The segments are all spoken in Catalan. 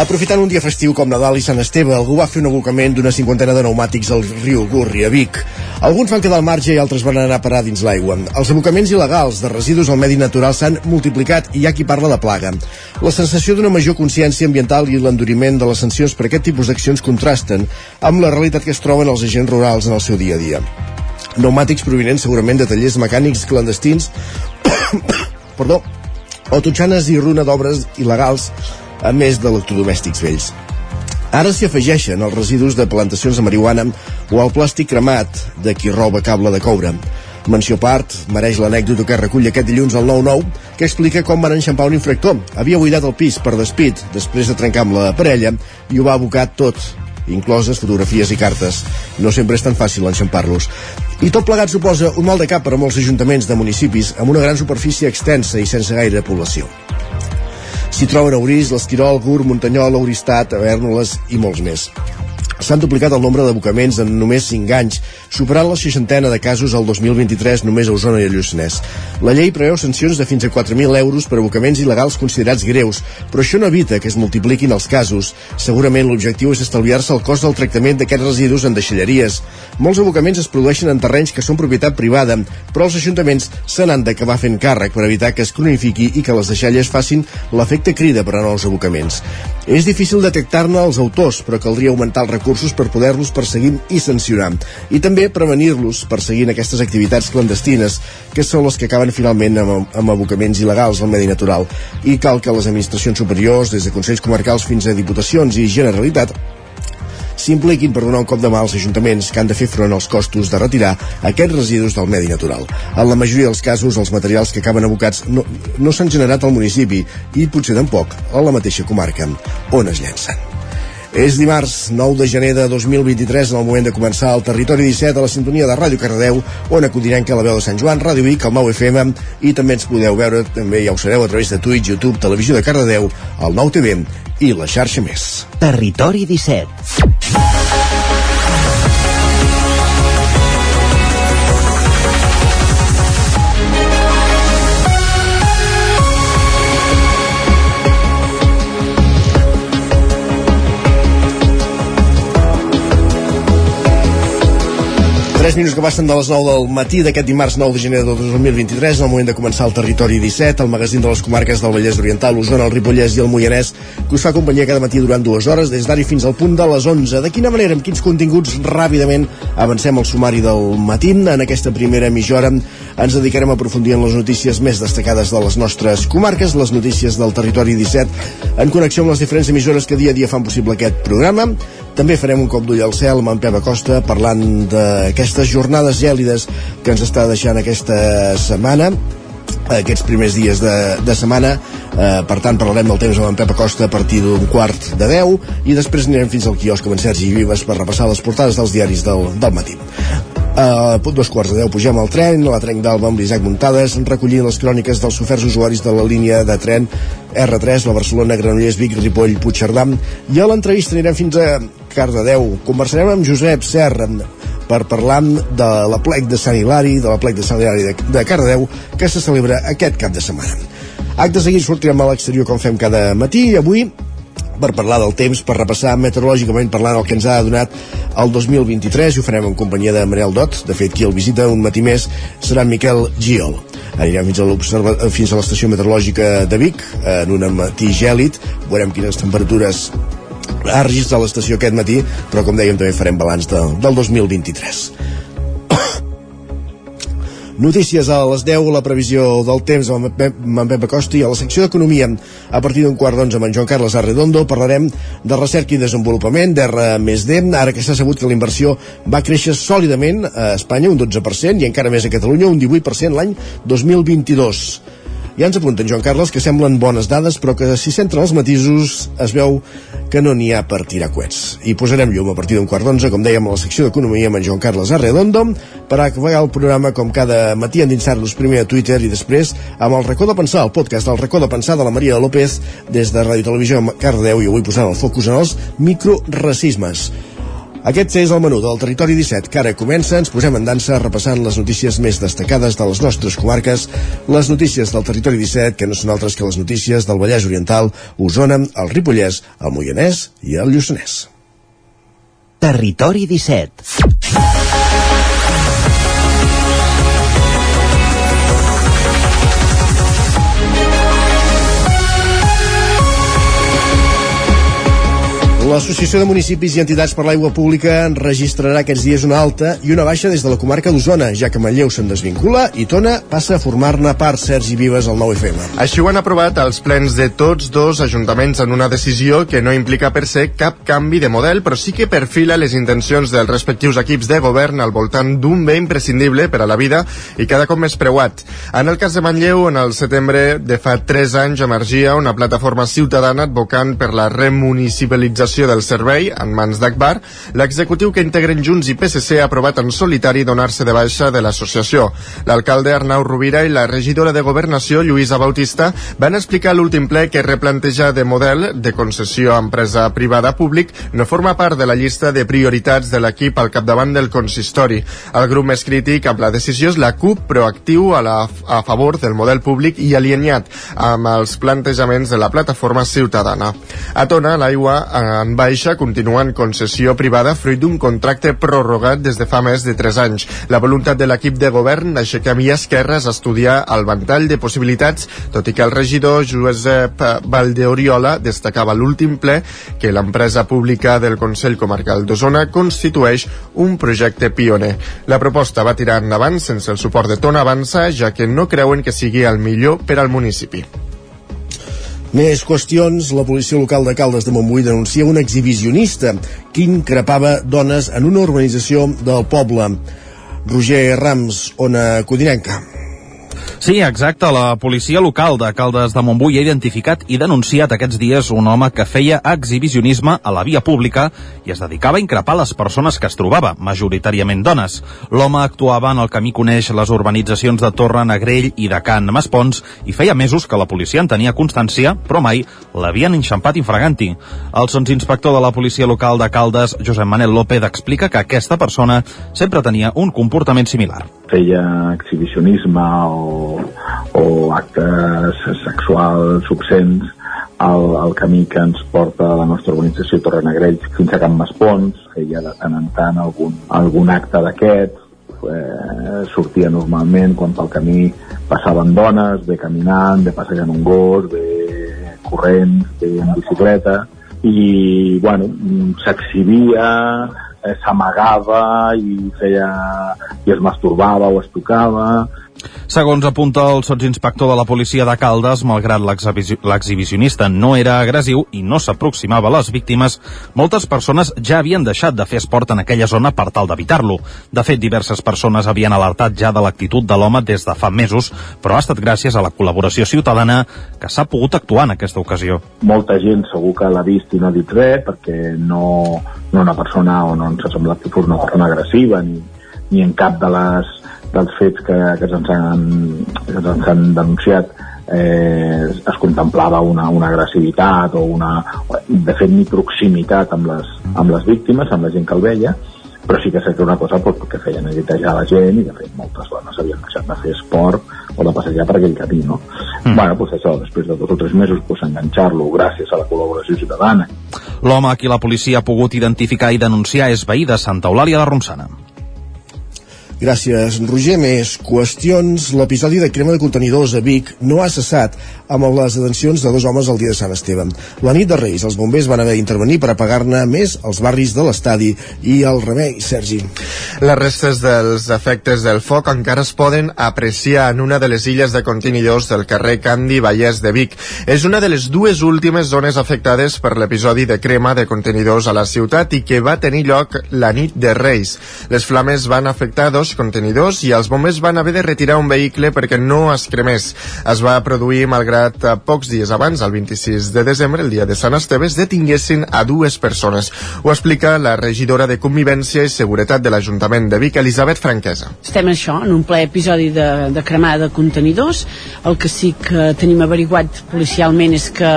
Aprofitant un dia festiu com Nadal i Sant Esteve, algú va fer un abocament d'una cinquantena de pneumàtics al riu Gurri, a Vic. Alguns van quedar al marge i altres van anar a parar dins l'aigua. Els abocaments il·legals de residus al medi natural s'han multiplicat i hi ha qui parla de plaga. La sensació d'una major consciència ambiental i l'enduriment de les sancions per aquest tipus d'accions contrasten amb la realitat que es troben els agents rurals en el seu dia a dia. Pneumàtics provinents segurament de tallers mecànics clandestins perdó, o totxanes i runa d'obres il·legals a més d'electrodomèstics vells. Ara s'hi afegeixen els residus de plantacions de marihuana o el plàstic cremat de qui roba cable de coure. Menció part, mereix l'anècdota que recull aquest dilluns al 9-9, que explica com van enxampar un infractor. Havia buidat el pis per despit, després de trencar amb la parella, i ho va abocar tot, incloses fotografies i cartes. No sempre és tan fàcil enxampar-los. I tot plegat suposa un mal de cap per a molts ajuntaments de municipis amb una gran superfície extensa i sense gaire població. S'hi troben Aurís, l'Esquirol, Gur, Montanyol, Auristat, Avèrnoles i molts més s'han duplicat el nombre d'abocaments en només 5 anys, superant la seixantena de casos al 2023 només a Osona i a Lluçanès. La llei preveu sancions de fins a 4.000 euros per abocaments il·legals considerats greus, però això no evita que es multipliquin els casos. Segurament l'objectiu és estalviar-se el cost del tractament d'aquests residus en deixalleries. Molts abocaments es produeixen en terrenys que són propietat privada, però els ajuntaments se n'han d'acabar fent càrrec per evitar que es cronifiqui i que les deixalles facin l'efecte crida per a nous abocaments. És difícil detectar-ne els autors, però caldria augmentar els recursos recursos per poder-los perseguir i sancionar. I també prevenir-los perseguint aquestes activitats clandestines, que són les que acaben finalment amb, amb abocaments il·legals al medi natural. I cal que les administracions superiors, des de Consells Comarcals fins a Diputacions i Generalitat, s'impliquin per donar un cop de mà als ajuntaments que han de fer front als costos de retirar aquests residus del medi natural. En la majoria dels casos, els materials que acaben abocats no, no s'han generat al municipi i potser tampoc a la mateixa comarca on es llencen. És dimarts 9 de gener de 2023, en el moment de començar el Territori 17 a la sintonia de Ràdio Cardedeu, on acudirem que la veu de Sant Joan, Ràdio Vic, el 9 FM, i també ens podeu veure, també ja ho sabeu, a través de Twitch, YouTube, Televisió de Cardedeu, el 9 TV i la xarxa més. Territori 17. Tres minuts que passen de les 9 del matí d'aquest dimarts 9 de gener de 2023, en el moment de començar el Territori 17, el magazín de les comarques del Vallès Oriental, l'Osona, el Ripollès i el Moianès, que us fa companyia cada matí durant dues hores, des d'ara fins al punt de les 11. De quina manera, amb quins continguts, ràpidament avancem al sumari del matí. En aquesta primera mitja hora ens dedicarem a aprofundir en les notícies més destacades de les nostres comarques, les notícies del Territori 17, en connexió amb les diferents emissores que dia a dia fan possible aquest programa. També farem un cop d'ull al cel amb en Pep Acosta parlant d'aquestes jornades gèlides que ens està deixant aquesta setmana aquests primers dies de, de setmana. Eh, per tant parlarem del temps amb en Pep Acosta a partir d'un quart de 10 i després anirem fins al quiosc amb en Sergi Vives per repassar les portades dels diaris del, del matí a uh, dos quarts de deu pugem al tren, la trenc d'Alba amb l'Isaac Muntades, recollint les cròniques dels soferts usuaris de la línia de tren R3, la Barcelona, Granollers, Vic, Ripoll, Puigcerdà, i a l'entrevista anirem fins a Cardedeu. Conversarem amb Josep Serra per parlar de la plec de Sant Hilari, de la plec de Sant Hilari de, de Cardedeu, que se celebra aquest cap de setmana. Acte seguit sortirem a l'exterior com fem cada matí i avui per parlar del temps, per repassar meteorològicament parlant el que ens ha donat el 2023 i ho farem en companyia de Manel Dot. De fet, qui el visita un matí més serà Miquel Giol. Anirem fins a, fins a l'estació meteorològica de Vic en un matí gèlid, veurem quines temperatures ha registrat l'estació aquest matí, però com dèiem també farem balanç de, del 2023. Notícies a les 10, la previsió del temps amb en Pep Acosta i a la secció d'Economia. A partir d'un quart d'onze amb en Joan Carles Arredondo parlarem de recerca i desenvolupament d'R més D, ara que s'ha sabut que la inversió va créixer sòlidament a Espanya un 12% i encara més a Catalunya un 18% l'any 2022 ja ens apunten, Joan Carles, que semblen bones dades, però que si s'entren els matisos es veu que no n'hi ha per tirar coets. I posarem llum a partir d'un quart d'onze, com dèiem, a la secció d'Economia amb en Joan Carles Arredondo, per acabar el programa com cada matí endinsar-nos primer a Twitter i després amb el Recó de Pensar, el podcast del Recó de Pensar de la Maria López des de Ràdio Televisió Cardeu i avui posant el focus en els microracismes. Aquest és el menú del Territori 17, que ara comença. Ens posem en dansa repassant les notícies més destacades de les nostres comarques, les notícies del Territori 17, que no són altres que les notícies del Vallès Oriental, Osona, el Ripollès, el Moianès i el Lluçanès. Territori 17. L'Associació de Municipis i Entitats per l'Aigua Pública registrarà aquests dies una alta i una baixa des de la comarca d'Osona, ja que Manlleu se'n desvincula i Tona passa a formar-ne part Sergi Vives al 9FM. Així ho han aprovat els plens de tots dos ajuntaments en una decisió que no implica per se cap canvi de model, però sí que perfila les intencions dels respectius equips de govern al voltant d'un bé imprescindible per a la vida i cada cop més preuat. En el cas de Manlleu, en el setembre de fa 3 anys emergia una plataforma ciutadana advocant per la remunicipalització gestió del servei en mans d'Akbar, l'executiu que integren Junts i PSC ha aprovat en solitari donar-se de baixa de l'associació. L'alcalde Arnau Rovira i la regidora de Governació, Lluïsa Bautista, van explicar l'últim ple que replantejar de model de concessió a empresa privada públic no forma part de la llista de prioritats de l'equip al capdavant del consistori. El grup més crític amb la decisió és la CUP, proactiu a, la, a favor del model públic i alineat amb els plantejaments de la plataforma ciutadana. A Tona, l'aigua en en baixa continua en concessió privada fruit d'un contracte prorrogat des de fa més de 3 anys. La voluntat de l'equip de govern d'aixecar via esquerra és estudiar el ventall de possibilitats, tot i que el regidor Josep Valdeoriola destacava l'últim ple que l'empresa pública del Consell Comarcal d'Osona constitueix un projecte pioner. La proposta va tirar endavant sense el suport de Tona Avança, ja que no creuen que sigui el millor per al municipi. Més qüestions. La policia local de Caldes de Montbui denuncia un exhibicionista que increpava dones en una urbanització del poble. Roger Rams, Ona Codinenca. Sí, exacte. La policia local de Caldes de Montbui ha identificat i denunciat aquests dies un home que feia exhibicionisme a la via pública i es dedicava a increpar les persones que es trobava, majoritàriament dones. L'home actuava en el camí coneix les urbanitzacions de Torre Negrell i de Can Maspons i feia mesos que la policia en tenia constància, però mai l'havien enxampat infraganti. El inspector de la policia local de Caldes, Josep Manel López, explica que aquesta persona sempre tenia un comportament similar. Feia exhibicionisme o o actes sexuals obscens al, al camí que ens porta a la nostra organització Negrell fins a Can Maspons, feia de tant en tant algun, algun acte d'aquest, eh, sortia normalment quan pel camí passaven dones, ve caminant, ve passejant un gos, ve corrent, ve en bicicleta, i bueno, s'exhibia, eh, s'amagava i feia i es masturbava o es tocava Segons apunta el sotsinspector de la policia de Caldes, malgrat l'exhibicionista no era agressiu i no s'aproximava a les víctimes, moltes persones ja havien deixat de fer esport en aquella zona per tal d'evitar-lo. De fet, diverses persones havien alertat ja de l'actitud de l'home des de fa mesos, però ha estat gràcies a la col·laboració ciutadana que s'ha pogut actuar en aquesta ocasió. Molta gent segur que l'ha vist i no ha dit res, perquè no, no una persona o no ens ha semblat que fos una persona agressiva ni, ni en cap de les dels fets que, que ens han, que ens han denunciat eh, es contemplava una, una agressivitat o una, de fet ni proximitat amb les, amb les víctimes, amb la gent que el veia però sí que sé que una cosa pues, que feien neguitejar la gent i de fet moltes dones havien deixat de fer esport o de passejar per aquell camí no? Mm. bueno, pues això, després de dos o tres mesos pues, enganxar-lo gràcies a la col·laboració ciutadana L'home a qui la policia ha pogut identificar i denunciar és veí de Santa Eulàlia de Ronçana Gràcies, Roger. Més qüestions. L'episodi de crema de contenidors a Vic no ha cessat amb les detencions de dos homes el dia de Sant Esteve. La nit de Reis, els bombers van haver d'intervenir per apagar-ne més els barris de l'estadi i el remei, Sergi. Les restes dels efectes del foc encara es poden apreciar en una de les illes de contenidors del carrer Candi Vallès de Vic. És una de les dues últimes zones afectades per l'episodi de crema de contenidors a la ciutat i que va tenir lloc la nit de Reis. Les flames van afectar dos contenidors i els bombers van haver de retirar un vehicle perquè no es cremés. Es va produir malgrat a pocs dies abans, el 26 de desembre, el dia de Sant Esteve, es detinguessin a dues persones. Ho explica la regidora de Convivència i Seguretat de l'Ajuntament de Vic, Elisabet Franquesa. Estem això, en un ple episodi de, de cremada de contenidors. El que sí que tenim averiguat policialment és que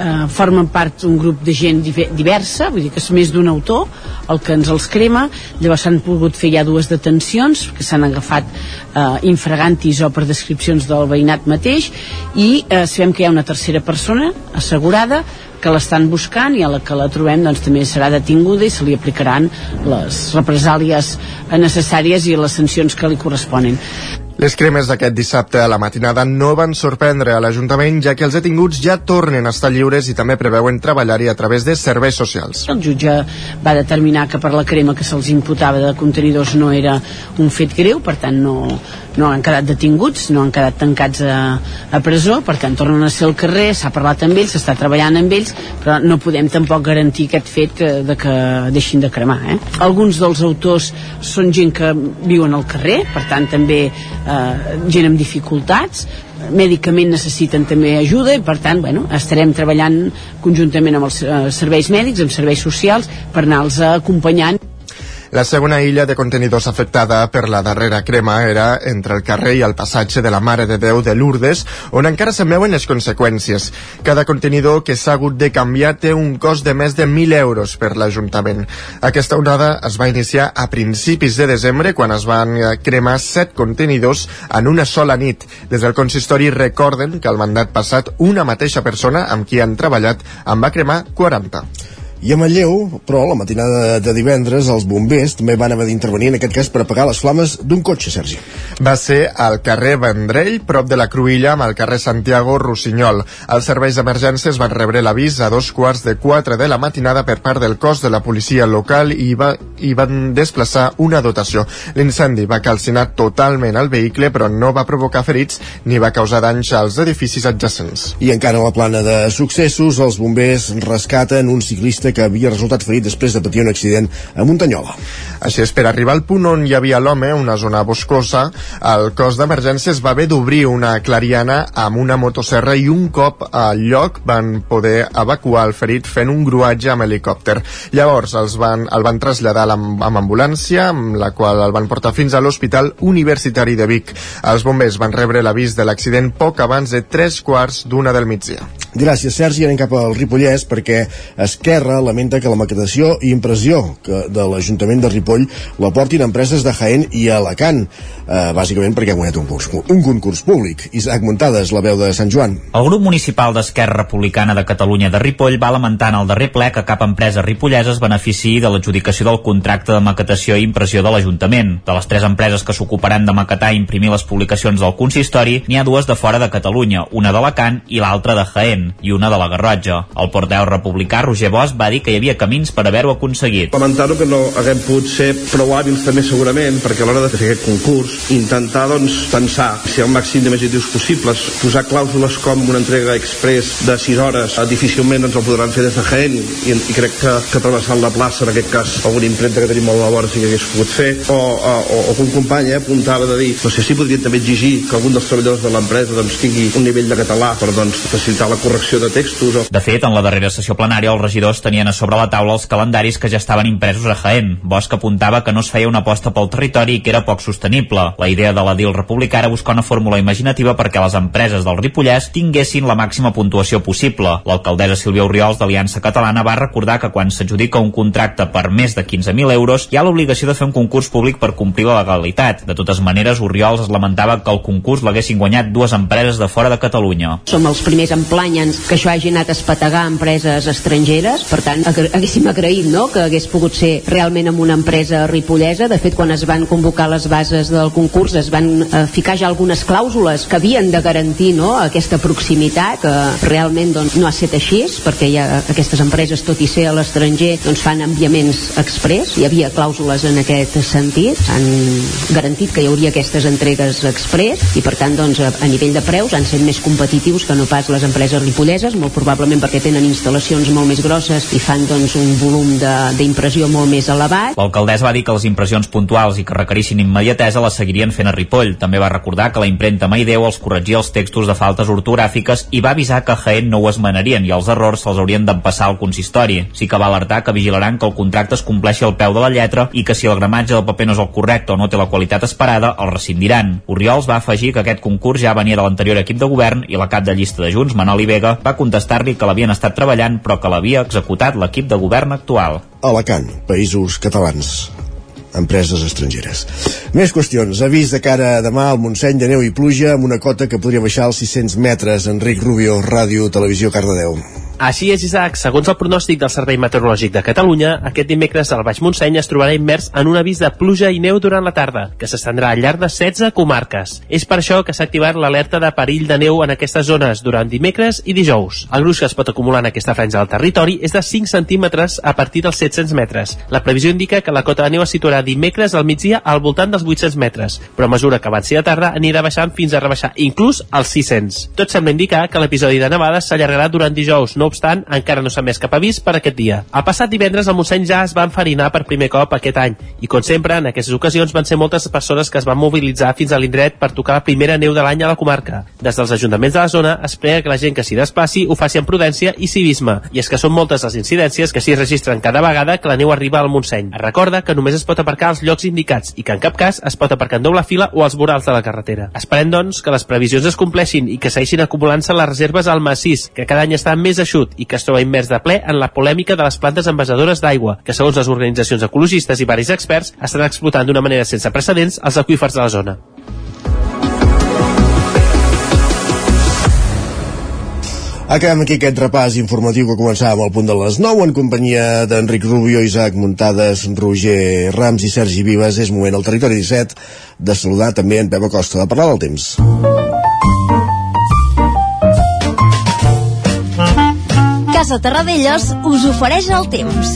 eh, formen part d'un grup de gent diversa, vull dir que és més d'un autor el que ens els crema, llavors s'han pogut fer ja dues detencions que s'han agafat eh, infragantis o per descripcions del veïnat mateix i eh, sabem que hi ha una tercera persona assegurada que l'estan buscant i a la que la trobem doncs, també serà detinguda i se li aplicaran les represàlies necessàries i les sancions que li corresponen. Les cremes d'aquest dissabte a la matinada no van sorprendre a l'Ajuntament, ja que els detinguts ja tornen a estar lliures i també preveuen treballar-hi a través de serveis socials. El jutge va determinar que per la crema que se'ls imputava de contenidors no era un fet greu, per tant no, no han quedat detinguts, no han quedat tancats a, a presó, per tant tornen a ser al carrer, s'ha parlat amb ells, s'està treballant amb ells, però no podem tampoc garantir aquest fet que, de que deixin de cremar. Eh? Alguns dels autors són gent que viuen al carrer, per tant també eh, gent amb dificultats mèdicament necessiten també ajuda i per tant bueno, estarem treballant conjuntament amb els eh, serveis mèdics, amb serveis socials per anar-los acompanyant la segona illa de contenidors afectada per la darrera crema era entre el carrer i el passatge de la Mare de Déu de Lourdes, on encara se'n veuen les conseqüències. Cada contenidor que s'ha hagut de canviar té un cost de més de 1.000 euros per l'Ajuntament. Aquesta onada es va iniciar a principis de desembre, quan es van cremar 7 contenidors en una sola nit. Des del consistori recorden que el mandat passat una mateixa persona amb qui han treballat en va cremar 40. I a Manlleu, però, la matinada de divendres, els bombers també van haver d'intervenir, en aquest cas, per apagar les flames d'un cotxe, Sergi. Va ser al carrer Vendrell, prop de la Cruïlla, amb el carrer Santiago Rossinyol. Els serveis d'emergències van rebre l'avís a dos quarts de quatre de la matinada per part del cos de la policia local i, va, i van desplaçar una dotació. L'incendi va calcinar totalment el vehicle, però no va provocar ferits ni va causar danys als edificis adjacents. I encara a la plana de successos, els bombers rescaten un ciclista que havia resultat ferit després de patir un accident a Muntanyola. Així és, per arribar al punt on hi havia l'home, una zona boscosa, el cos d'emergències va haver d'obrir una clariana amb una motosserra i un cop al lloc van poder evacuar el ferit fent un gruatge amb helicòpter. Llavors els van, el van traslladar amb, amb ambulància, amb la qual el van portar fins a l'Hospital Universitari de Vic. Els bombers van rebre l'avís de l'accident poc abans de tres quarts d'una del migdia. Gràcies, Sergi. Anem cap al Ripollès perquè Esquerra lamenta que la maquetació i impressió que de l'Ajuntament de Ripoll la portin empreses de Jaén i Alacant, eh, bàsicament perquè ha guanyat un, curs, un concurs públic. Isaac Muntades, la veu de Sant Joan. El grup municipal d'Esquerra Republicana de Catalunya de Ripoll va lamentar en el darrer ple que cap empresa ripollesa es beneficiï de l'adjudicació del contracte de maquetació i impressió de l'Ajuntament. De les tres empreses que s'ocuparan de maquetar i imprimir les publicacions del consistori, n'hi ha dues de fora de Catalunya, una d'Alacant i l'altra de Jaén i una de la Garrotja. El porteu republicà Roger Bosch va dir que hi havia camins per haver-ho aconseguit. Lamentar-ho que no haguem pogut ser prou hàbils també segurament perquè a l'hora de fer aquest concurs intentar doncs pensar si el màxim de objectius possibles, posar clàusules com una entrega express de 6 hores eh, difícilment ens el podran fer des de Jaén i, i crec que, que travessant la plaça en aquest cas alguna impremta que tenim molt a la vora sí que hagués pogut fer o, o, o, o que un company eh, apuntava de dir no sé si podrien també exigir que algun dels treballadors de l'empresa doncs, tingui un nivell de català per doncs, facilitar la correcció de textos. O... De fet, en la darrera sessió plenària els regidors tenien a sobre la taula els calendaris que ja estaven impresos a Jaén. Bosch apuntava que no es feia una aposta pel territori i que era poc sostenible. La idea de la DIL republicà era buscar una fórmula imaginativa perquè les empreses del Ripollès tinguessin la màxima puntuació possible. L'alcaldessa Sílvia Oriols d'Aliança Catalana va recordar que quan s'adjudica un contracte per més de 15.000 euros hi ha l'obligació de fer un concurs públic per complir la legalitat. De totes maneres, Oriols es lamentava que el concurs l'haguessin guanyat dues empreses de fora de Catalunya. Som els primers en planyens que això hagi anat a espategar empreses estrangeres, per tant tant haguéssim agraït no? que hagués pogut ser realment amb una empresa ripollesa de fet quan es van convocar les bases del concurs es van eh, ficar ja algunes clàusules que havien de garantir no? aquesta proximitat que realment doncs, no ha estat així perquè ha aquestes empreses tot i ser a l'estranger doncs fan enviaments express hi havia clàusules en aquest sentit han garantit que hi hauria aquestes entregues express i per tant doncs, a, a nivell de preus han set més competitius que no pas les empreses ripolleses molt probablement perquè tenen instal·lacions molt més grosses i fan doncs, un volum d'impressió molt més elevat. L'alcaldessa va dir que les impressions puntuals i que requerissin immediatesa les seguirien fent a Ripoll. També va recordar que la impremta Maideu els corregia els textos de faltes ortogràfiques i va avisar que Jaén no ho esmenarien i els errors se'ls haurien d'empassar al consistori. Sí que va alertar que vigilaran que el contracte es compleixi al peu de la lletra i que si el gramatge del paper no és el correcte o no té la qualitat esperada, el rescindiran. Oriols va afegir que aquest concurs ja venia de l'anterior equip de govern i la cap de llista de Junts, Manoli Vega, va contestar-li que l'havien estat treballant però que l'havia executat l'equip de govern actual. Alacant, Països Catalans empreses estrangeres. Més qüestions. Avís de cara a demà al Montseny de neu i pluja amb una cota que podria baixar als 600 metres. Enric Rubio, Ràdio, Televisió, Cardedeu. Així és, Isaac. Segons el pronòstic del Servei Meteorològic de Catalunya, aquest dimecres el Baix Montseny es trobarà immers en un avís de pluja i neu durant la tarda, que s'estendrà al llarg de 16 comarques. És per això que s'ha activat l'alerta de perill de neu en aquestes zones durant dimecres i dijous. El gruix que es pot acumular en aquesta franja del territori és de 5 centímetres a partir dels 700 metres. La previsió indica que la cota de neu es situarà dimecres al migdia al voltant dels 800 metres, però a mesura que avanci la tarda anirà baixant fins a rebaixar inclús als 600. Tot sembla indicar que l'episodi de nevades s'allargarà durant dijous, no obstant, encara no s'ha més cap avís per aquest dia. El passat divendres el Montseny ja es va enfarinar per primer cop aquest any i, com sempre, en aquestes ocasions van ser moltes persones que es van mobilitzar fins a l'indret per tocar la primera neu de l'any a la comarca. Des dels ajuntaments de la zona es prega que la gent que s'hi desplaci ho faci amb prudència i civisme, i és que són moltes les incidències que s'hi registren cada vegada que la neu arriba al Montseny. Es recorda que només es pot aparcar als llocs indicats i que en cap cas es pot aparcar en doble fila o als vorals de la carretera. Esperem, doncs, que les previsions es compleixin i que segueixin acumulant-se les reserves al massís, que cada any està més eixut i que es troba immers de ple en la polèmica de les plantes envasadores d'aigua, que segons les organitzacions ecologistes i varis experts estan explotant d'una manera sense precedents els aqüífers de la zona. Acabem aquí aquest repàs informatiu que començàvem al punt de les 9 en companyia d'Enric Rubio, Isaac Muntades, Roger Rams i Sergi Vives. És moment al territori 17 de saludar també en Pep Acosta, de parlar del temps. Casa Terradellos us ofereix el temps.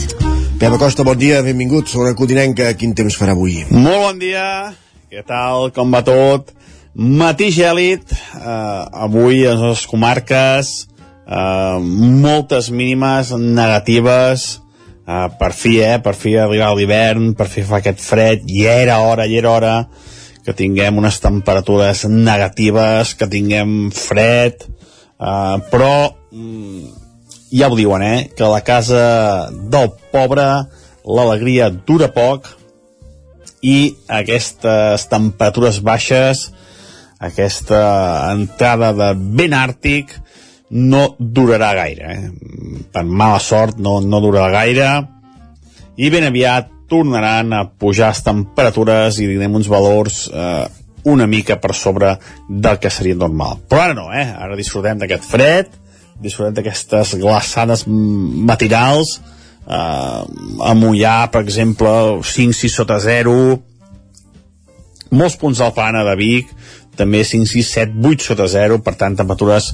Pep Acosta, bon dia, benvingut. Sobre Codinenca, quin temps farà avui? Molt bon dia, què tal, com va tot? Matí gèlid, eh, avui a les comarques, eh, moltes mínimes negatives, eh, per fi, eh, per fi arribar l'hivern, per fi fa aquest fred, i era hora, i era hora que tinguem unes temperatures negatives, que tinguem fred, eh, però mm, ja ho diuen, eh, que la casa del pobre l'alegria dura poc i aquestes temperatures baixes, aquesta entrada de vent àrtic, no durarà gaire. Eh? Per mala sort no, no durarà gaire i ben aviat tornaran a pujar les temperatures i diguem uns valors eh, una mica per sobre del que seria normal. Però ara no, eh? Ara disfrutem d'aquest fred, disfrutem d'aquestes glaçades matinals, eh, a Mollà, per exemple, 5-6 sota 0, molts punts del plana de Vic, també 5, 6, 7, 8 sota 0, per tant, temperatures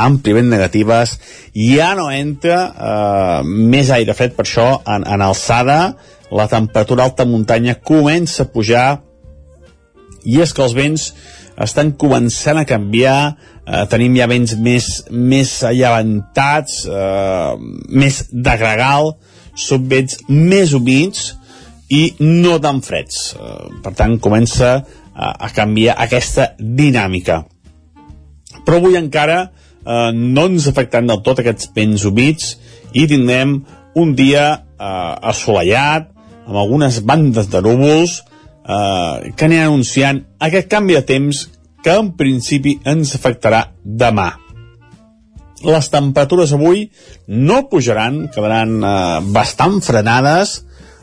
àmpliament negatives. Ja no entra eh, més aire fred, per això, en, en alçada, la temperatura alta muntanya comença a pujar i és que els vents estan començant a canviar, eh, tenim ja vents més, més allevantats, eh, més de gregal, són vents més humits i no tan freds. Eh, per tant, comença a, a canviar aquesta dinàmica. Però avui encara eh, no ens afectaran del tot aquests vents humits i tindrem un dia eh, assolellat, amb algunes bandes de núvols eh, que aniran anunciant aquest canvi de temps que en principi ens afectarà demà. Les temperatures avui no pujaran, quedaran eh, bastant frenades,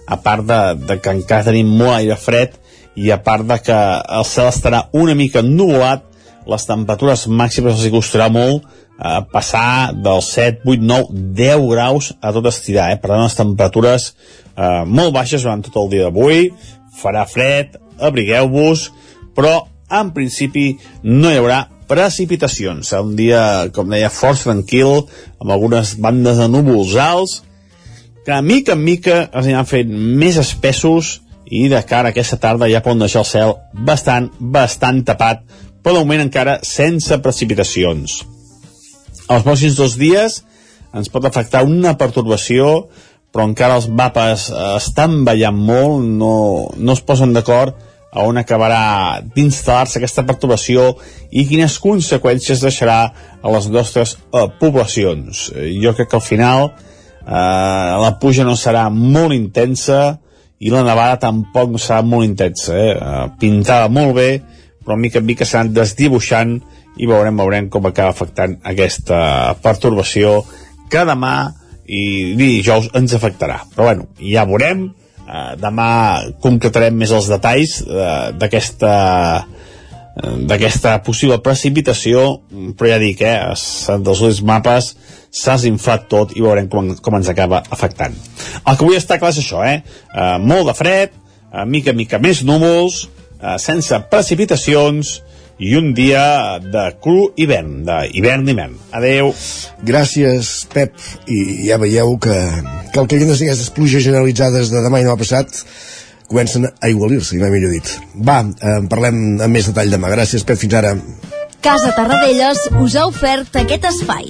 a part de, de que encara tenim molt aire fred i a part de que el cel estarà una mica ennuvolat, les temperatures màximes els costarà molt eh, passar dels 7, 8, 9, 10 graus a tot estirar, eh? per tant les temperatures eh, molt baixes durant tot el dia d'avui, farà fred, abrigueu-vos, però en principi no hi haurà precipitacions. Serà un dia, com deia, força tranquil, amb algunes bandes de núvols alts, que mica en mica es aniran fent més espessos i de cara a aquesta tarda ja poden deixar el cel bastant, bastant tapat, però de moment encara sense precipitacions. Els pròxims dos dies ens pot afectar una pertorbació, però encara els mapes eh, estan ballant molt, no, no es posen d'acord a on acabarà d'instal·lar-se aquesta perturbació i quines conseqüències deixarà a les nostres eh, poblacions. Eh, jo crec que al final eh, la puja no serà molt intensa i la nevada tampoc no serà molt intensa. Eh? Eh, pintada molt bé, però mica en mica s'han desdibuixant i veurem, veurem com acaba afectant aquesta perturbació que demà i dijous ens afectarà. Però bueno, ja veurem, Eh, demà concretarem més els detalls eh, d'aquesta eh, d'aquesta possible precipitació però ja dic, eh, dels ulls mapes s'ha inflat tot i veurem com, com ens acaba afectant el que vull estar clar és això eh? eh molt de fred, eh, mica mica més núvols eh, sense precipitacions i un dia de cru hivern, d'hivern-hivern. Adeu. Gràcies, Pep. I ja veieu que, que el que havien de ser aquestes pluges generalitzades de demà i demà passat comencen a igualir-se, i m'ha millor dit. Va, en parlem amb més detall demà. Gràcies, Pep. Fins ara. Casa Tarradellas us ha ofert aquest espai.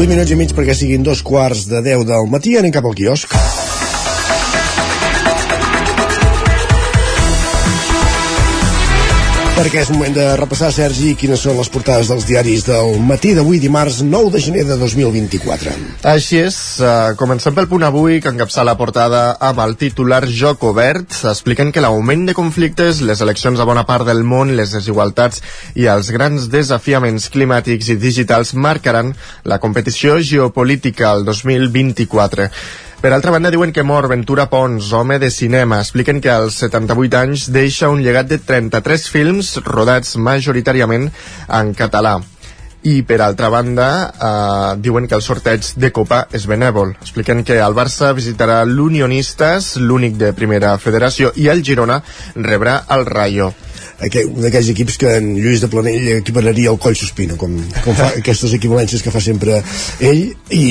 8 minuts i mig perquè siguin dos quarts de 10 del matí. Anem cap al quiosc. Perquè és moment de repassar, Sergi, quines són les portades dels diaris del matí d'avui, dimarts 9 de gener de 2024. Així és, uh, comencem pel punt avui, que encapçala la portada amb el titular Joc obert. Expliquen que l'augment de conflictes, les eleccions a bona part del món, les desigualtats i els grans desafiaments climàtics i digitals marcaran la competició geopolítica al 2024. Per altra banda, diuen que mor Ventura Pons, home de cinema. Expliquen que als 78 anys deixa un llegat de 33 films rodats majoritàriament en català. I per altra banda, eh, diuen que el sorteig de Copa és benèvol. Expliquen que el Barça visitarà l'Unionistes, l'únic de primera federació, i el Girona rebrà el Rayo aquell, un d'aquells equips que en Lluís de Planell equipararia el coll sospina com, com fa aquestes equivalències que fa sempre ell i,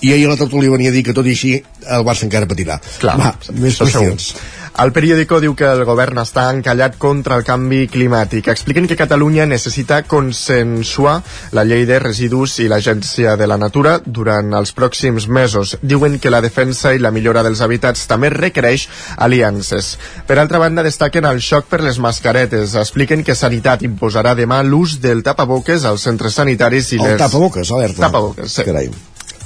i ahir a la tertúlia venia a dir que tot i així el Barça encara patirà. Clar, Va, més qüestions el periòdico diu que el govern està encallat contra el canvi climàtic. Expliquen que Catalunya necessita consensuar la llei de residus i l'Agència de la Natura durant els pròxims mesos. Diuen que la defensa i la millora dels habitats també requereix aliances. Per altra banda, destaquen el xoc per les mascaretes. Expliquen que Sanitat imposarà demà l'ús del tapaboques als centres sanitaris i el les... tapaboques, alerta. Tapaboques, sí. Carai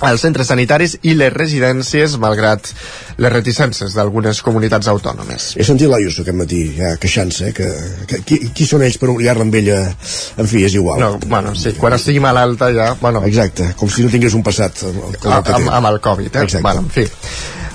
als centres sanitaris i les residències, malgrat les reticències d'algunes comunitats autònomes. He sentit l'Ayuso aquest matí, ja, queixant-se, eh, que, que qui, qui són ells per obligar-la amb ella? En fi, és igual. No, bueno, sí, quan estigui malalta ja... Bueno, Exacte, com si no tingués un passat. Com el amb, amb el Covid, eh? Exacte. Bueno, en fi.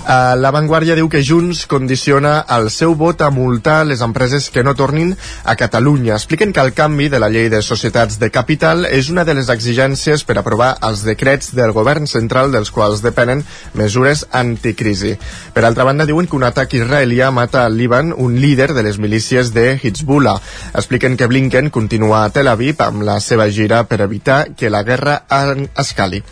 Uh, la Vanguardia diu que Junts condiciona el seu vot a multar les empreses que no tornin a Catalunya. Expliquen que el canvi de la llei de societats de capital és una de les exigències per aprovar els decrets del govern central dels quals depenen mesures anticrisi. Per altra banda, diuen que un atac israelià mata al Líban un líder de les milícies de Hezbollah. Expliquen que Blinken continua a Tel Aviv amb la seva gira per evitar que la guerra escali.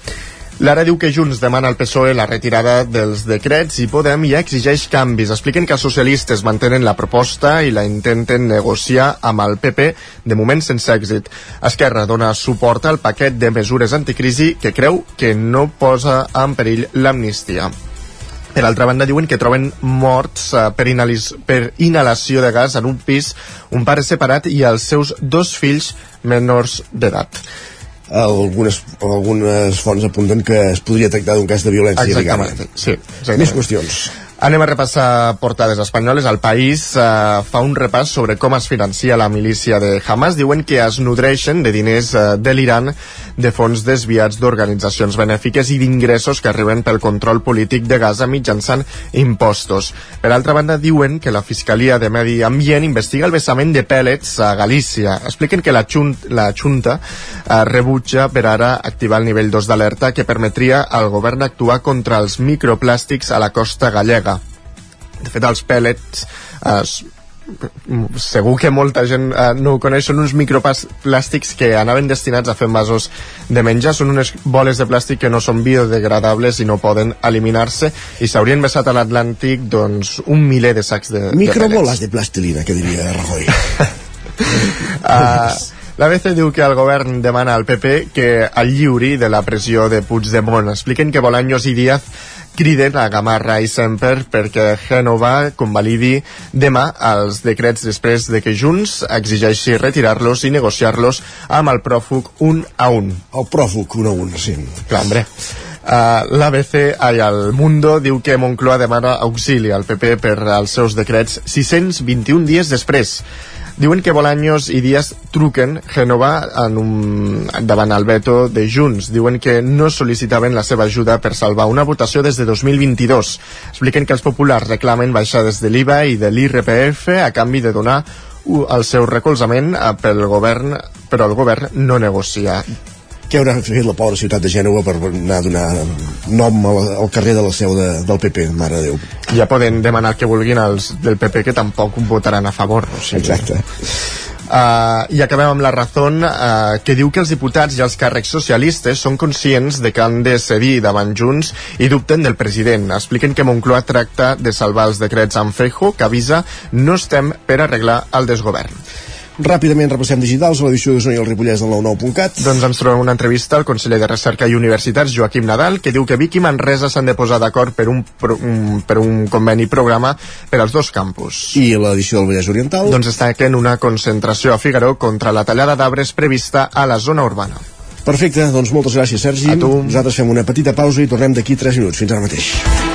L'ara diu que Junts demana al PSOE la retirada dels decrets i Podem ja exigeix canvis. Expliquen que els socialistes mantenen la proposta i la intenten negociar amb el PP, de moment sense èxit. Esquerra dona suport al paquet de mesures anticrisi que creu que no posa en perill l'amnistia. Per altra banda, diuen que troben morts uh, per, per inhalació de gas en un pis, un pare separat i els seus dos fills menors d'edat. Algunes, algunes fonts apunten que es podria tractar d'un cas de violència Exactament, sí. Exactament. Més qüestions. Anem a repassar portades espanyoles. El País eh, fa un repàs sobre com es financia la milícia de Hamas. Diuen que es nodreixen de diners eh, de l'Iran de fons desviats d'organitzacions benèfiques i d'ingressos que arriben pel control polític de Gaza mitjançant impostos. Per altra banda, diuen que la Fiscalia de Medi Ambient investiga el vessament de pèl·lets a Galícia. Expliquen que la, xun la Junta eh, rebutja per ara activar el nivell 2 d'alerta que permetria al govern actuar contra els microplàstics a la costa gallega. De fet, els pèl·lets eh, segur que molta gent eh, no ho coneix, són uns microplàstics que anaven destinats a fer envasos de menjar, són unes boles de plàstic que no són biodegradables i no poden eliminar-se. I s'haurien vessat a l'Atlàntic doncs un miler de sacs de, Microboles de, de plastilina, que diria Rajoy. uh, L'ABC diu que el govern demana al PP que el lliuri de la pressió de Puigdemont. Expliquen que Bolaños i Díaz criden a Gamarra i Semper perquè Gènova convalidi demà els decrets després de que Junts exigeixi retirar-los i negociar-los amb el pròfug un a un. El pròfug un a un, sí. Clar, hombre. Uh, l'ABC, ai, el Mundo, diu que Moncloa demana auxili al PP per als seus decrets 621 dies després. Diuen que Bolaños i Díaz truquen Genova en un, davant el veto de Junts. Diuen que no sol·licitaven la seva ajuda per salvar una votació des de 2022. Expliquen que els populars reclamen baixades de l'IVA i de l'IRPF a canvi de donar el seu recolzament pel govern, però el govern no negocia què haurà fet la pobra ciutat de Gènova per anar a donar nom al, al carrer de la seu de, del PP, mare de Déu. Ja poden demanar que vulguin els del PP que tampoc votaran a favor. O sigui. Exacte. Uh, I acabem amb la raó uh, que diu que els diputats i els càrrecs socialistes són conscients de que han de cedir davant Junts i dubten del president. Expliquen que Moncloa tracta de salvar els decrets amb Fejo, que avisa no estem per arreglar el desgovern. Ràpidament repassem digitals a l'edició d'Osona i el Ripollès del 99.cat. Doncs ens trobem una entrevista al conseller de Recerca i Universitats, Joaquim Nadal, que diu que Vic i Manresa s'han de posar d'acord per, un, per, un, per un conveni programa per als dos campus. I l'edició del Vallès Oriental? Doncs està en una concentració a Figaró contra la tallada d'arbres prevista a la zona urbana. Perfecte, doncs moltes gràcies, Sergi. A tu. Nosaltres fem una petita pausa i tornem d'aquí 3 minuts. Fins ara mateix.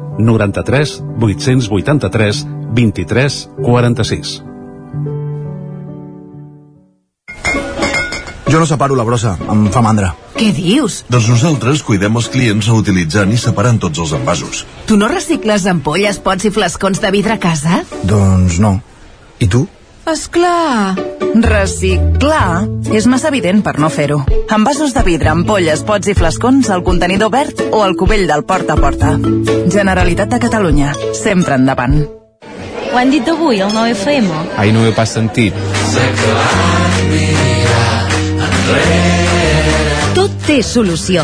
93 883 23 46. Jo no separo la brossa, em fa mandra. Què dius? Doncs nosaltres cuidem els clients reutilitzant i separant tots els envasos. Tu no recicles ampolles, pots i flascons de vidre a casa? Doncs no. I tu? És clar. Reciclar és massa evident per no fer-ho. Envasos de vidre, ampolles, pots i flascons al contenidor verd o al cubell del porta a porta. Generalitat de Catalunya. Sempre endavant. Ho han dit avui, el 9FM? Ai, no ho he pas sentit. Tot té solució.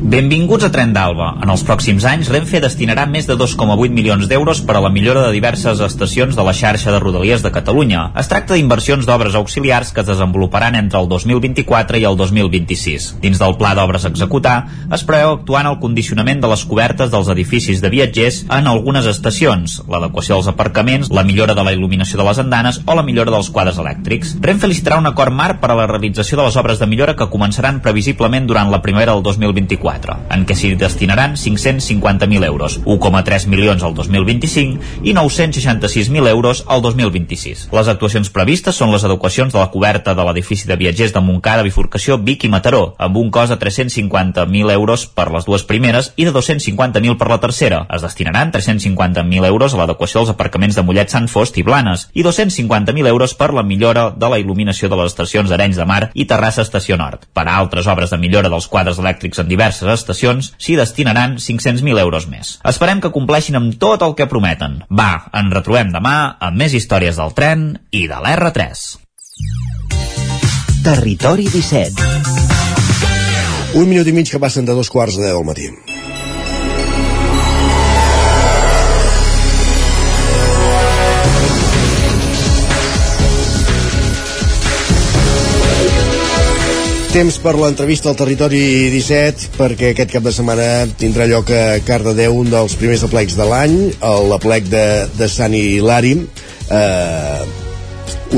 Benvinguts a Tren d'Alba. En els pròxims anys, Renfe destinarà més de 2,8 milions d'euros per a la millora de diverses estacions de la xarxa de Rodalies de Catalunya. Es tracta d'inversions d'obres auxiliars que es desenvoluparan entre el 2024 i el 2026. Dins del pla d'obres a executar, es preveu actuar en el condicionament de les cobertes dels edificis de viatgers en algunes estacions, l'adequació dels aparcaments, la millora de la il·luminació de les andanes o la millora dels quadres elèctrics. Renfe licitarà un acord marc per a la realització de les obres de millora que començaran previsiblement durant la primavera del 2024 en què s'hi destinaran 550.000 euros, 1,3 milions al 2025 i 966.000 euros al 2026. Les actuacions previstes són les adequacions de la coberta de l'edifici de viatgers de Montcada, bifurcació Vic i Mataró, amb un cost de 350.000 euros per les dues primeres i de 250.000 per la tercera. Es destinaran 350.000 euros a l'adequació dels aparcaments de Mollet, Sant Fost i Blanes i 250.000 euros per la millora de la il·luminació de les estacions d'Arenys de Mar i Terrassa Estació Nord. Per a altres obres de millora dels quadres elèctrics en diverses estacions s'hi destinaran 500.000 euros més. Esperem que compleixin amb tot el que prometen. Va, ens retrobem demà amb més històries del tren i de l'R3. Territori 17. Un minut i mig que passen de dos quarts de deu al matí. Temps per l'entrevista al Territori 17, perquè aquest cap de setmana tindrà lloc a Cardedeu un dels primers aplecs de l'any, l'aplec de, de Sant Hilari, eh,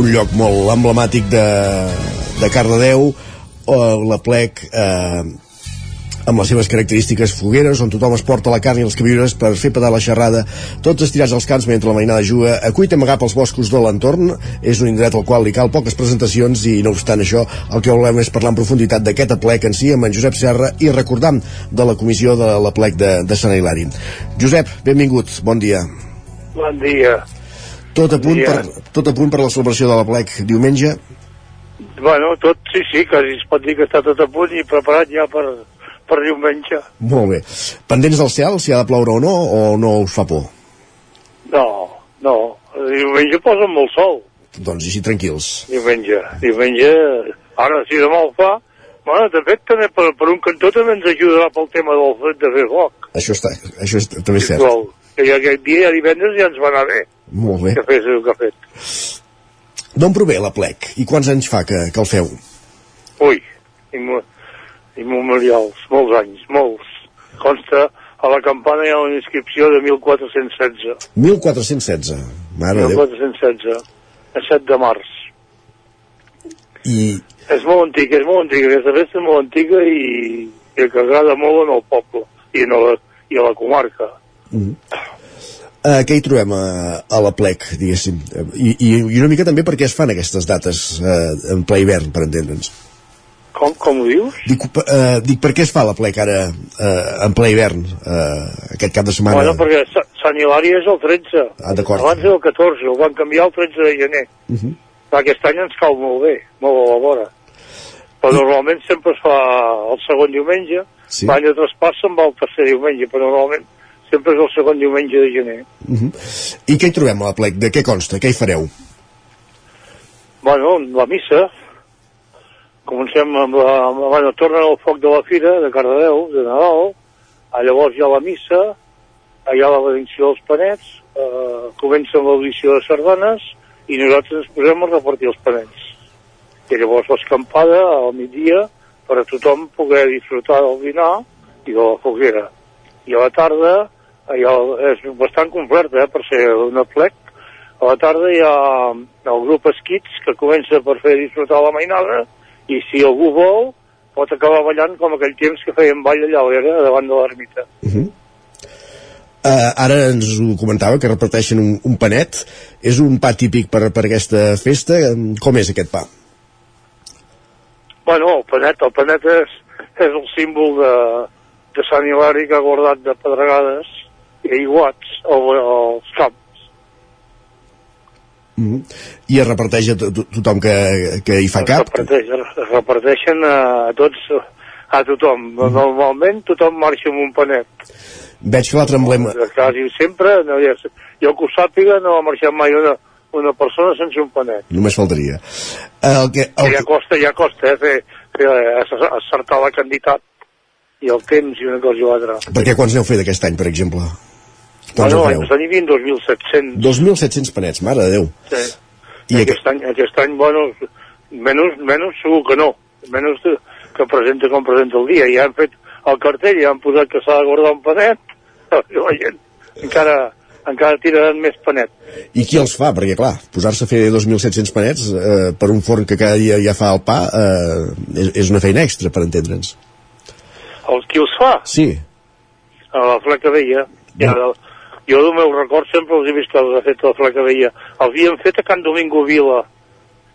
un lloc molt emblemàtic de, de Cardedeu, o l'aplec eh, amb les seves característiques fogueres, on tothom es porta la carn i els queviures per fer pedar la xerrada, tots estirats als camps mentre la mainada juga a cuita amagar pels boscos de l'entorn. És un indret al qual li cal poques presentacions i, no obstant això, el que volem és parlar en profunditat d'aquest aplec en si amb en Josep Serra i recordar de la comissió de l'aplec de, de Sant Hilari. Josep, benvingut, bon dia. Bon dia. Tot a punt, per, tot a punt per la celebració de l'aplec diumenge? Bueno, tot, sí, sí, quasi es pot dir que està tot a punt i preparat ja per, per diumenge. Molt bé. Pendents del cel, si ha de ploure o no, o no us fa por? No, no, diumenge posa molt sol, Doncs així tranquils. diumenge. Diumenge, ara si demà ho fa, bueno, de fet també per, per un cantó també ens ajudarà pel tema del fet de fer foc. Això, està, això és, també és cert. Igual, que ja aquest dia, ja divendres, ja ens va anar bé. Molt bé. Que fes el que ha fet. D'on prové l'aplec? I quants anys fa que, que el feu? Ui, immo- immemorials, molts anys, molts. Consta, a la campana hi ha una inscripció de 1416. 1416. Mare de Déu. 1416, a 7 de març. I És molt antic, és molt antiga, aquesta festa és molt antiga i, i que agrada molt en el poble i, en la, i a la comarca. eh, què hi trobem a, a l'aplec, diguéssim? I, i, I una mica també per què es fan aquestes dates eh, en ple hivern, per entendre'ns. Com, com ho dius? Dic, eh, dic, per què es fa l'aplec ara eh, en ple hivern, eh, aquest cap de setmana? Bueno, perquè Sa- Sant Hilari és el 13. Ah, d'acord. Abans era el 14, el van canviar el 13 de gener. Uh -huh. Aquest any ens cau molt bé, molt a la vora. Però normalment sempre es fa el segon diumenge, Sí. l'any de traspàs se'n va el tercer diumenge, però normalment sempre és el segon diumenge de gener. Uh -huh. I què hi trobem a la plec? De què consta? Què hi fareu? Bueno, la missa, comencem amb la... amb- Bueno, tornen al foc de la fira, de Cardedeu, de Nadal, a llavors hi ha la missa, hi ha la benedicció dels panets, eh, comença l'audició de sardanes, i nosaltres ens posem a repartir els panets. I llavors l'escampada al migdia per a tothom poder disfrutar del dinar i de la foguera. I a la tarda, allà és bastant complet, eh, per ser una plec, a la tarda hi ha el grup Esquits que comença per fer disfrutar la mainada i si algú vol pot acabar ballant com aquell temps que feien ball allà a l'era davant de l'ermita. Uh -huh. Uh, ara ens ho comentava, que reparteixen un, un panet. És un pa típic per, per aquesta festa. Com és aquest pa? Bueno, el panet, el panet és, és el símbol de, de Sant Hilari que ha guardat de pedregades i aiguats al, als camps. Uh -huh. I es reparteix a to to- tothom que, que hi fa cap? Reparteix, es reparteixen a, a tots, a tothom. Normalment tothom marxa amb un panet. Veig que l'altre emblema... Quasi sempre, no, ja, jo que ho sàpiga, no ha marxat mai una, una persona sense un panet. Només faltaria. El que, el, Que ja costa, ja costa, eh, fer, fer eh, acertar la candidat i el temps i una cosa i l'altra. perquè quants n'heu fet aquest any, per exemple? Quants Bueno, en l'any passat hi havia 2.700. 2.700 panets, mare de Déu. Sí. I I aquest, any, aquest any, bueno, menys, menys segur que no. Menys de, que presenta com presenta el dia. Ja han fet el cartell, ja han posat que s'ha de guardar un panet, i la gent encara, encara tiraran més panet. I qui els fa? Perquè, clar, posar-se a fer 2.700 panets eh, per un forn que cada dia ja fa el pa eh, és, és una feina extra, per entendre'ns. Els qui els fa? Sí. A la Fleca Vella. Ja, jo del meu record sempre els he vist els ha fet la Vella. Els havien fet a Can Domingo Vila,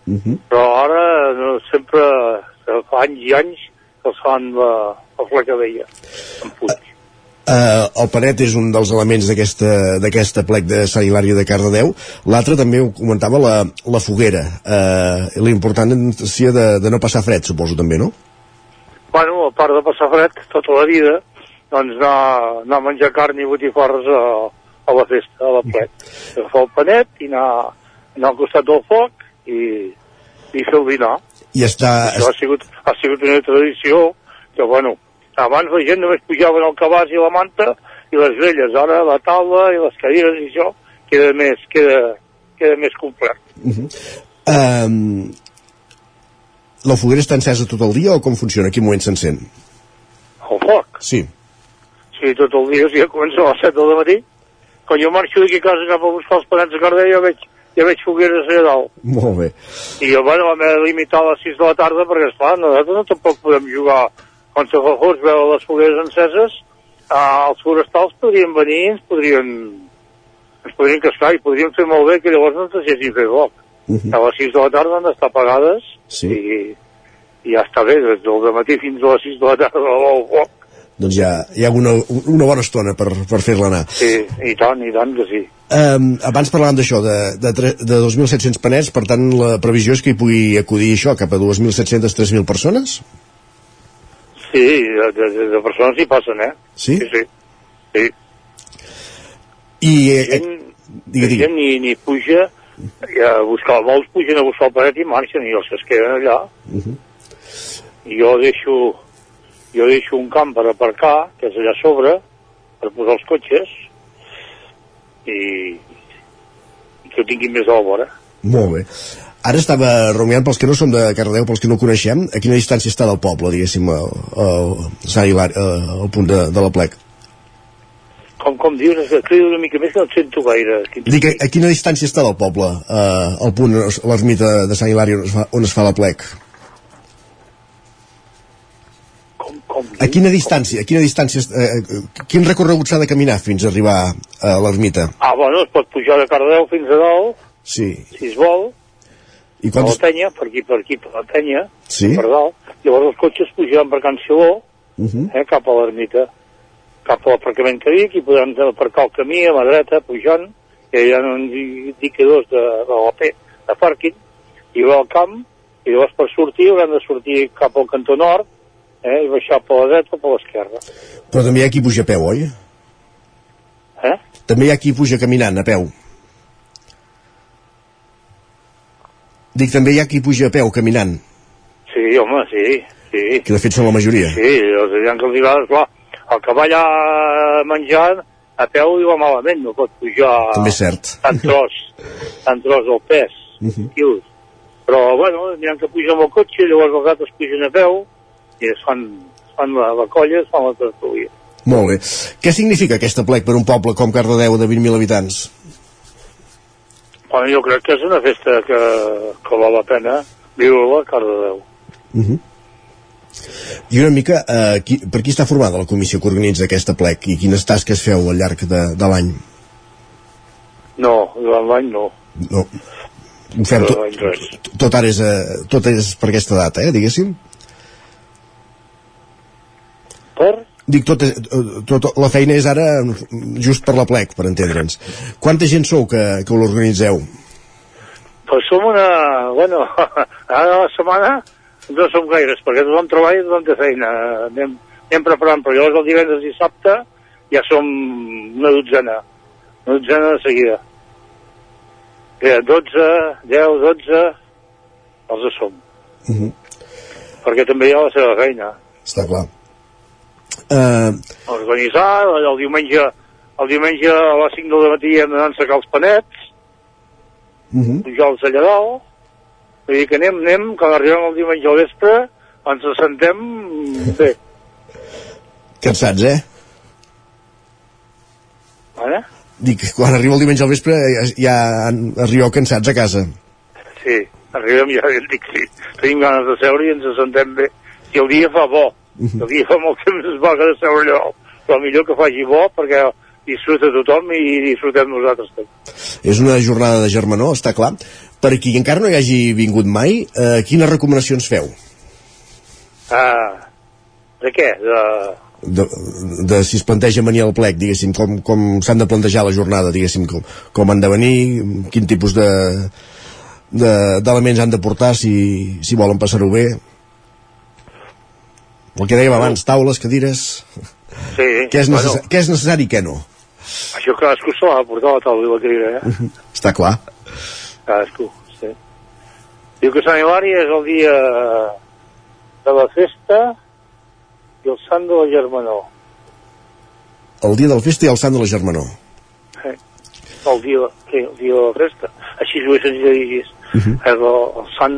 Uh -huh. però ara no, sempre eh, fa anys i anys que els fan la, la Fleca Vella. En Puig. Uh, el panet és un dels elements d'aquesta plec de Sant Hilari de Cardedeu l'altre també ho comentava la, la foguera uh, l'importància de, de no passar fred suposo també, no? Bueno, a part de passar fred tota la vida, doncs anar, anar a menjar carn i botifarres a, a la festa, a la plec. Agafar el panet i anar, anar al costat del foc i, i fer el dinar. i està, Això ha sigut, ha sigut una tradició que, bueno, abans la gent només pujaven al cabàs i la manta i les grelles, ara la taula i les cadires i això queda més, queda, queda més complet. Uh -huh. um, la foguera està encesa tot el dia o com funciona? A quin moment s'encén? El foc? Sí. Sí, tot el dia, sí, comença a les 7 del matí. Quan jo marxo d'aquí a casa cap a buscar els panets de Cardell, ja veig, ja veig fogueres allà dalt. Molt bé. I jo, bueno, m'he de limitar a les 6 de la tarda perquè, esclar, nosaltres no tampoc podem jugar quan se fos veure les fogueres enceses, ah, els forestals podrien venir ens podrien, ens podrien cascar i podrien fer molt bé que llavors no ens deixessin fer foc. Uh -huh. A les 6 de la tarda han d'estar apagades Sí. i, i ja està bé, des del matí fins a les 6 de la tarda el foc. Doncs ja hi ha una, una bona estona per, per fer-la anar. Sí, i tant, i tant que sí. Um, abans parlàvem d'això, de, de, de 2.700 panets, per tant la previsió és que hi pugui acudir això cap a 2.700-3.000 persones? Sí, de, de, de persones hi passen, eh? Sí? Sí, sí. sí. I... Eh, gent, digue, digue. gent ni, ni puja i a buscar, molts pugen a buscar el paret i marxen i els que es queden allà. Uh -huh. I jo deixo, jo deixo un camp per aparcar, que és allà a sobre, per posar els cotxes i, i que ho tinguin més a la vora. Molt bé. Ara estava rumiant pels que no som de Cardedeu, pels que no coneixem, a quina distància està del poble, diguéssim, el, el, Hilari, eh, el punt de, de la plec? Com, com dius, és que crido una mica més que no et sento gaire. Dic, a, a quina distància està del poble, eh, el punt, l'ermita de Sant Hilari on es fa, on es fa la plec? Com, com A quina distància, a quina distància, eh, quin recorregut s'ha de caminar fins a arribar a l'ermita? Ah, bueno, es pot pujar de Cardeu fins a dalt, Sí. si es vol, I per la quants... penya, per aquí, per aquí, per la penya, Sí? per dalt. Llavors els cotxes pujaran per Can Siló, Uh -huh. eh, cap a l'ermita, cap a l'aparcament que dic, i podran aparcar el camí a mà dreta, pujant, i hi ha uns indicadors de, de l'OP, de pàrquing, i va al camp, i llavors per sortir hauran de sortir cap al cantó nord, eh, i baixar per la dreta o per l'esquerra. Però també hi ha qui puja a peu, oi? Eh? També hi ha qui puja caminant, a peu. Dic, també hi ha qui puja a peu, caminant, Sí, home, sí, sí. que de fet són la majoria. Sí, els diran que els agrada, clar, el que va allà menjant, a peu va malament, no pot pujar També és cert. tant tros, tant tros del pes, Uh -huh. quilos. Però, bueno, n'hi ha que pugen amb el cotxe, llavors els altres pugen a peu, i es fan, es fan la, la colla, es fan la tertúlia. Molt bé. Què significa aquesta plec per un poble com Cardedeu de 20.000 habitants? Bueno, jo crec que és una festa que, que val la pena viure-la a Cardedeu. Uh -huh. I una mica, eh, qui, per qui està formada la comissió que organitza aquesta plec i quines tasques feu al llarg de, de l'any? No, durant l'any no. No. Ho fem tot, res. tot ara és, eh, tot és per aquesta data, eh, diguéssim? Per? Dic, tot, és- eh, tot, la feina és ara just per la plec, per entendre'ns. Quanta gent sou que, que l'organitzeu? Pues som una... Bueno, ara la setmana no som gaires, perquè tothom treballa i tothom té feina. Anem, anem preparant, però llavors el divendres i dissabte ja som una dotzena. Una dotzena de seguida. Ja, 12, 10, 12, els som. Uh -huh. Perquè també hi ha la seva feina. Està clar. Uh, Organitzar, el, diumenge el diumenge a les 5 del matí hem d'anar a ensecar els panets, uh -huh. pujar-los allà dalt, vull dir que anem, anem, quan arribem el diumenge al vespre, ens assentem bé, cansats, eh? vale? Dic, quan arriba el diumenge al vespre ja, ja en- arribeu cansats a casa. Sí, arribem ja, ja dic, sí, tenim ganes de seure i ens assentem bé. Si el dia fa bo, dia fa molt temps es va de seure allò, però millor que faci bo perquè disfruta tothom i disfrutem nosaltres també. És una jornada de germanor, està clar. Per qui encara no hi hagi vingut mai, eh, quines recomanacions feu? Ah, de què? De... De, de si es planteja venir al plec, diguéssim, com, com s'han de plantejar la jornada, diguéssim, com, com han de venir, quin tipus de de- d'elements han de portar si, si volen passar-ho bé. El que dèiem abans, taules, cadires... Sí, Què és, bueno, necessari, què és necessari i què no? això cadascú se l'ha de portar a la taula i la cadira, eh? Està clar. Cadascú, sí. Diu que Sant Hilari és el dia de la festa i el sant de la germanor. El dia del festa i el sant de la germanor. Eh? El dia, sí, el dia de la festa. Així ho he sentit dir. Uh Mhm. És el, el sant,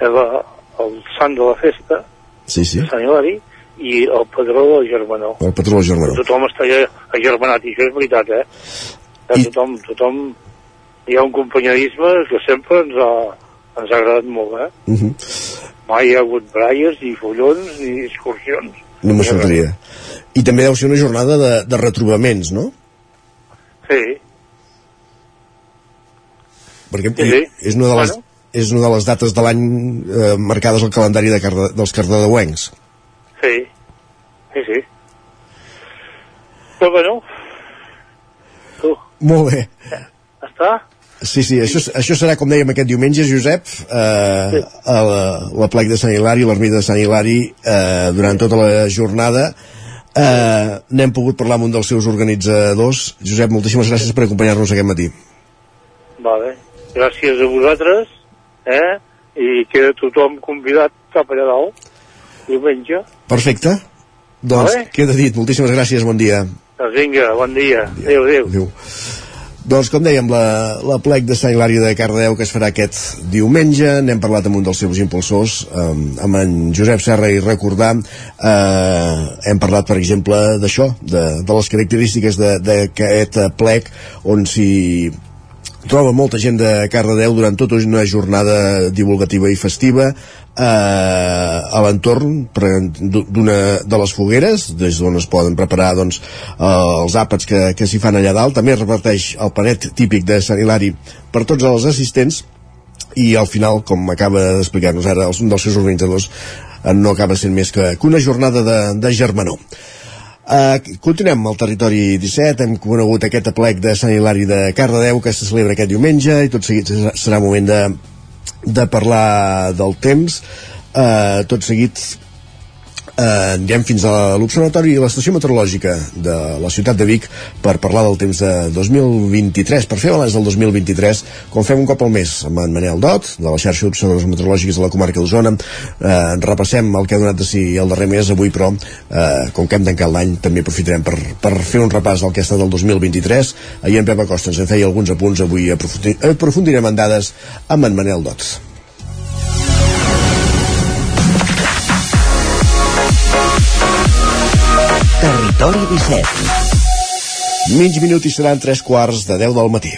és el, el sant de la festa, Sí, sí. Sant Hilari, i el padró de la germanor. El patró de la germanor. Tothom està agermanat, i això és veritat, eh? I... Tothom, tothom... Hi ha un companyerisme que sempre ens ha, ens ha agradat molt, eh? Uh -huh. Mai hi ha hagut braies, ni follons, ni excursions. No me sortiria. I també deu ser una jornada de, de retrobaments, no? Sí, Perquè Sí, sí. és una de les, Bueno. És una de les dates de l'any eh, marcades al calendari de Carde, dels cardedeuencs. sí, sí, sí. Però bueno, tu, Molt bé. està? Sí, sí, això, això serà, com dèiem, aquest diumenge, Josep, eh, a la, la plec de Sant Hilari, l'ermita de Sant Hilari, eh, durant tota la jornada. Eh, N'hem pogut parlar amb un dels seus organitzadors. Josep, moltíssimes gràcies per acompanyar-nos aquest matí. Vale. Gràcies a vosaltres, eh? I queda tothom convidat cap allà dalt, diumenge. Perfecte. Doncs Vale. queda dit. Moltíssimes gràcies, bon dia. Doncs vinga, bon dia. Adéu, adéu. Adéu. Doncs com dèiem, la, la plec de Sant Hilari de Cardedeu que es farà aquest diumenge, n'hem parlat amb un dels seus impulsors, eh, amb en Josep Serra i recordar, eh, hem parlat per exemple d'això, de, de les característiques d'aquest plec on s'hi troba molta gent de Cardedeu durant tota una jornada divulgativa i festiva eh, a l'entorn d'una de les fogueres des d'on es poden preparar doncs, eh, els àpats que, que s'hi fan allà dalt. També es reparteix el panet típic de Sant Hilari per tots els assistents i al final, com acaba d'explicar-nos ara un dels seus organitzadors eh, no acaba sent més que una jornada de, de germanor Uh, continuem al territori 17, hem conegut aquest aplec de Sant Hilari de Cardedeu que se celebra aquest diumenge i tot seguit serà moment de, de parlar del temps. Uh, tot seguit eh, anirem fins a l'Observatori i l'Estació Meteorològica de la ciutat de Vic per parlar del temps de 2023, per fer balanç del 2023, com fem un cop al mes amb en Manel Dot, de la xarxa d'observadors meteorològics de la comarca d'Osona. Eh, repassem el que ha donat de si el darrer mes, avui però, eh, com que hem tancat l'any, també aprofitarem per, per fer un repàs del que ha estat el 2023. Ahir en Pep Acosta ens en feia alguns apunts, avui aprofundirem en dades amb en Manel Dot. Territori 17 Mig minut i seran tres quarts de 10 del matí.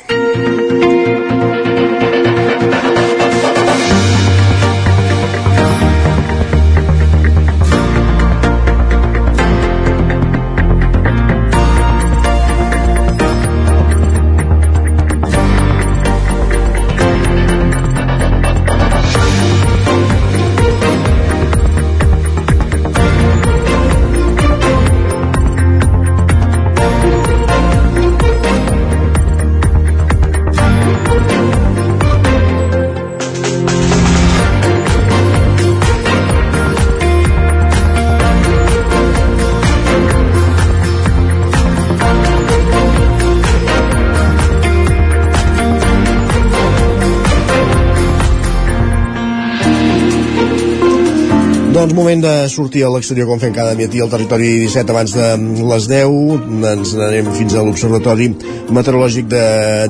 Doncs moment de sortir a l'exterior com fem cada matí al territori 17 abans de les 10 ens n'anem fins a l'Observatori Meteorològic de,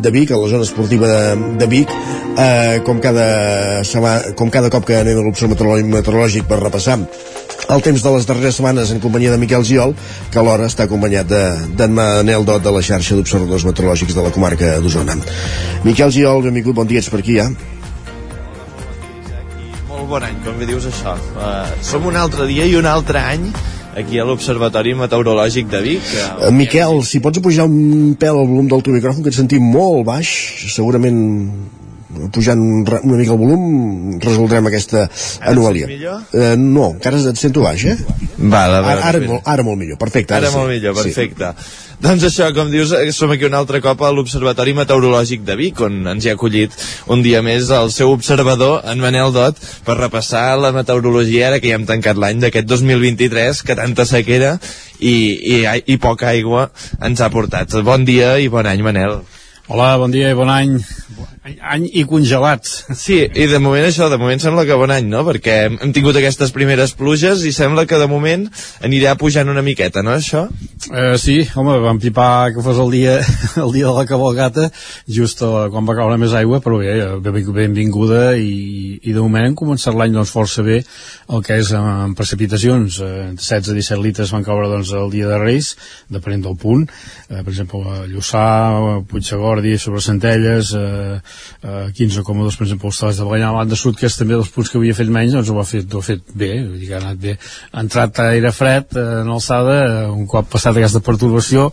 de Vic a la zona esportiva de, de Vic eh, com, cada setmana, com cada cop que anem a l'Observatori Meteorològic per repassar el temps de les darreres setmanes en companyia de Miquel Giol, que alhora està acompanyat d'en de, Manel Dot de la xarxa d'observadors meteorològics de la comarca d'Osona. Miquel Giol, benvingut, bon dia, ets per aquí, ja? Molt bon any, com bé dius això. Uh, som un altre dia i un altre any aquí a l'Observatori Meteorològic de Vic. Que... Uh, Miquel, si pots pujar un pèl al volum del teu micròfon, que et sentim molt baix, segurament pujant una mica el volum resoldrem aquesta Ara anomalia. Uh, no, encara et sento baix, eh? Val, ara, ara, molt, ara molt millor, perfecte. Ara, sí. molt millor, perfecte. Sí. Doncs això, com dius, eh, som aquí un altre cop a l'Observatori Meteorològic de Vic, on ens hi ha acollit un dia més el seu observador, en Manel Dot, per repassar la meteorologia ara que ja hem tancat l'any d'aquest 2023, que tanta sequera i, i, i poca aigua ens ha portat. Bon dia i bon any, Manel. Hola, bon dia i bon any. Any, any i congelats. Sí, i de moment això, de moment sembla que bon any, no? Perquè hem, hem tingut aquestes primeres pluges i sembla que de moment anirà pujant una miqueta, no, això? Eh, sí, home, vam pipar que fos el dia, el dia de la cabalgata, just a, quan va caure més aigua, però bé, benvinguda i, i de moment hem començat l'any doncs, força bé el que és en precipitacions. Eh, 16 a 17 litres van caure doncs, el dia de Reis, depenent del punt. Eh, per exemple, a Lluçà, Puigdegordi, sobre Centelles, eh, eh, 15,2 per exemple, els de Baganyà, a banda sud, que és també dels punts que havia fet menys, doncs ho ha fet, ho ha fet bé, vull dir que ha anat bé. Ha entrat aire fred eh, en alçada, eh, un cop passat aquesta perturbació,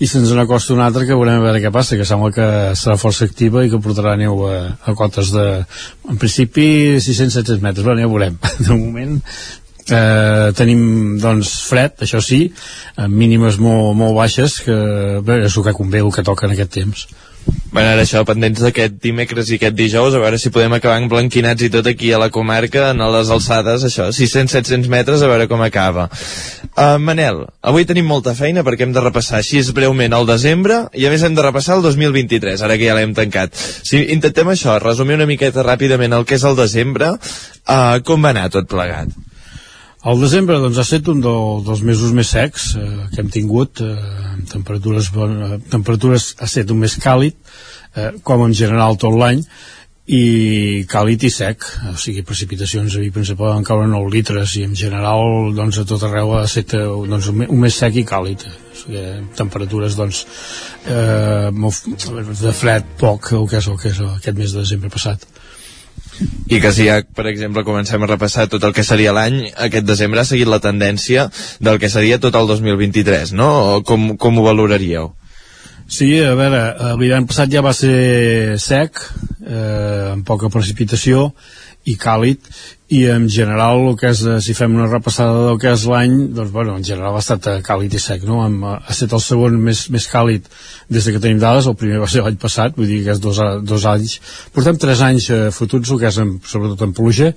i se'ns n'acosta un altre que veurem a veure què passa, que sembla que serà força activa i que portarà neu a, a cotes de, en principi, 600-700 metres, però ja ho veurem. De moment, eh, tenim doncs fred, això sí, amb mínimes molt, molt baixes, que bé, és el que convé, el que toca en aquest temps. Bueno, ara això, pendents d'aquest dimecres i aquest dijous, a veure si podem acabar emblanquinats i tot aquí a la comarca, en les alçades, això, 600-700 metres, a veure com acaba. Uh, Manel, avui tenim molta feina perquè hem de repassar així breument el desembre i a més hem de repassar el 2023, ara que ja l'hem tancat. Si intentem això, resumir una miqueta ràpidament el que és el desembre, uh, com va anar tot plegat? El desembre doncs, ha estat un del, dels mesos més secs eh, que hem tingut, eh, temperatures, bon, eh, temperatures ha estat un mes càlid, eh, com en general tot l'any, i càlid i sec, o sigui, precipitacions a Vic, per exemple, van caure 9 litres, i en general, doncs, a tot arreu ha estat eh, doncs, un, mes sec i càlid, o sigui, temperatures, doncs, eh, de fred poc, el que és, el que és aquest mes de desembre passat i que si ja, per exemple, comencem a repassar tot el que seria l'any, aquest desembre ha seguit la tendència del que seria tot el 2023, no? Com, com ho valoraríeu? Sí, a veure, l'hivern passat ja va ser sec, eh, amb poca precipitació i càlid, i en general el que és, eh, si fem una repassada del que és l'any doncs bueno, en general ha estat eh, càlid i sec no? Hem, ha estat el segon més, més càlid des de que tenim dades, el primer va ser l'any passat vull dir que és dos, dos anys portem tres anys eh, fotuts el que és en, sobretot en pluja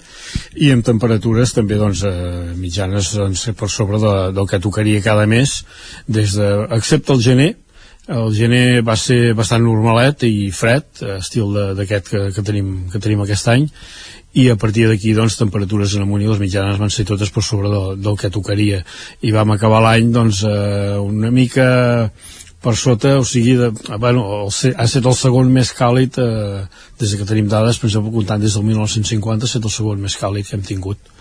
i amb temperatures també doncs, eh, mitjanes doncs, per sobre de, del que tocaria cada mes des de, excepte el gener el gener va ser bastant normalet i fred, estil d'aquest que, que, tenim, que tenim aquest any i a partir d'aquí doncs temperatures en amunt i les mitjanes van ser totes per sobre del, del que tocaria i vam acabar l'any doncs eh, una mica per sota, o sigui, de, bueno, el, ha estat el segon més càlid eh, des que tenim dades, per exemple, comptant des del 1950 ha estat el segon més càlid que hem tingut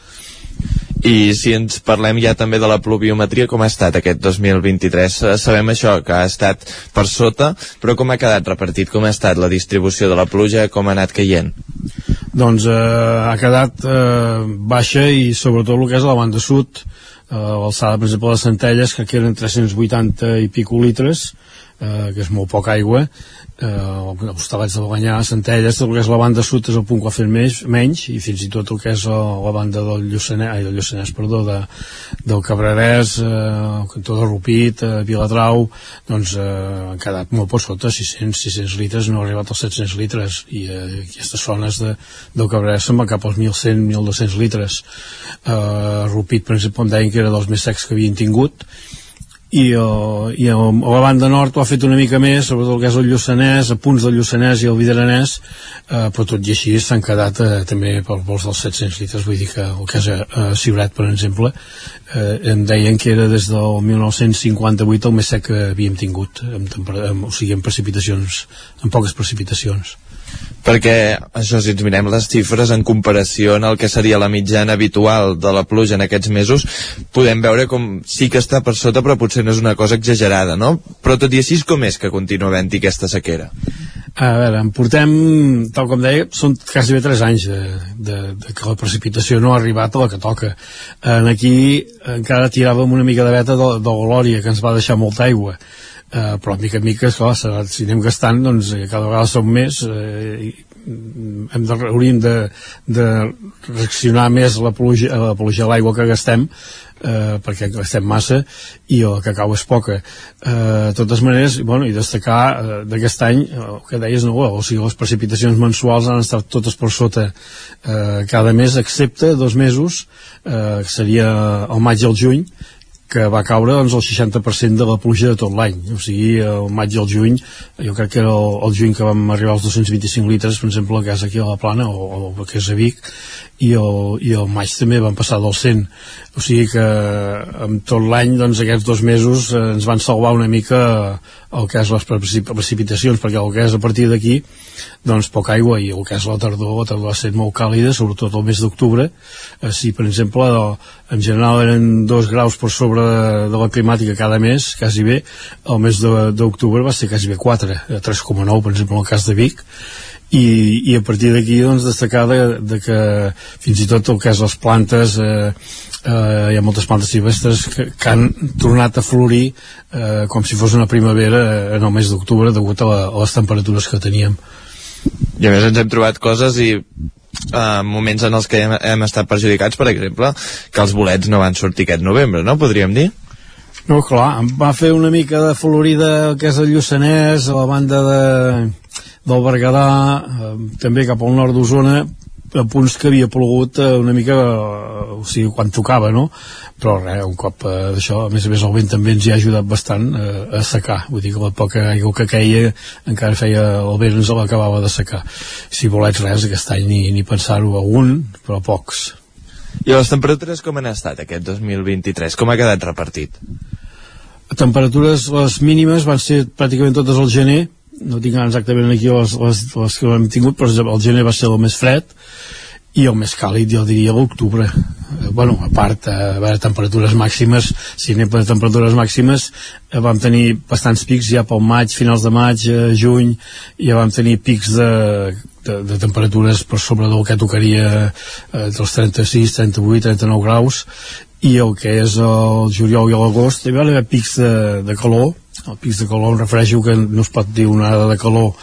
i si ens parlem ja també de la pluviometria, com ha estat aquest 2023? Eh, sabem això, que ha estat per sota, però com ha quedat repartit? Com ha estat la distribució de la pluja? Com ha anat caient? Doncs eh, ha quedat eh, baixa i sobretot el que és la banda sud, eh, l'alçada, per exemple, de Centelles, que eren 380 i pico litres, eh, que és molt poca aigua, eh, els talets de Baganyà, Centelles, tot el que és la banda sud és el punt que ha fet més, menys, i fins i tot el que és la, la banda del Lluçanès, ai, del Lluçanès, perdó, de, del Cabrerès, eh, el Rupit, eh, Viladrau, doncs eh, han quedat molt per sota, 600, 600 litres, no ha arribat als 700 litres, i eh, aquestes zones de, del Cabrerès se'n va cap als 1.100, 1.200 litres. Eh, Rupit, per exemple, em deien que era dels més secs que havien tingut, i, uh, i uh, a la banda nord ho ha fet una mica més, sobretot el que és el Lluçanès, a punts del Lluçanès i el Vidaranès, uh, però tot i així s'han quedat uh, també pel vols dels 700 litres, vull dir que el que és a, a Ciutat, per exemple, uh, em deien que era des del 1958 el més sec que havíem tingut, amb, amb, o sigui, amb precipitacions, amb poques precipitacions perquè això si ens mirem les xifres en comparació en el que seria la mitjana habitual de la pluja en aquests mesos podem veure com sí que està per sota però potser no és una cosa exagerada no? però tot i així com és que continua havent-hi aquesta sequera? A veure, en portem, tal com deia, són quasi bé 3 anys de, de, de que la precipitació no ha arribat a la que toca. En aquí encara tiràvem una mica de veta de, de Glòria, que ens va deixar molta aigua eh, però mica en mica, esclar, si anem gastant doncs eh, cada vegada som més eh, i hem de, hauríem de, de reaccionar més a la pluja, a la pluja l'aigua que gastem eh, perquè gastem massa i el que cau és poca. Eh, de totes maneres, bueno, i destacar eh, d'aquest any, el que deies no, o sigui, les precipitacions mensuals han estat totes per sota eh, cada mes excepte dos mesos eh, que seria el maig i el juny que va caure doncs, el 60% de la pluja de tot l'any. O sigui, el maig i el juny, jo crec que era el, el juny que vam arribar als 225 litres, per exemple, que és aquí a la Plana, o, o que és a Vic, i el, i el maig també van passar del 100. O sigui que amb tot l'any, doncs, aquests dos mesos eh, ens van salvar una mica el que és les precipitacions, perquè el que és a partir d'aquí, doncs poca aigua, i el que és la tardor, la tardor va ser molt càlida, sobretot el mes d'octubre. Eh, si, per exemple, en general eren dos graus per sobre de, de la climàtica cada mes, quasi bé, el mes d'octubre va ser quasi bé 4, 3,9, eh, per exemple, en el cas de Vic, i, i a partir d'aquí doncs, destacar de, de que fins i tot el que és les plantes eh, eh, hi ha moltes plantes silvestres que, que han tornat a florir eh, com si fos una primavera eh, en el mes d'octubre degut a, la, a les temperatures que teníem i a més ens hem trobat coses i uh, moments en els que hem, hem estat perjudicats, per exemple, que els bolets no van sortir aquest novembre, no? Podríem dir? No, clar, em va fer una mica de florida que és el Lluçanès, a la banda de, del Berguedà, eh, també cap al nord d'Osona, a punts que havia plogut eh, una mica eh, o sigui, quan tocava, no? Però res, un cop eh, d'això, a més a més el vent també ens hi ha ajudat bastant eh, a secar, vull dir que la poca aigua que queia encara feia el vent ens l'acabava de secar. Si volets res, aquest any ni, ni pensar-ho a un, però pocs. I les temperatures com han estat aquest 2023? Com ha quedat repartit? Temperatures, les mínimes van ser pràcticament totes al gener, no tinc exactament aquí les, les, les que hem tingut, però el gener va ser el més fred i el més càlid jo diria l'octubre. Eh, bueno, a part, eh, a veure, temperatures màximes si anem per temperatures màximes eh, vam tenir bastants pics ja pel maig, finals de maig, eh, juny ja vam tenir pics de, de, de temperatures per sobre del que tocaria eh, dels 36, 38, 39 graus i el que és el juliol i l'agost hi va haver pics de, de calor. El pics de calor em refereixo que no es pot dir una onada de calor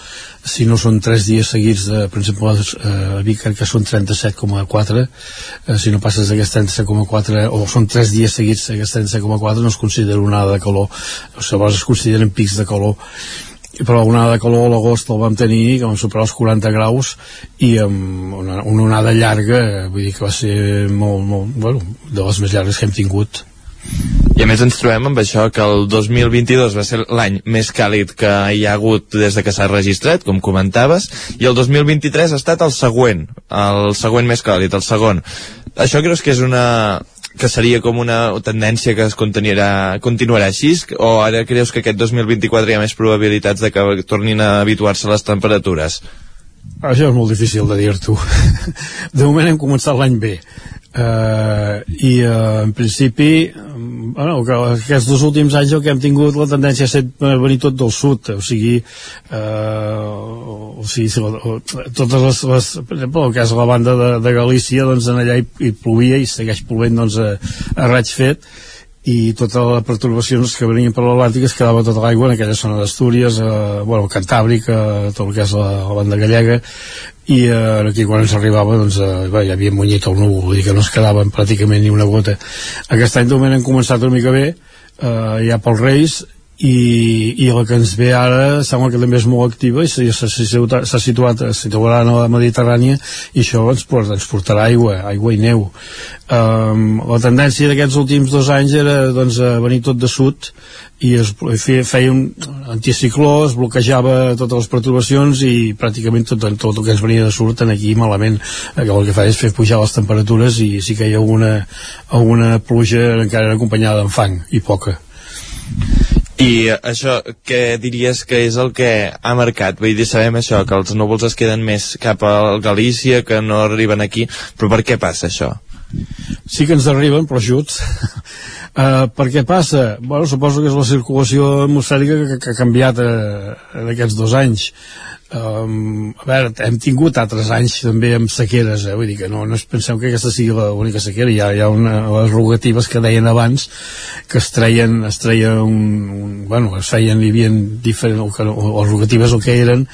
si no són 3 dies seguits de, per exemple a Vic que són 37,4 eh, si no passes d'aquest 37,4 o són 3 dies seguits d'aquest 37,4 no es considera una onada de calor. Llavors es consideren pics de calor però una onada de calor a l'agost el vam tenir que vam superar els 40 graus i amb una, una onada llarga vull dir que va ser molt, molt bueno, de les més llargues que hem tingut i a més ens trobem amb això que el 2022 va ser l'any més càlid que hi ha hagut des de que s'ha registrat, com comentaves, i el 2023 ha estat el següent, el següent més càlid, el segon. Això creus que és una que seria com una tendència que es continuarà, continuarà així o ara creus que aquest 2024 hi ha més probabilitats de que tornin a habituar-se les temperatures? Això és molt difícil de dir-t'ho. De moment hem començat l'any bé Uh, i uh, en principi bueno, que aquests dos últims anys el que hem tingut la tendència a ser venir tot del sud o sigui, uh, o sigui o, totes les, les per exemple el cas de la banda de, de Galícia doncs en allà hi, hi plovia i segueix plovent doncs a, a raig fet i totes les perturbacions que venien per l'Atlàntic es quedava tota l'aigua en aquella zona d'Astúries, eh, bueno, Cantàbric, eh, tot el que és la, la banda gallega, i eh, aquí quan ens arribava doncs, eh, bé, ja havia munyit el núvol, dir que no es quedava pràcticament ni una gota. Aquest any moment hem començat una mica bé, eh, ja pels Reis, i, i la que ens ve ara sembla que també és molt activa i s'ha situat, situat situarà a la Mediterrània i això ens, ens portarà aigua, aigua i neu. Um, la tendència d'aquests últims dos anys era doncs, venir tot de sud i es feia, feia un anticicló, es bloquejava totes les perturbacions i pràcticament tot, tot el que ens venia de sud aquí malament. Que el que fa és fer pujar les temperatures i sí que hi ha alguna, alguna pluja encara acompanyada amb fang i poca i això, què diries que és el que ha marcat? Vull dir, sabem això, que els núvols es queden més cap a Galícia, que no arriben aquí, però per què passa això? Sí que ens arriben, però ajuts. uh, per què passa? Bueno, suposo que és la circulació atmosfèrica que, que ha canviat uh, en aquests dos anys. Um, a veure, hem tingut altres anys també amb sequeres, eh? vull dir que no, no penseu que aquesta sigui l'única sequera, hi ha, hi ha una, les rogatives que deien abans que es treien, es treien un, un, bueno, es feien, hi havia diferent, o, o, o rogatives el que eren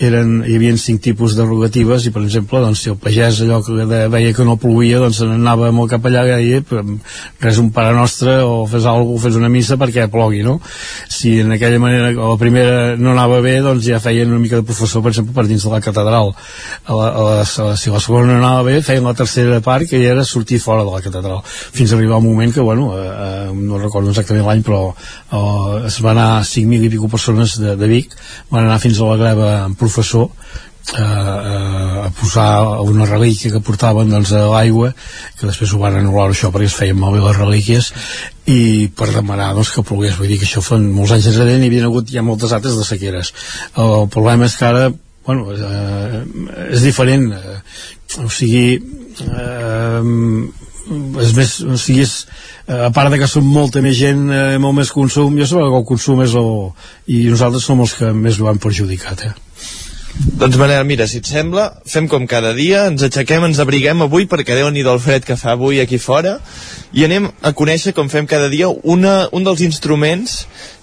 eren, hi havia cinc tipus de rogatives i per exemple doncs, si el pagès allò que de, veia que no plovia doncs se n'anava molt cap allà i deia res un pare nostre o fes alguna fes una missa perquè plogui no? si en aquella manera la primera no anava bé doncs ja feien una mica de professor per exemple per dins de la catedral. A la, a la, a la, si la segona no anava bé feien la tercera part que ja era sortir fora de la catedral. Fins a arribar un moment que bueno eh, eh, no recordo exactament l'any però eh, es va anar 5.000 i pico persones de, de Vic van anar fins a la greva en professor eh, a posar una relíquia que portaven doncs, a l'aigua que després ho van anul·lar això perquè es feien malbé les relíquies i per demanar doncs, que plogués. Vull dir que això fa molts anys enrere hi havia hagut ja moltes altres de sequeres. El problema és que ara bueno, eh, és diferent. Eh, o sigui eh, és més, o sigui, és, eh, a part de que som molta més gent, eh, molt més consum, jo sé que el consum és el... i nosaltres som els que més ho han perjudicat, eh? Doncs Manel, mira, si et sembla, fem com cada dia, ens aixequem, ens abriguem avui perquè déu nhi del fred que fa avui aquí fora i anem a conèixer, com fem cada dia, una, un dels instruments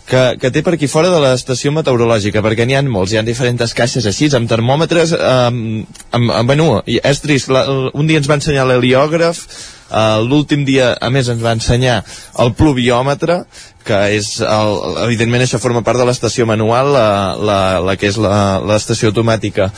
que, que té per aquí fora de l'estació meteorològica, perquè n'hi ha molts, hi ha diferents caixes així, amb termòmetres, amb, amb, amb bueno, és trist, la, un dia ens va ensenyar l'heliògraf, uh, l'últim dia, a més, ens va ensenyar el pluviòmetre, que és, el, evidentment això forma part de l'estació manual, la, la, la que és l'estació automàtica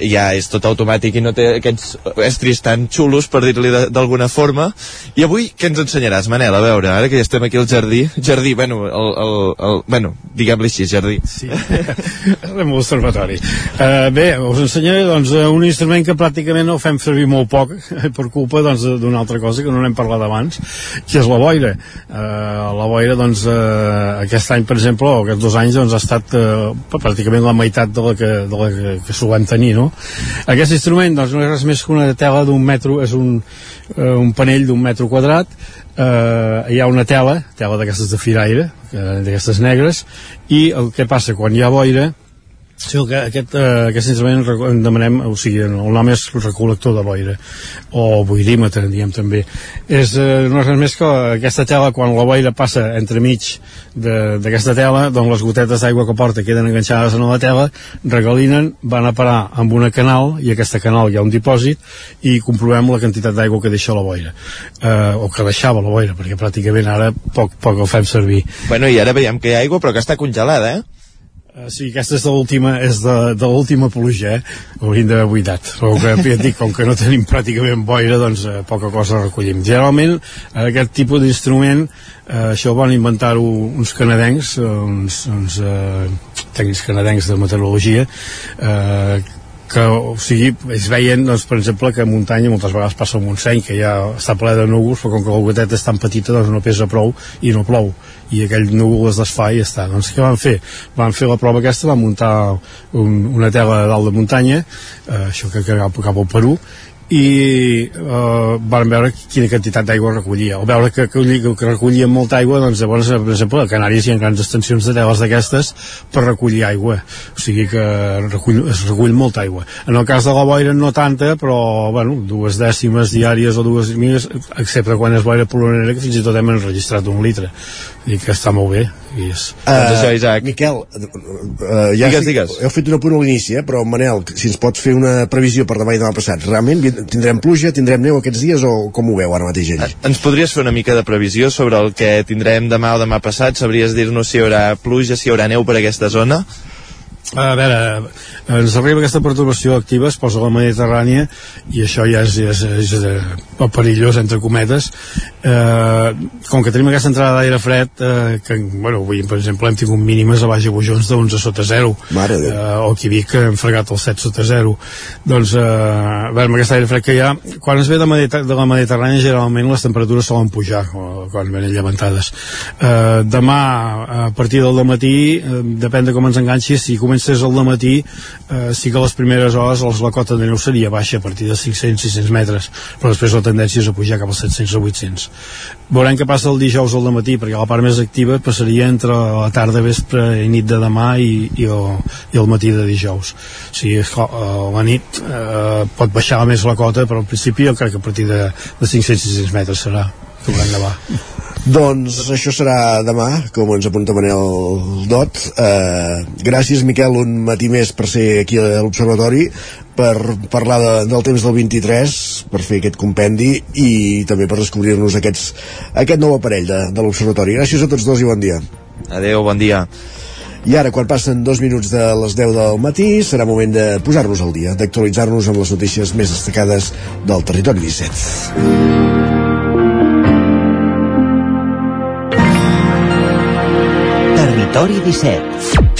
ja és tot automàtic i no té aquests estris tan xulos, per dir-li d'alguna forma. I avui què ens ensenyaràs, Manel? A veure, ara que ja estem aquí al jardí. Jardí, bueno, el, el, el, bueno diguem-li així, jardí. Sí, a l'observatori. Uh, bé, us ensenyaré doncs, un instrument que pràcticament no fem servir molt poc per culpa doncs, d'una doncs, altra cosa que no n'hem parlat abans, que és la boira. Uh, la boira, doncs, uh, aquest any, per exemple, o aquests dos anys, doncs, ha estat uh, pràcticament la meitat de la que, de la que, que s'ho vam tenir, no? Aquest instrument doncs, no és res més que una tela d'un metro, és un, uh, un panell d'un metro quadrat, uh, hi ha una tela, tela d'aquestes de firaire, uh, d'aquestes negres, i el que passa quan hi ha boira, Sí, que aquest, eh, aquest instrument en demanem, o sigui, el nom és recol·lector de boira, o boirímetre, diem també. És, eh, no res més que aquesta tela, quan la boira passa entremig d'aquesta tela, doncs les gotetes d'aigua que porta queden enganxades en la tela, regalinen, van a parar amb una canal, i aquesta canal hi ha un dipòsit, i comprovem la quantitat d'aigua que deixa la boira, eh, o que deixava la boira, perquè pràcticament ara poc, poc el fem servir. Bueno, i ara veiem que hi ha aigua, però que està congelada, eh? Uh, sí, aquesta és l'última és de, de l'última pluja, eh? Hauríem d'haver buidat. Però que, ja dic, com que no tenim pràcticament boira, doncs eh, poca cosa recollim. Generalment, eh, aquest tipus d'instrument, eh, això van inventar-ho uns canadencs, uns, uns eh, tècnics canadencs de meteorologia, eh, que, o sigui, es veien, doncs, per exemple, que a muntanya moltes vegades passa el Montseny, que ja està ple de núvols, però com que la goteta és tan petita, doncs no pesa prou i no plou i aquell núvol es desfà i ja està. Doncs què van fer? Van fer la prova aquesta, van muntar un, una tela dalt de muntanya, eh, això que cap, cap al Perú, i eh, van veure quina quantitat d'aigua recollia. Al veure que, que, que recollia molta aigua, doncs llavors, per exemple, a Canàries hi ha grans extensions de teles d'aquestes per recollir aigua. O sigui que recull, es recull molta aigua. En el cas de la boira no tanta, però bueno, dues dècimes diàries o dues miles, excepte quan és boira polonera, que fins i tot hem enregistrat un litre. I que està molt bé. I és... Uh, doncs això, Isaac. Miquel, uh, ja digues, digues. heu fet una punt a l'inici, eh? però Manel, si ens pots fer una previsió per demà i demà passat, realment tindrem pluja, tindrem neu aquests dies o com ho veu ara mateix ell? Ens podries fer una mica de previsió sobre el que tindrem demà o demà passat? Sabries dir-nos si hi haurà pluja, si hi haurà neu per aquesta zona? A veure, ens arriba aquesta perturbació activa, es posa a la Mediterrània i això ja és, és, és, és eh, perillós, entre cometes. Eh, com que tenim aquesta entrada d'aire fred, eh, que, bueno, avui, per exemple, hem tingut mínimes a baix bujons de 11 sota 0, Mare eh, o aquí Vic hem fregat el 7 sota 0. Doncs, eh, a veure, amb aquest aire fred que hi ha, quan es ve de, Mediter de la Mediterrània, generalment les temperatures solen pujar, quan venen llevantades. Eh, demà, a partir del matí, eh, depèn de com ens enganxis, si comença comences al matí eh, sí que les primeres hores els, la cota de neu seria baixa a partir de 500-600 metres però després la tendència és a pujar cap als 700 o 800 veurem què passa el dijous al matí perquè la part més activa passaria entre la tarda, vespre i nit de demà i, i, el, i el matí de dijous. O sigui, eh, la nit eh, pot baixar més la cota però al principi jo crec que a partir de, de 500-600 metres serà nevar doncs això serà demà, com ens apunta Manel Dot. Eh, gràcies, Miquel, un matí més per ser aquí a l'Observatori, per parlar de, del temps del 23, per fer aquest compendi i també per descobrir-nos aquest nou aparell de, de l'Observatori. Gràcies a tots dos i bon dia. Adeu, bon dia. I ara, quan passen dos minuts de les 10 del matí, serà moment de posar-nos al dia, d'actualitzar-nos amb les notícies més destacades del territori 17. Territori 17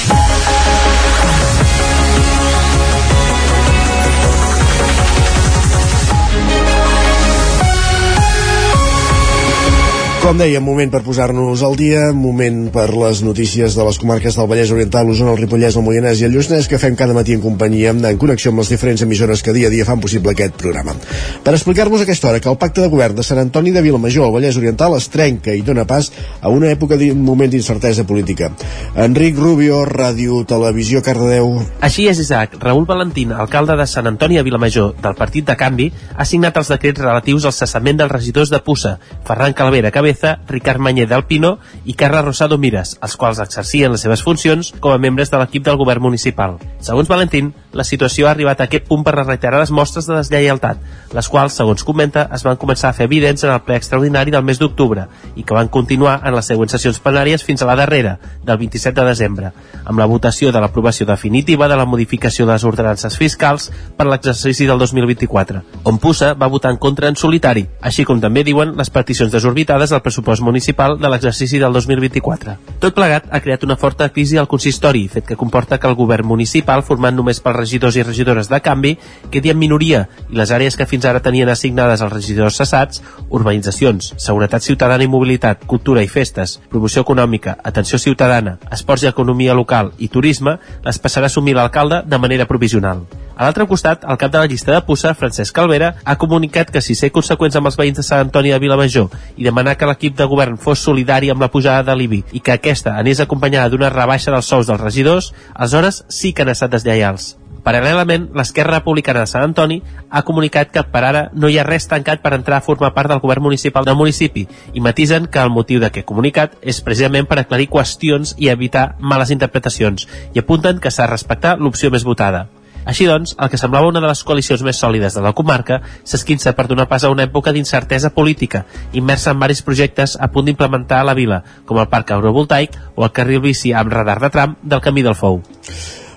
Com deia, moment per posar-nos al dia, moment per les notícies de les comarques del Vallès Oriental, l'Osona, el Ripollès, el Moianès i el Lluçanès, que fem cada matí en companyia, en connexió amb les diferents emissores que dia a dia fan possible aquest programa. Per explicar-vos aquesta hora que el pacte de govern de Sant Antoni de Vilamajor al Vallès Oriental es trenca i dona pas a una època d'un moment d'incertesa política. Enric Rubio, Ràdio, Televisió, Cardedeu... Així és, Isaac. Raül Valentín, alcalde de Sant Antoni de Vilamajor, del Partit de Canvi, ha signat els decrets relatius al cessament dels regidors de Pussa, Ferran Calavera Cabeza Cabeza, Ricard Mañé del Pino i Carla Rosado Mires, els quals exercien les seves funcions com a membres de l'equip del govern municipal. Segons Valentín, la situació ha arribat a aquest punt per les mostres de deslleialtat, les quals, segons comenta, es van començar a fer evidents en el ple extraordinari del mes d'octubre i que van continuar en les següents sessions plenàries fins a la darrera, del 27 de desembre, amb la votació de l'aprovació definitiva de la modificació de les ordenances fiscals per l'exercici del 2024, on Pussa va votar en contra en solitari, així com també diuen les peticions desorbitades del pressupost municipal de l'exercici del 2024. Tot plegat ha creat una forta crisi al consistori, fet que comporta que el govern municipal, format només pels regidors i regidores de canvi, quedi en minoria i les àrees que fins ara tenien assignades als regidors cessats, urbanitzacions, seguretat ciutadana i mobilitat, cultura i festes, promoció econòmica, atenció ciutadana, esports i economia local i turisme, les passarà a assumir l'alcalde de manera provisional. A l'altre costat, el cap de la llista de Pussa, Francesc Calvera, ha comunicat que si ser conseqüents amb els veïns de Sant Antoni de Vilamajor i demanar que l'equip de govern fos solidari amb la pujada de l'IBI i que aquesta anés acompanyada d'una rebaixa dels sous dels regidors, aleshores sí que han estat deslleials. Paral·lelament, l'Esquerra Republicana de Sant Antoni ha comunicat que per ara no hi ha res tancat per entrar a formar part del govern municipal del municipi i matisen que el motiu d'aquest comunicat és precisament per aclarir qüestions i evitar males interpretacions i apunten que s'ha de respectar l'opció més votada. Així doncs, el que semblava una de les coalicions més sòlides de la comarca s'esquinça per donar pas a una època d'incertesa política, immersa en varis projectes a punt d'implementar a la vila, com el parc agrovoltaic o el carril bici amb radar de tram del Camí del Fou.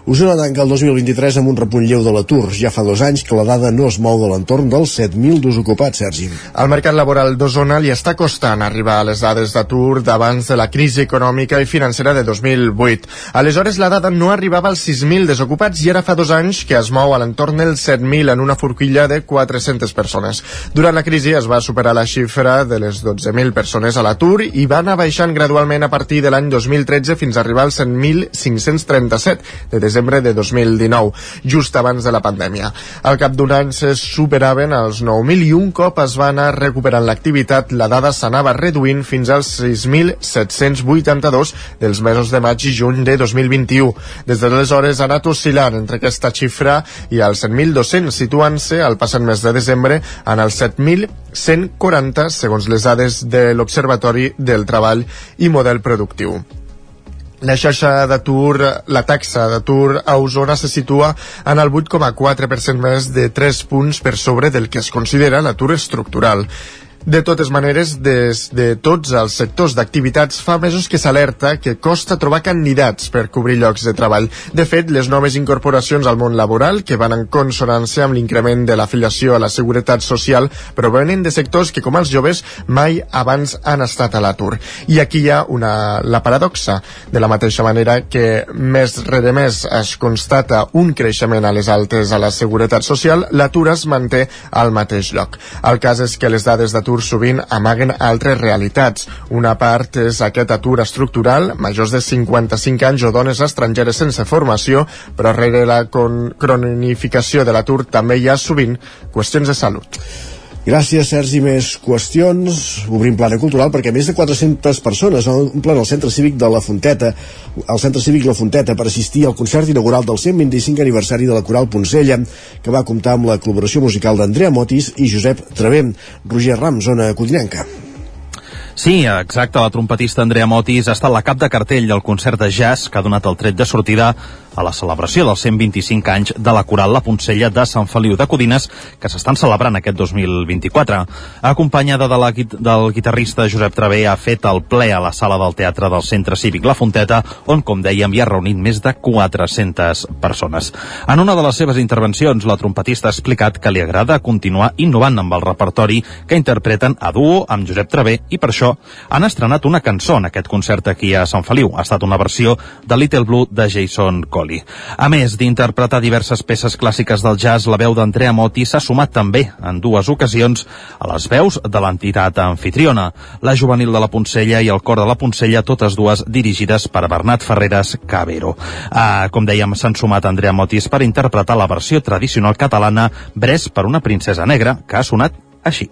Osona tanca el 2023 amb un repunt lleu de l'atur. Ja fa dos anys que la dada no es mou de l'entorn dels 7.000 desocupats, Sergi. El mercat laboral d'Osona li està costant arribar a les dades d'atur d'abans de la crisi econòmica i financera de 2008. Aleshores, la dada no arribava als 6.000 desocupats i ara fa dos anys que es mou a l'entorn dels 7.000 en una forquilla de 400 persones. Durant la crisi es va superar la xifra de les 12.000 persones a l'atur i va anar baixant gradualment a partir de l'any 2013 fins a arribar als 100.537 de de 2019, just abans de la pandèmia. Al cap d'un any se superaven els 9.000 i un cop es va anar recuperant l'activitat, la dada s'anava reduint fins als 6.782 dels mesos de maig i juny de 2021. Des d'aleshores ha anat oscil·lant entre aquesta xifra i els 7.200, situant-se al passat mes de desembre en els 7.140 segons les dades de l'Observatori del Treball i Model Productiu. La xarxa d'atur, la taxa d'atur a Osona se situa en el 8,4% més de 3 punts per sobre del que es considera l'atur estructural. De totes maneres, des de tots els sectors d'activitats fa mesos que s'alerta que costa trobar candidats per cobrir llocs de treball. De fet, les noves incorporacions al món laboral, que van en consonància amb l'increment de l'afiliació a la seguretat social, provenen de sectors que, com els joves, mai abans han estat a l'atur. I aquí hi ha una, la paradoxa. De la mateixa manera que més rere més es constata un creixement a les altes a la seguretat social, l'atur es manté al mateix lloc. El cas és que les dades d'atur sovint amaguen altres realitats. Una part és aquest atur estructural, majors de 55 anys o dones estrangeres sense formació, però rere la cronificació de l'atur també hi ha sovint qüestions de salut. Gràcies, Sergi. Més qüestions. Obrim plana cultural perquè més de 400 persones omplen el centre cívic de la Fonteta, el centre cívic La Fonteta per assistir al concert inaugural del 125 aniversari de la Coral Poncella, que va comptar amb la col·laboració musical d'Andrea Motis i Josep Trevent. Roger Ram, zona codinenca. Sí, exacte, la trompetista Andrea Motis ha estat la cap de cartell del concert de jazz que ha donat el tret de sortida a la celebració dels 125 anys de la Coral La Poncella de Sant Feliu de Codines, que s'estan celebrant aquest 2024. Acompanyada de la, del guitarrista Josep Travé, ha fet el ple a la sala del Teatre del Centre Cívic La Fonteta, on, com dèiem, hi ha reunit més de 400 persones. En una de les seves intervencions, la trompetista ha explicat que li agrada continuar innovant amb el repertori que interpreten a duo amb Josep Travé i per això han estrenat una cançó en aquest concert aquí a Sant Feliu. Ha estat una versió de Little Blue de Jason Cole. Poli. A més d'interpretar diverses peces clàssiques del jazz, la veu d'Andrea Moti s'ha sumat també, en dues ocasions, a les veus de l'entitat anfitriona, la juvenil de la Poncella i el cor de la Poncella, totes dues dirigides per Bernat Ferreres Cabero. Ah, com dèiem, s'han sumat Andrea Motis per interpretar la versió tradicional catalana Bres per una princesa negra, que ha sonat així.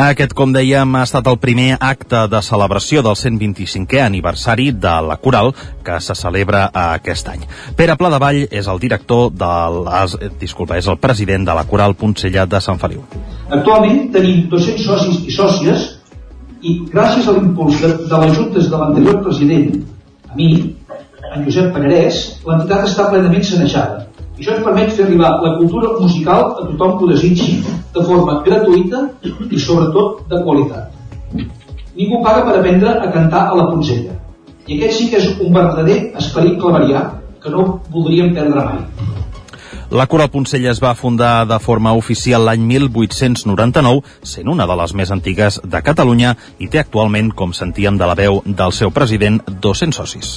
Aquest, com dèiem, ha estat el primer acte de celebració del 125è aniversari de la Coral que se celebra aquest any. Pere Pladevall és el director de les... Disculpa, és el president de la Coral Poncella de Sant Feliu. Actualment tenim 200 socis i sòcies i gràcies a l'impuls de, de les juntes de l'anterior president, a mi, en Josep Pagarès, l'entitat està plenament sanejada i això ens permet fer arribar la cultura musical a tothom que ho desitgi de forma gratuïta i sobretot de qualitat. Ningú paga per aprendre a cantar a la Poncella. I aquest sí que és un verdader esperit claverià que no voldríem perdre mai. La Coral Poncella es va fundar de forma oficial l'any 1899, sent una de les més antigues de Catalunya i té actualment, com sentíem de la veu del seu president, 200 socis.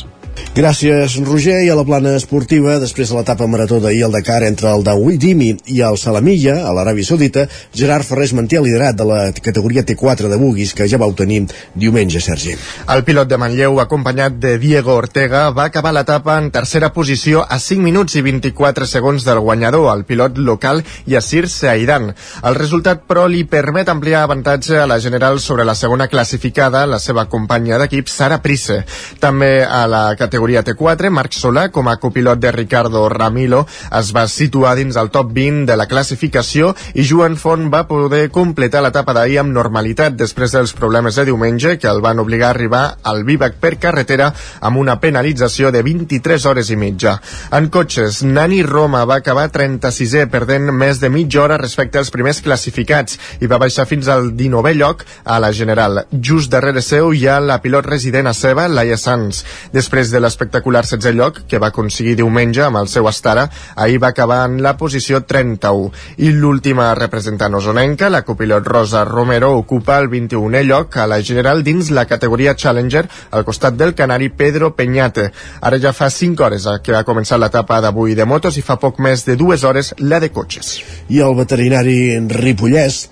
Gràcies, Roger. I a la plana esportiva, després de l'etapa marató d'ahir al Dakar entre el Dawidimi i el Salamilla, a l'Aràbia Saudita, Gerard Ferrés manté el liderat de la categoria T4 de buguis que ja vau tenir diumenge, Sergi. El pilot de Manlleu, acompanyat de Diego Ortega, va acabar l'etapa en tercera posició a 5 minuts i 24 segons del guanyador, el pilot local Yassir Seaidan. El resultat, però, li permet ampliar avantatge a la general sobre la segona classificada, la seva companya d'equip, Sara Prise. També a la categoria T4, Marc Solà, com a copilot de Ricardo Ramilo, es va situar dins el top 20 de la classificació i Joan Font va poder completar l'etapa d'ahir amb normalitat després dels problemes de diumenge que el van obligar a arribar al Vivac per carretera amb una penalització de 23 hores i mitja. En cotxes, Nani Roma va acabar 36è perdent més de mitja hora respecte als primers classificats i va baixar fins al 19è lloc a la general. Just darrere seu hi ha la pilot resident a Ceba, Laia Sanz. Després de l'espectacular 16è lloc que va aconseguir diumenge amb el seu Astara, ahir va acabar en la posició 31. I l'última representant osonenca, la copilot Rosa Romero, ocupa el 21è lloc a la general dins la categoria Challenger al costat del canari Pedro Peñate. Ara ja fa 5 hores que va començar l'etapa d'avui de motos i fa poc més de dues hores la de cotxes. I el veterinari Ripollès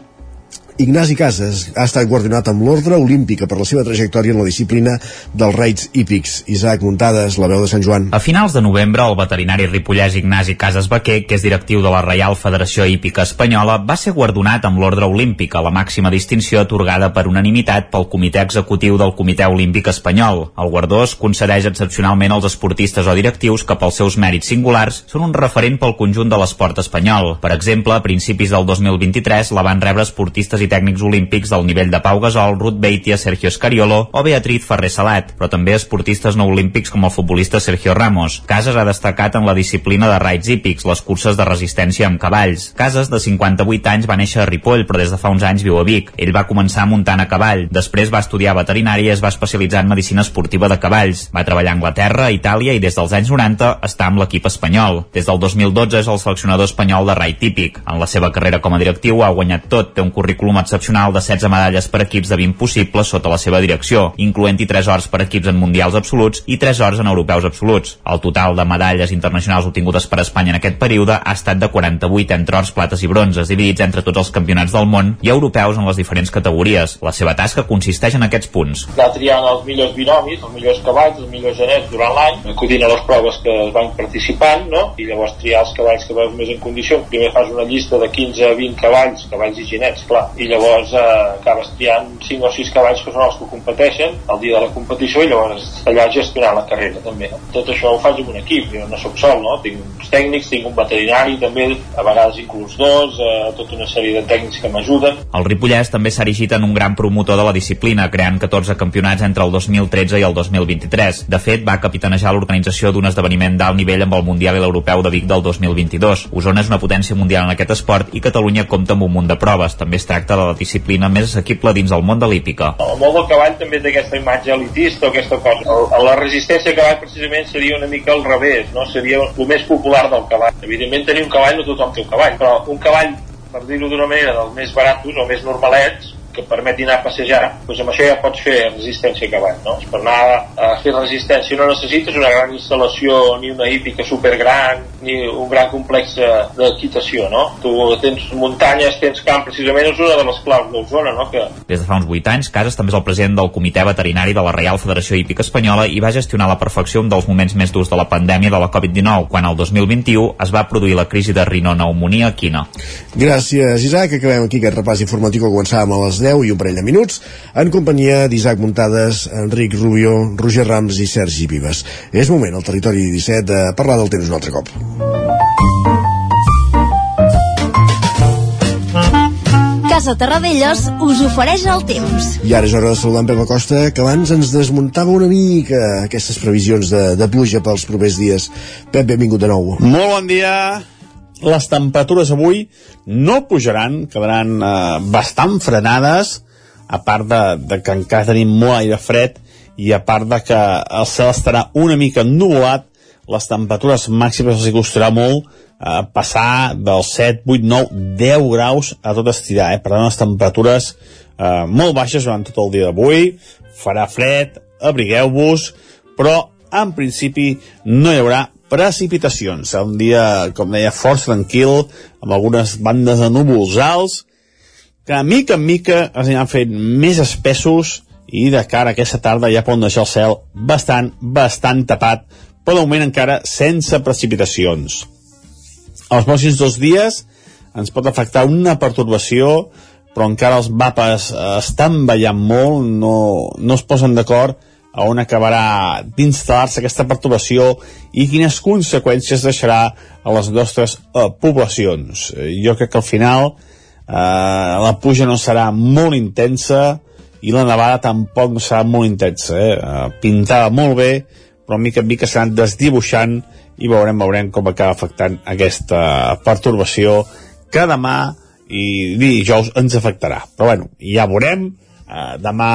Ignasi Casas ha estat guardonat amb l'ordre olímpica per la seva trajectòria en la disciplina dels raids hípics. Isaac Muntades, la veu de Sant Joan. A finals de novembre, el veterinari ripollès Ignasi Casas Baquer, que és directiu de la Reial Federació Hípica Espanyola, va ser guardonat amb l'ordre olímpica, la màxima distinció atorgada per unanimitat pel Comitè Executiu del Comitè Olímpic Espanyol. El guardó es concedeix excepcionalment als esportistes o directius que pels seus mèrits singulars són un referent pel conjunt de l'esport espanyol. Per exemple, a principis del 2023 la van rebre esportistes i tècnics olímpics del nivell de Pau Gasol, Ruth Beitia, Sergio Escariolo o Beatriz Ferrer Salat, però també esportistes no olímpics com el futbolista Sergio Ramos. Casas ha destacat en la disciplina de raids hípics, les curses de resistència amb cavalls. Casas, de 58 anys, va néixer a Ripoll, però des de fa uns anys viu a Vic. Ell va començar muntant a cavall, després va estudiar veterinària i es va especialitzar en medicina esportiva de cavalls. Va treballar a Anglaterra, a Itàlia i des dels anys 90 està amb l'equip espanyol. Des del 2012 és el seleccionador espanyol de raid típic. En la seva carrera com a directiu ha guanyat tot, té un currículum excepcional de 16 medalles per equips de 20 possibles sota la seva direcció, incloent-hi 3 hores per equips en mundials absoluts i 3 hores en europeus absoluts. El total de medalles internacionals obtingudes per Espanya en aquest període ha estat de 48 entre ors, plates i bronzes, dividits entre tots els campionats del món i europeus en les diferents categories. La seva tasca consisteix en aquests punts. Anar triant els millors binomis, els millors cavalls, els millors genets durant l'any, acudint a les proves que es van participant, no? i llavors triar els cavalls que veus més en condició. Primer fas una llista de 15 a 20 cavalls, cavalls i genets, clar, i llavors eh, acabes triant 5 o 6 cavalls que són els que competeixen el dia de la competició i llavors allà gestionar la carrera també. No? Tot això ho faig amb un equip, jo no sóc sol, no? tinc uns tècnics, tinc un veterinari també, a vegades inclús dos, eh, tota una sèrie de tècnics que m'ajuden. El Ripollès també s'ha erigit en un gran promotor de la disciplina, creant 14 campionats entre el 2013 i el 2023. De fet, va capitanejar l'organització d'un esdeveniment d'alt nivell amb el Mundial i l'Europeu de Vic del 2022. Osona és una potència mundial en aquest esport i Catalunya compta amb un munt de proves. També es tracta de la disciplina més assequible dins el món de l'hípica. El món del cavall també té aquesta imatge elitista o aquesta cosa. El, la resistència a cavall precisament seria una mica al revés, no? Seria el més popular del cavall. Evidentment tenir un cavall no tothom té un cavall, però un cavall per dir-ho d'una manera, dels més barats o més normalets, que permeti anar a passejar, doncs amb això ja pots fer resistència a cavall, no? Per anar a fer resistència no necessites una gran instal·lació ni una hípica supergran ni un gran complex d'equitació, no? Tu tens muntanyes, tens camp, precisament és una de les claus d'Osona, no? Que... Des de fa uns 8 anys, Casas també és el president del Comitè Veterinari de la Reial Federació Hípica Espanyola i va gestionar la perfecció un dels moments més durs de la pandèmia de la Covid-19, quan el 2021 es va produir la crisi de rinopneumònia quina. Gràcies, Isaac. Acabem aquí aquest repàs informatiu que començàvem a les 10 i un parell de minuts en companyia d'Isaac Muntades, Enric Rubio, Roger Rams i Sergi Vives. És moment al territori 17 de parlar del temps un altre cop. Casa Terradellos us ofereix el temps. I ara és hora de saludar en Pep Acosta, que abans ens desmuntava una mica aquestes previsions de, de pluja pels propers dies. Pep, benvingut de nou. Molt bon dia les temperatures avui no pujaran, quedaran eh, bastant frenades, a part de, de que encara tenim molt aire fred i a part de que el cel estarà una mica ennubulat, les temperatures màximes els costarà molt eh, passar dels 7, 8, 9, 10 graus a tot estirar, eh? per tant les temperatures eh, molt baixes durant tot el dia d'avui, farà fred, abrigueu-vos, però en principi no hi haurà precipitacions. Serà un dia, com deia, força tranquil, amb algunes bandes de núvols alts, que mica en mica es aniran fent més espessos i de cara a aquesta tarda ja poden deixar el cel bastant, bastant tapat, però de moment encara sense precipitacions. Els pròxims dos dies ens pot afectar una pertorbació, però encara els mapes eh, estan ballant molt, no, no es posen d'acord a on acabarà d'instal·lar-se aquesta perturbació i quines conseqüències deixarà a les nostres eh, poblacions. Eh, jo crec que al final eh, la puja no serà molt intensa i la nevada tampoc no serà molt intensa. Eh? Eh, pintava molt bé, però mica en mica s'ha anat desdibuixant i veurem, veurem com acaba afectant aquesta perturbació que demà i dijous ens afectarà. Però bueno, ja veurem, eh, demà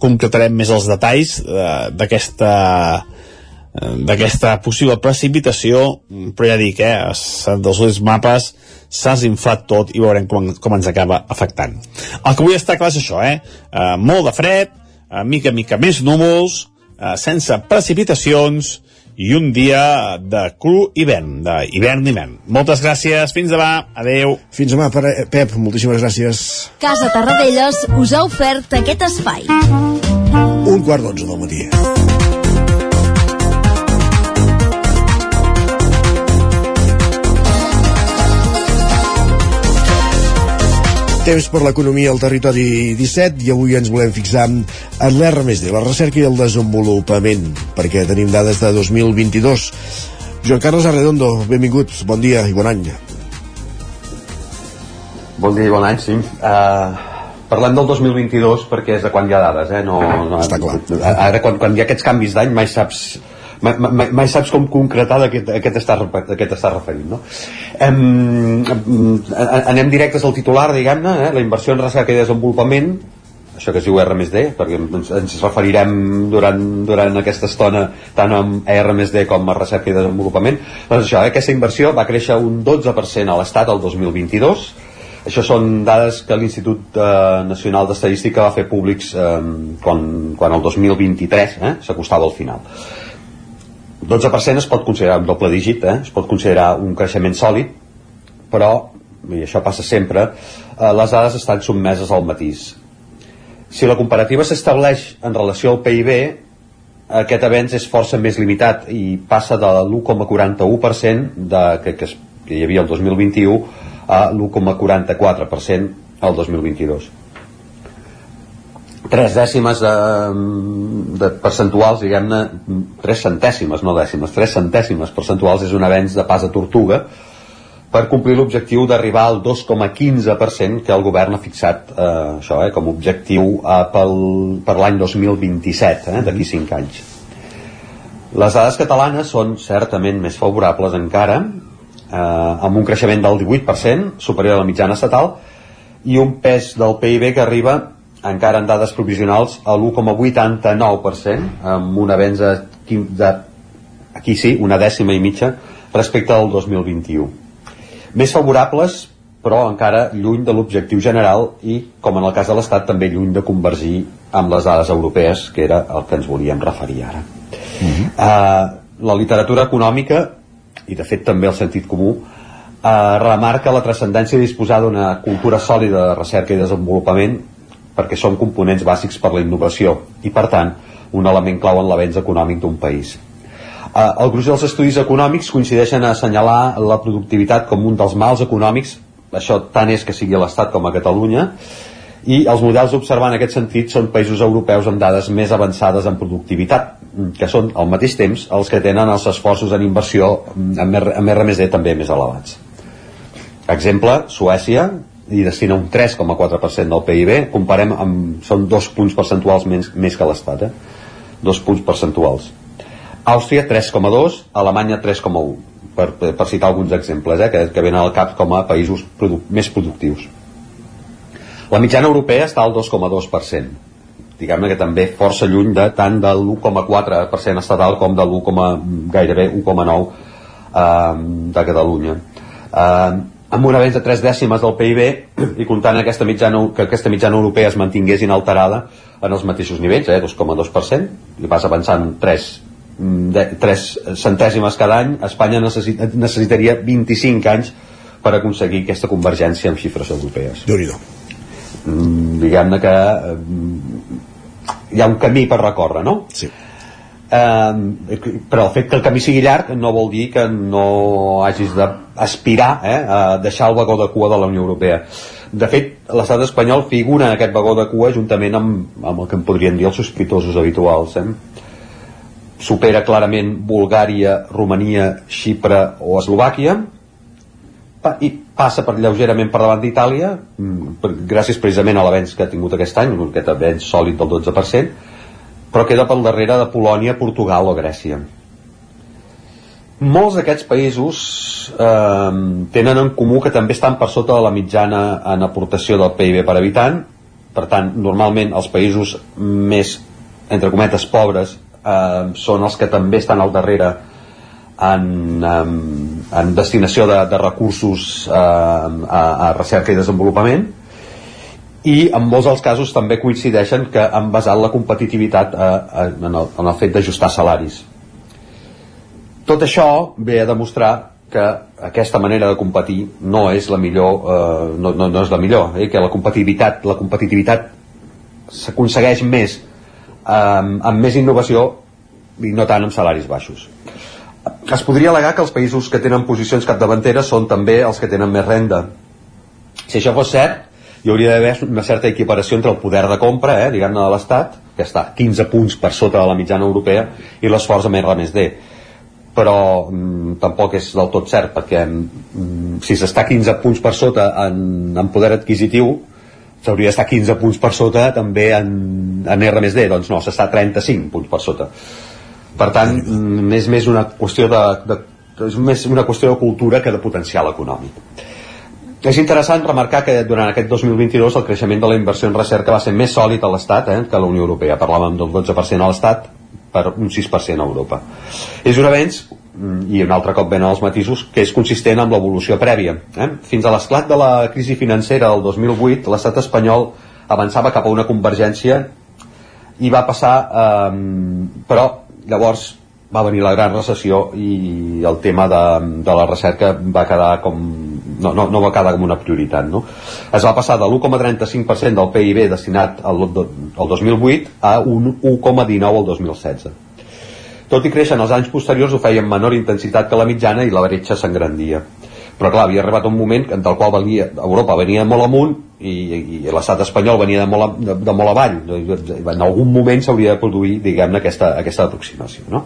concretarem més els detalls eh, d'aquesta eh, d'aquesta possible precipitació, però ja dic, eh, dels ulls mapes s'ha inflat tot i veurem com, com ens acaba afectant. El que vull estar clar és això, eh? eh molt de fred, eh, mica mica més núvols, eh, sense precipitacions, i un dia de cru hivern, d'hivern-hivern. Moltes gràcies, fins demà, adeu. Fins demà, Pep, moltíssimes gràcies. Casa Tarradellas us ha ofert aquest espai. Un quart d'onze del matí. Temps per l'economia al territori 17 i avui ens volem fixar en l'R+D, la recerca i el desenvolupament, perquè tenim dades de 2022. Joan Carles Arredondo, benvingut, bon dia i bon any. Bon dia i bon any, sí. Uh, parlem del 2022 perquè és de quan hi ha dades, eh? No, no, Està clar. Ara, quan, quan hi ha aquests canvis d'any, mai saps mai, mai, mai saps com concretar de què, a què referint no? Em, anem directes al titular diguem-ne, eh? la inversió en recerca i desenvolupament això que es diu R+D perquè ens, ens referirem durant, durant aquesta estona tant amb R+D com a recerca i desenvolupament doncs això, eh? aquesta inversió va créixer un 12% a l'Estat el 2022 això són dades que l'Institut eh, Nacional d'Estadística va fer públics eh, quan, quan el 2023 eh, s'acostava al final 12% es pot considerar un doble dígit, eh? es pot considerar un creixement sòlid, però, i això passa sempre, eh, les dades estan sotmeses al matís. Si la comparativa s'estableix en relació al PIB, aquest avenç és força més limitat i passa de l'1,41% de, que, que, que hi havia el 2021 a l'1,44% al 2022 tres dècimes de, de percentuals, diguem-ne, tres centèsimes, no dècimes, tres centèsimes percentuals és un avenç de pas a tortuga per complir l'objectiu d'arribar al 2,15% que el govern ha fixat eh, això, eh, com a objectiu eh, pel, per l'any 2027, eh, d'aquí 5 anys. Les dades catalanes són certament més favorables encara, eh, amb un creixement del 18%, superior a la mitjana estatal, i un pes del PIB que arriba encara en dades provisionals a l'1,89% amb una venza de, aquí sí, una dècima i mitja respecte al 2021 més favorables però encara lluny de l'objectiu general i, com en el cas de l'Estat, també lluny de convergir amb les dades europees, que era el que ens volíem referir ara. Uh -huh. uh, la literatura econòmica, i de fet també el sentit comú, uh, remarca la transcendència de disposar d'una cultura sòlida de recerca i desenvolupament perquè són components bàsics per la innovació i, per tant, un element clau en l'avenç econòmic d'un país. Eh, el gruix dels estudis econòmics coincideixen a assenyalar la productivitat com un dels mals econòmics, això tant és que sigui a l'Estat com a Catalunya, i els models a observar en aquest sentit són països europeus amb dades més avançades en productivitat, que són al mateix temps els que tenen els esforços en inversió amb R+D també més elevats. Exemple, Suècia, i destina un 3,4% del PIB comparem amb, són dos punts percentuals més, més que l'Estat eh? dos punts percentuals. Àustria 3,2, Alemanya 3,1 per, per citar alguns exemples eh, que, que venen al cap com a països produ més productius. La mitjana europea està al 2,2% diguem-ne que també força lluny de tant de l'1,4% estatal com de l'1, gairebé 1,9 eh, de Catalunya. Eh, amb un avenç de 3 dècimes del PIB i comptant aquesta mitjana, que aquesta mitjana europea es mantingués inalterada en els mateixos nivells, eh, 2,2%, i vas avançant 3 mm, de 3 centèsimes cada any, Espanya necessit, necessitaria 25 anys per aconseguir aquesta convergència amb xifres europees. déu nhi mm, Diguem-ne que eh, hi ha un camí per recórrer, no? Sí. Eh, però el fet que el camí sigui llarg no vol dir que no hagis d'aspirar eh, a deixar el vagó de cua de la Unió Europea de fet, l'estat espanyol figura en aquest vagó de cua juntament amb, amb el que en podrien dir els sospitosos habituals eh? supera clarament Bulgària, Romania, Xipre o Eslovàquia i passa per lleugerament per davant d'Itàlia mm, gràcies precisament a l'avenç que ha tingut aquest any aquest avenç sòlid del 12% però queda pel darrere de Polònia, Portugal o Grècia. Molts d'aquests països eh, tenen en comú que també estan per sota de la mitjana en aportació del PIB per habitant, per tant, normalment els països més, entre cometes, pobres eh, són els que també estan al darrere en, en, en destinació de, de recursos eh, a, a recerca i desenvolupament i en molts dels casos també coincideixen que han basat la competitivitat eh, eh, en, el, en el fet d'ajustar salaris. Tot això ve a demostrar que aquesta manera de competir no és la millor, eh, no, no, no és la millor, eh, que la competitivitat, la competitivitat s'aconsegueix més eh, amb més innovació i no tant amb salaris baixos. Es podria alegar que els països que tenen posicions capdavanteres són també els que tenen més renda. Si això fos cert, hi hauria d'haver una certa equiparació entre el poder de compra, eh, diguem-ne, de l'Estat, que està 15 punts per sota de la mitjana europea, i l'esforç amb R més D. Però mm, tampoc és del tot cert, perquè mm, si s'està 15 punts per sota en, en poder adquisitiu, s'hauria d'estar 15 punts per sota també en, en R més D, doncs no, s'està 35 punts per sota. Per tant, mm, és més una qüestió de, de, és més una qüestió de cultura que de potencial econòmic. És interessant remarcar que durant aquest 2022 el creixement de la inversió en recerca va ser més sòlid a l'Estat eh, que a la Unió Europea. Parlàvem del 12% a l'Estat per un 6% a Europa. És un avenç, mm, i un altre cop venen els matisos, que és consistent amb l'evolució prèvia. Eh? Fins a l'esclat de la crisi financera del 2008, l'estat espanyol avançava cap a una convergència i va passar, eh, però llavors va venir la gran recessió i el tema de, de la recerca va quedar com no, no, no va quedar com una prioritat no? es va passar de l'1,35% del PIB destinat al, al 2008 a un 1,19 al 2016 tot i créixer en els anys posteriors ho feia amb menor intensitat que la mitjana i la bretxa s'engrandia però clar, havia arribat un moment en el qual valia, Europa venia molt amunt i, i l'estat espanyol venia de molt, de, de molt avall. En algun moment s'hauria de produir diguem-ne aquesta, aquesta aproximació no?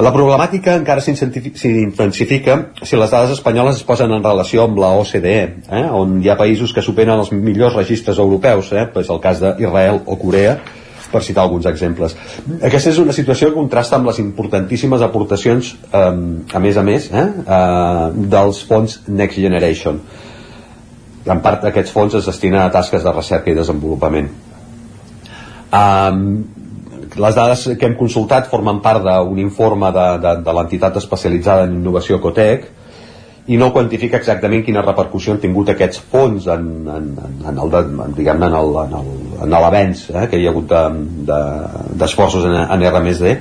La problemàtica encara s'intensifica si les dades espanyoles es posen en relació amb la OCDE, eh, on hi ha països que superen els millors registres europeus, eh, és el cas d'Israel o Corea, per citar alguns exemples. Aquesta és una situació que contrasta amb les importantíssimes aportacions, eh, a més a més, eh, eh, dels fons Next Generation. En part aquests fons es destinen a tasques de recerca i desenvolupament. Um, les dades que hem consultat formen part d'un informe de, de, de l'entitat especialitzada en innovació Cotec i no quantifica exactament quina repercussió han tingut aquests fons en, en, en, el, en, diguem en el, en el, en l'avenç eh, que hi ha hagut d'esforços de, de, en, en R+D.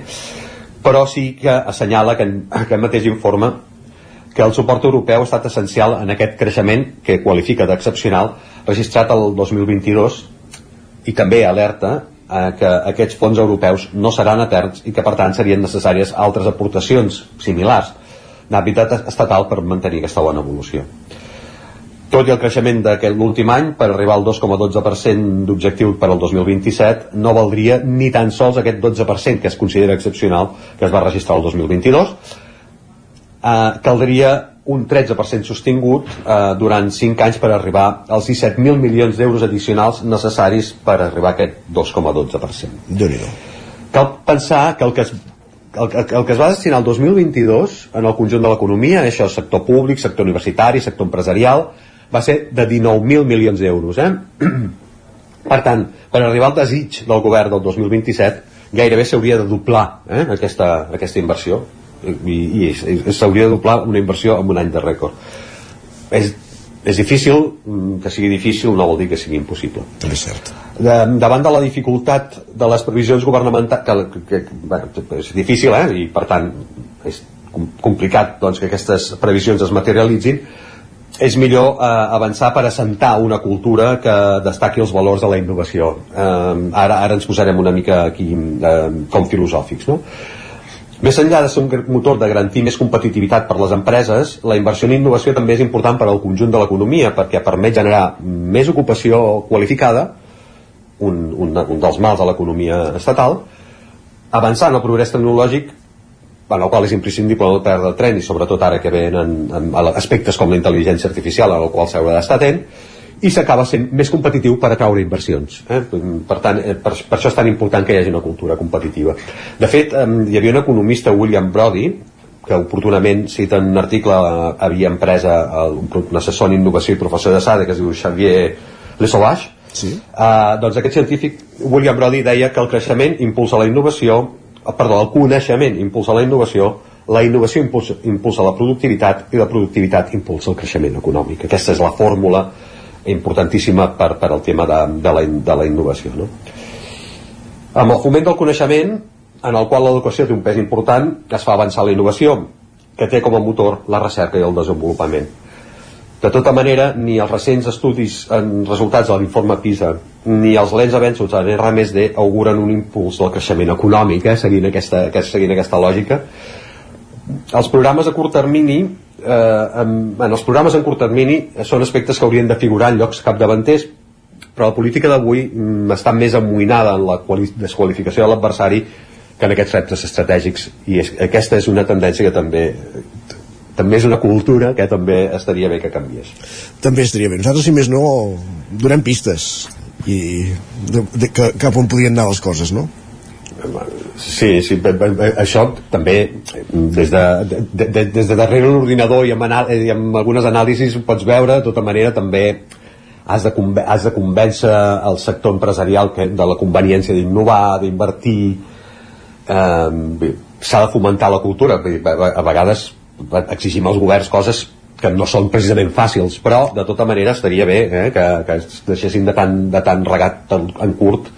Però sí que assenyala que en aquest mateix informe que el suport europeu ha estat essencial en aquest creixement que qualifica d'excepcional registrat el 2022 i també alerta eh, que aquests fons europeus no seran eterns i que per tant serien necessàries altres aportacions similars d'hàbitat estatal per mantenir aquesta bona evolució. Tot i el creixement d'aquest l'últim any, per arribar al 2,12% d'objectiu per al 2027, no valdria ni tan sols aquest 12% que es considera excepcional que es va registrar el 2022. Eh, caldria un 13% sostingut eh, durant 5 anys per arribar als 17.000 milions d'euros addicionals necessaris per arribar a aquest 2,12%. déu nhi Cal pensar que el que es el, el, el que es va destinar el 2022 en el conjunt de l'economia, això, sector públic, sector universitari, sector empresarial, va ser de 19.000 milions d'euros. Eh? per tant, per arribar al desig del govern del 2027, gairebé s'hauria de doblar eh, aquesta, aquesta inversió i, i s'hauria de doblar una inversió en un any de rècord és és difícil, mm, que sigui difícil no vol dir que sigui impossible. També és cert. De, davant de la dificultat de les previsions governamentals, que, que, que bueno, és difícil, eh? i per tant és com- complicat doncs, que aquestes previsions es materialitzin, és millor eh, avançar per assentar una cultura que destaqui els valors de la innovació. Eh, ara, ara ens posarem una mica aquí eh, com filosòfics, no? Més enllà de ser un motor de garantir més competitivitat per les empreses, la inversió en innovació també és important per al conjunt de l'economia perquè permet generar més ocupació qualificada, un, un, un dels mals de l'economia estatal, avançar en el progrés tecnològic en el qual és imprescindible no perdre el tren i sobretot ara que venen en, en aspectes com la intel·ligència artificial en el qual s'haurà d'estar atent i s'acaba sent més competitiu per atraure inversions. Eh? Per tant, eh, per, per això és tan important que hi hagi una cultura competitiva. De fet, eh, hi havia un economista, William Brody, que oportunament cita en un article eh, havia empresa el, un assessor en innovació i professor de SADE que es diu Xavier Le Sauvage sí. uh, doncs aquest científic William Brody deia que el creixement impulsa la innovació perdó, el coneixement impulsa la innovació la innovació impulsa, impulsa la productivitat i la productivitat impulsa el creixement econòmic aquesta és la fórmula importantíssima per, per al tema de, de, la, de la innovació no? amb el foment del coneixement en el qual l'educació té un pes important es fa avançar la innovació que té com a motor la recerca i el desenvolupament de tota manera, ni els recents estudis en resultats de l'informe PISA ni els lents avenços de l'RMSD auguren un impuls del creixement econòmic, eh, seguint, aquesta, aquest- seguint aquesta lògica. Els programes a curt termini, eh, en, en els programes en curt termini eh, són aspectes que haurien de figurar en llocs capdavanters, però la política d'avui mm, està més amoïnada en la quali- desqualificació de l'adversari que en aquests reptes estratègics i és, aquesta és una tendència que també també és una cultura que també estaria bé que canviés. També estaria bé. Nosaltres, si més no, donem pistes i de, de, que, cap on podien anar les coses, no? Sí, sí, això també des de, de, de, des de darrere l'ordinador i, anal- i amb algunes anàlisis ho pots veure, de tota manera també has de, has de convèncer el sector empresarial que, de la conveniència d'innovar, d'invertir eh, s'ha de fomentar la cultura. A vegades exigim als governs coses que no són precisament fàcils però de tota manera estaria bé eh, que, que es deixessin de tant, de tant regat en, curt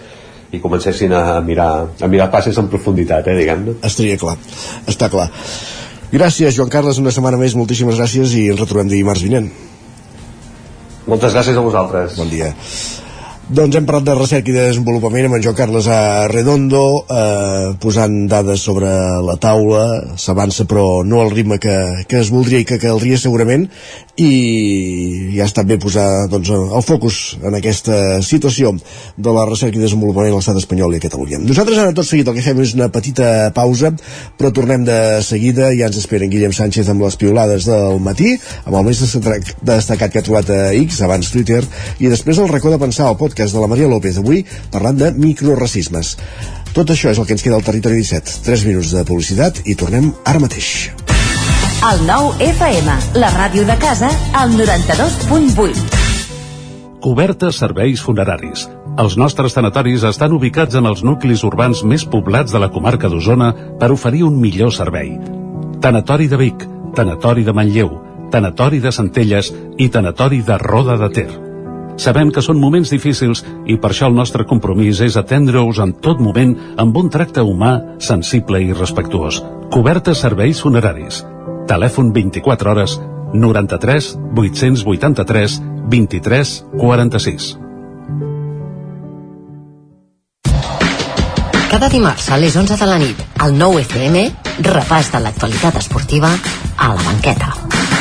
i comencessin a mirar, a mirar passes en profunditat, eh, diguem-ne. Estaria clar, està clar. Gràcies, Joan Carles, una setmana més, moltíssimes gràcies i ens retrobem dimarts vinent. Moltes gràcies a vosaltres. Bon dia. Doncs hem parlat de recerca i de desenvolupament amb en Joan Carles Arredondo, eh, posant dades sobre la taula, s'avança però no al ritme que, que es voldria i que caldria segurament, i ja està bé posar doncs, el focus en aquesta situació de la recerca i desenvolupament a l'estat espanyol i a Catalunya. Nosaltres ara tot seguit el que fem és una petita pausa, però tornem de seguida, ja ens espera en Guillem Sánchez amb les piolades del matí, amb el més destacat que ha trobat a X, abans Twitter, i després el racó de pensar, el podcast de la Maria López, avui parlant de microracismes. Tot això és el que ens queda al Territori 17. 3 minuts de publicitat i tornem ara mateix. El nou FM, la ràdio de casa, al 92.8. Cobertes serveis funeraris. Els nostres tanatoris estan ubicats en els nuclis urbans més poblats de la comarca d'Osona per oferir un millor servei. Tanatori de Vic, Tanatori de Manlleu, Tanatori de Centelles i Tanatori de Roda de Ter. Sabem que són moments difícils i per això el nostre compromís és atendre-us en tot moment amb un tracte humà, sensible i respectuós. Cobertes serveis funeraris. Telèfon 24 hores 93 883 23 46. Cada dimarts a les 11 de la nit, al 9 FM, repàs de l'actualitat esportiva a la banqueta.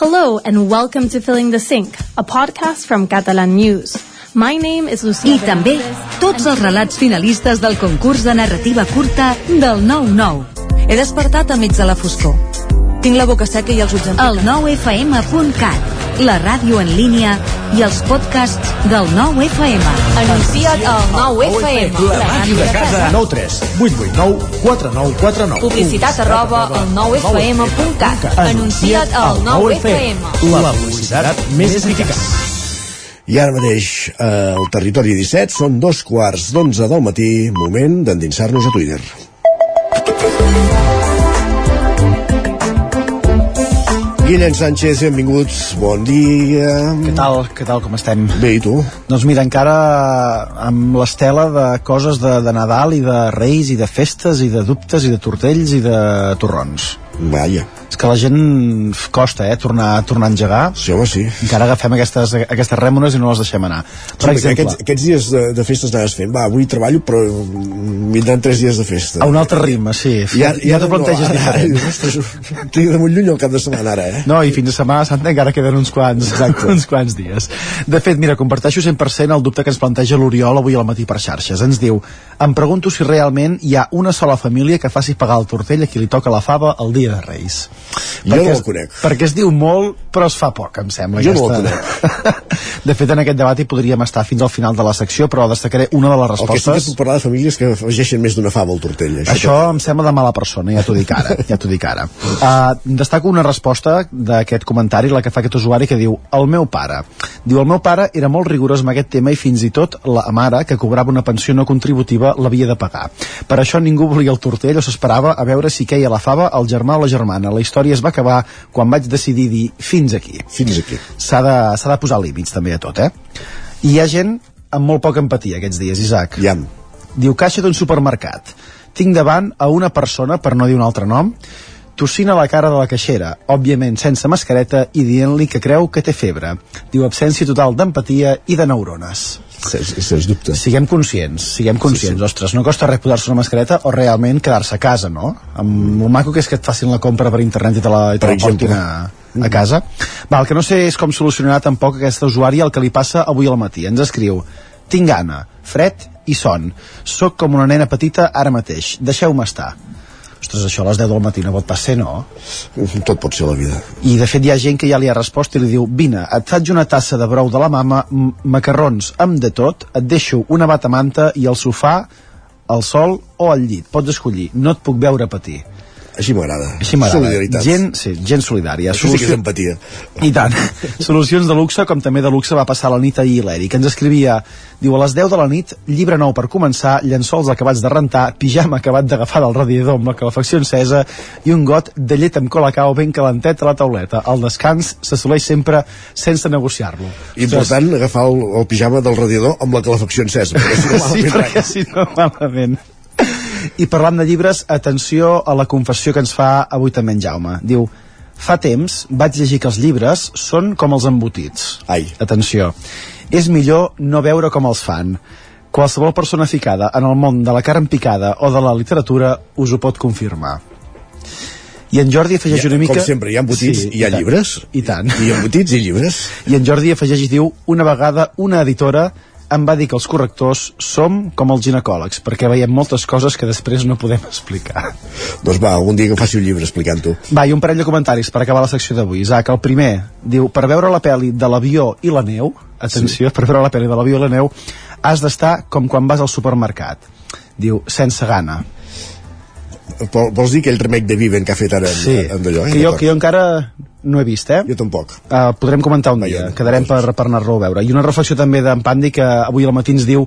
Hello and welcome to Filling the Sink, a podcast from Catalan News. My name is Lucía. I també tots els relats finalistes del concurs de narrativa curta del 9-9. He despertat a mig de la foscor. Tinc la boca seca i els ulls El 9fm.cat, la ràdio en línia i els podcasts del 9FM. Anuncia't al 9FM. La màquina de casa. 9 3 8 8 9 4 9 4 9. Publicitat arroba al 9fm.cat. Anuncia't al 9FM. La publicitat més eficaç. I ara mateix, eh, al territori 17, són dos quarts d'onze del matí, moment d'endinsar-nos a Twitter. Guillem Sánchez, benvinguts, bon dia. Què tal, què tal, com estem? Bé, i tu? Doncs mira, encara amb l'estela de coses de, de Nadal i de Reis i de festes i de dubtes i de tortells i de torrons. Vaja. És que la gent costa, eh, tornar, tornar a engegar. Sí, home, sí. Encara agafem aquestes, aquestes rèmores i no les deixem anar. Per Sí, exemple, aquests, aquests dies de, de festes anaves fent, va, avui treballo, però vindran tres dies de festa. a un altre ritme, sí. Ja, ja, t'ho planteges no, ara, diferent. Ara, ostres, tinc de molt lluny el cap de setmana ara, eh? No, i fins a Setmana Santa encara queden uns quants, Exacte. uns quants dies. De fet, mira, comparteixo 100% el dubte que ens planteja l'Oriol avui al matí per xarxes. Ens diu, em pregunto si realment hi ha una sola família que faci pagar el tortell a qui li toca la fava el dia de Reis. Jo no es- el conec. Perquè es diu molt, però es fa poc, em sembla. Jo no el aquesta- De fet, en aquest debat hi podríem estar fins al final de la secció, però destacaré una de les El que sí que respostes. puc parlar de famílies que afegeixen més d'una fava al tortell. Això, Això em sembla de mala persona, ja t'ho dic ara, ja t'ho dic ara. Uh, destaco una resposta d'aquest comentari, la que fa aquest usuari, que diu el meu pare. Diu, el meu pare era molt rigorós amb aquest tema i fins i tot la mare, que cobrava una pensió no contributiva, l'havia de pagar. Per això ningú volia el tortell o s'esperava a veure si queia la fava el germà o la germana. La història es va acabar quan vaig decidir dir fins aquí. Fins aquí. S'ha de, de posar límits també a tot, eh? I hi ha gent amb molt poca empatia aquests dies, Isaac. Ja. Diu caixa d'un supermercat. Tinc davant a una persona, per no dir un altre nom, tossint a la cara de la caixera, òbviament sense mascareta i dient-li que creu que té febre. Diu absència total d'empatia i de neurones. Sens, sens dubte. Siguem conscients, siguem conscients. Sí, sí. Ostres, no costa res posar-se una mascareta o realment quedar-se a casa, no? Amb el maco que és que et facin la compra per internet i te la, i te la portin a, a casa. Va, el que no sé és com solucionarà tampoc aquest usuari el que li passa avui al matí. Ens escriu, tinc gana, fred i son. Soc com una nena petita ara mateix. Deixeu-me estar. Ostres, això a les 10 del matí no pot pas ser, no? Tot pot ser la vida. I de fet hi ha gent que ja li ha respost i li diu vine, et faig una tassa de brou de la mama, macarrons amb de tot, et deixo una batamanta i el sofà, al sol o al llit. Pots escollir, no et puc veure patir. Així m'agrada. Així m'agrada. Solidaritat. Gent, sí, gent solidària. Això sí que és empatia. I tant. Solucions de luxe, com també de luxe va passar la nit ahir l'Eric. Ens escrivia, diu, a les 10 de la nit, llibre nou per començar, llençols acabats de rentar, pijama acabat d'agafar del radiador amb la calefacció encesa i un got de llet amb colacao ben calentet a la tauleta. El descans s'assoleix sempre sense negociar-lo. Important agafar el, el pijama del radiador amb la calefacció encesa. Perquè si no, sí, perquè si no, malament. I parlant de llibres, atenció a la confessió que ens fa avui també en Jaume. Diu, fa temps vaig llegir que els llibres són com els embotits. Ai. Atenció. És millor no veure com els fan. Qualsevol persona ficada en el món de la carn picada o de la literatura us ho pot confirmar. I en Jordi afegeix una mica... com sempre, hi ha embotits i hi ha tant. llibres. I tant. Hi ha embotits i llibres. I en Jordi afegeix i diu una vegada una editora em va dir que els correctors som com els ginecòlegs, perquè veiem moltes coses que després no podem explicar. Doncs va, algun dia que faci un llibre explicant-ho. Va, i un parell de comentaris per acabar la secció d'avui. Isaac, el primer, diu, per veure la pel·li de l'avió i la neu, atenció, sí. per veure la pel·li de l'avió i la neu, has d'estar com quan vas al supermercat. Diu, sense gana. Vols dir aquell remake de Viven que ha fet ara sí. en, en d'allò? Eh? Que, jo, que jo encara no he vist, eh? Jo tampoc. Uh, podrem comentar un dia, quedarem per, per anar-lo a veure. I una reflexió també d'en Pandi que avui al matí ens diu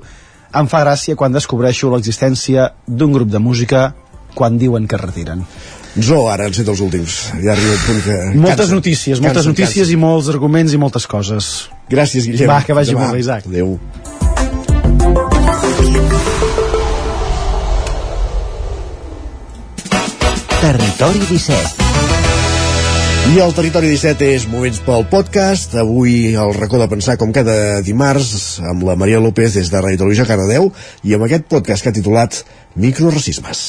em fa gràcia quan descobreixo l'existència d'un grup de música quan diuen que es retiren. Zo, ara han set els últims. Ja arriba el punt que... Moltes cansa, notícies, cansa, moltes notícies cansa. i molts arguments i moltes coses. Gràcies, Guillem. Va, que vagi Demà. molt bé, Isaac. Adéu. Territori 17 I el Territori 17 és Moments pel podcast. Avui el racó de pensar com cada dimarts amb la Maria López des de Radio Televisió Cardedeu i amb aquest podcast que ha titulat Microracismes.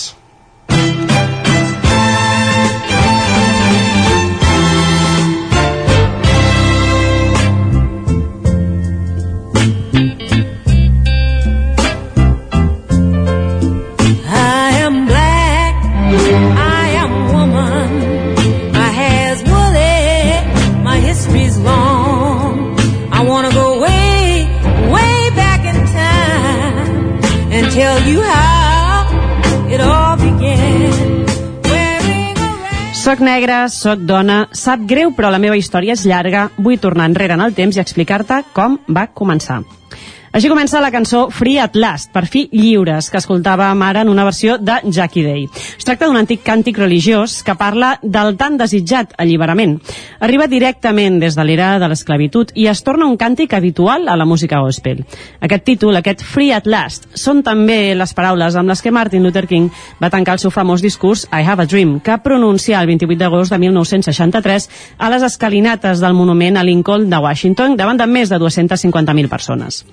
Soc negra, soc dona, sap greu però la meva història és llarga, vull tornar enrere en el temps i explicar-te com va començar. Així comença la cançó Free at Last, per fi lliures, que escoltàvem ara en una versió de Jackie Day. Es tracta d'un antic càntic religiós que parla del tan desitjat alliberament. Arriba directament des de l'era de l'esclavitud i es torna un càntic habitual a la música gospel. Aquest títol, aquest Free at Last, són també les paraules amb les que Martin Luther King va tancar el seu famós discurs I Have a Dream, que pronuncia el 28 d'agost de 1963 a les escalinates del monument a Lincoln de Washington davant de més de 250.000 persones.